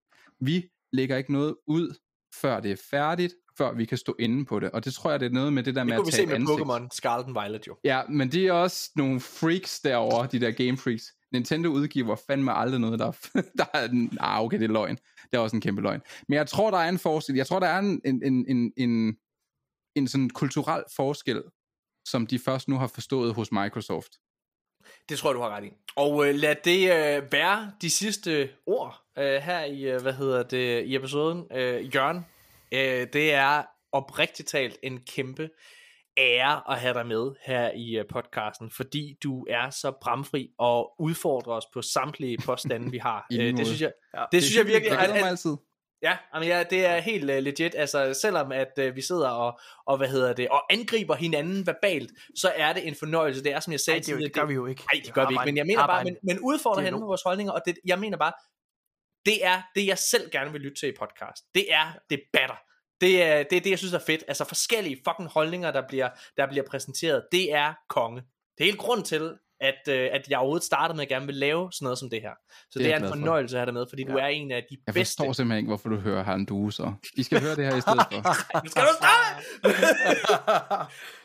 vi lægger ikke noget ud, før det er færdigt, før vi kan stå inde på det. Og det tror jeg, det er noget med det der med Det kunne vi at se tage med. Pokémon Scarlet and Violet jo. Ja, men de er også nogle freaks derovre, de der game freaks. Nintendo udgiver fandme aldrig noget, der er, der er en, ah, okay, det er løgn. Det er også en kæmpe løgn. Men jeg tror, der er en forskel. Jeg tror, der er en, en, en, en, en, en sådan kulturel forskel, som de først nu har forstået hos Microsoft. Det tror jeg, du har ret i. Og øh, lad det øh, være de sidste ord øh, her i, øh, hvad hedder det, i episoden. Øh, Jørgen, øh, det er oprigtigt talt en kæmpe ære at have dig med her i øh, podcasten, fordi du er så bramfri og udfordrer os på samtlige påstande, vi har. Øh, det synes jeg, Ja, det, det synes jeg virkelig, Jeg at, altid. Ja, jamen ja, det er helt uh, legit. Altså, selvom at uh, vi sidder og, og, hvad hedder det, og angriber hinanden verbalt, så er det en fornøjelse. Det er, som jeg sagde Ej, det, tidligere, det gør vi jo ikke. Nej, det gør vi ikke, men jeg mener bare, men, men udfordrer hinanden på vores holdninger, og det, jeg mener bare, det er det, jeg selv gerne vil lytte til i podcast. Det er debatter. Det er det, er det jeg synes er fedt. Altså forskellige fucking holdninger, der bliver, der bliver præsenteret. Det er konge. Det er hele grund til, at, øh, at jeg overhovedet startede med at gerne vil lave sådan noget som det her. Så det, er det jeg er en glad for. fornøjelse at have dig med, fordi ja. du er en af de Jeg bedste. forstår simpelthen ikke, hvorfor du hører Harren Due, så. I skal høre det her i stedet for. Skal du starte?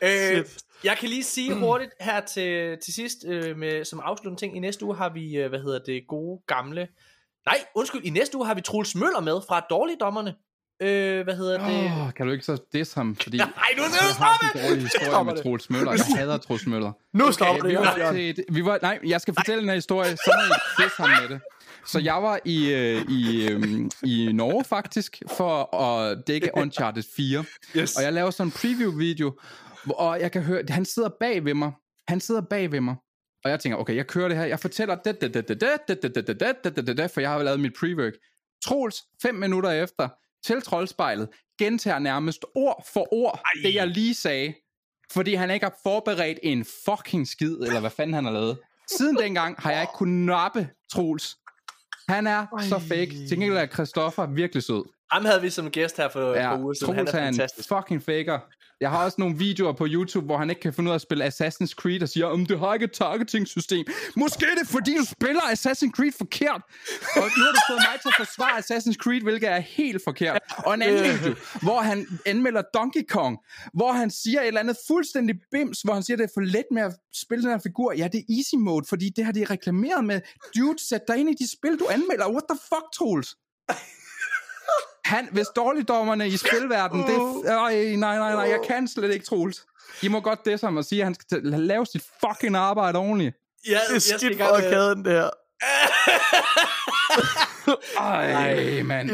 øh, jeg kan lige sige hurtigt her til, til sidst, øh, med, som afsluttende ting, i næste uge har vi, øh, hvad hedder det, gode gamle... Nej, undskyld, i næste uge har vi Troels Møller med fra Dårligdommerne. Øh, hvad hedder det? Oh, kan du ikke så diss ham, fordi Nej, nu skal du jeg har stoppe! en historie med det. Troels Møller. Jeg hader Troels Møller. Nu stopper det, vi var til et, vi var, nej, jeg skal fortælle den her historie, så må I disse ham med det. Så jeg var i, øh, i, øh, i Norge faktisk, for at dække Uncharted 4. Yes. Og jeg laver sådan en preview-video, og jeg kan høre, han sidder bag ved mig. Han sidder bag ved mig. Og jeg tænker, okay, jeg kører det her. Jeg fortæller det, det, det, det, det, det, det, det, det, det, det, det, for jeg har lavet mit pre-work. Troels, fem minutter efter, til troldspejlet, gentager nærmest ord for ord, Ej. det jeg lige sagde. Fordi han ikke har forberedt en fucking skid, eller hvad fanden han har lavet. Siden dengang har jeg ikke kunnet nappe Troels. Han er så fake. Til gengæld er Christoffer virkelig sød. Ham havde vi som gæst her for et Ja, par uger siden. Han er er en fantastisk. fucking faker. Jeg har også nogle videoer på YouTube, hvor han ikke kan finde ud af at spille Assassin's Creed, og siger, om du har ikke et targeting-system. Måske er det, fordi du spiller Assassin's Creed forkert. Og nu har du fået mig til at forsvare Assassin's Creed, hvilket er helt forkert. Og en anden video, hvor han anmelder Donkey Kong, hvor han siger et eller andet fuldstændig bims, hvor han siger, det er for let med at spille den her figur. Ja, det er easy mode, fordi det har de reklameret med. Dude, sæt dig ind i de spil, du anmelder. What the fuck, Troels? Han, hvis dårligdommerne i spilverdenen, det. Øj, nej, nej, nej, jeg kan slet ikke, Troels. I må godt det som at sige, at han skal lave sit fucking arbejde ordentligt. Ja, Det er skidt for arkaden, det her. Ej, mand.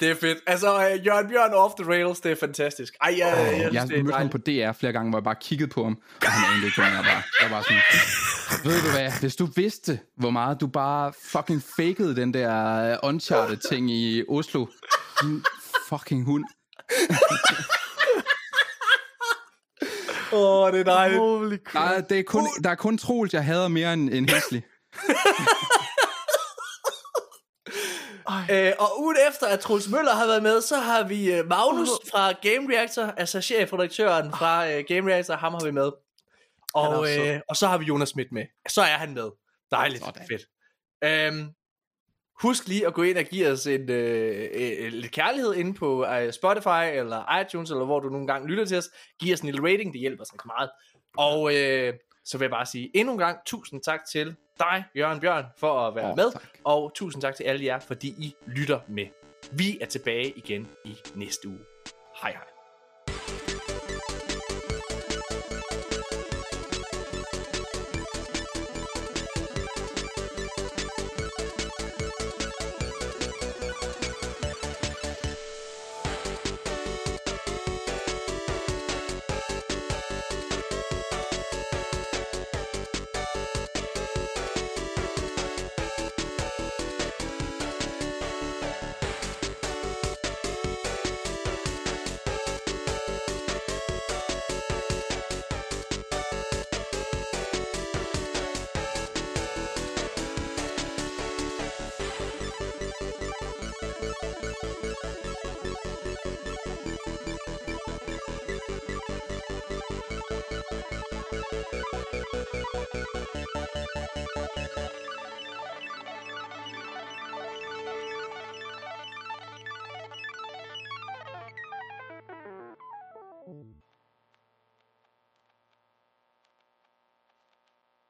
Det er fedt. Altså, uh, Jørgen Bjørn off the rails, det er fantastisk. Ej, jeg, jeg, jeg, Jeg synes, har det er mødt ham på DR flere gange, hvor jeg bare kiggede på ham, og han anede ikke, hvem jeg var. Jeg var sådan, ved du hvad, hvis du vidste, hvor meget du bare fucking fakede den der Uncharted-ting i Oslo, din fucking hund. Åh, oh, det er dejligt. holy crap. Det er kun, der er kun Troels, jeg hader mere end, end Hesley. Øh, og ugen efter, at Troels Møller har været med, så har vi øh, Magnus fra Game Reactor, altså chefredaktøren fra øh, Game Reactor, ham har vi med. Og, øh, og så har vi Jonas Schmidt med. Så er han med. Dejligt. Sådan. Fedt. Øhm, husk lige at gå ind og give os en, øh, øh, lidt kærlighed inde på øh, Spotify eller iTunes, eller hvor du nogle gange lytter til os. Giv os en lille rating, det hjælper os rigtig meget. Og øh, så vil jeg bare sige endnu en gang tusind tak til dig, Jørgen Bjørn, for at være Åh, med. tak. Og tusind tak til alle jer, fordi I lytter med. Vi er tilbage igen i næste uge. Hej hej.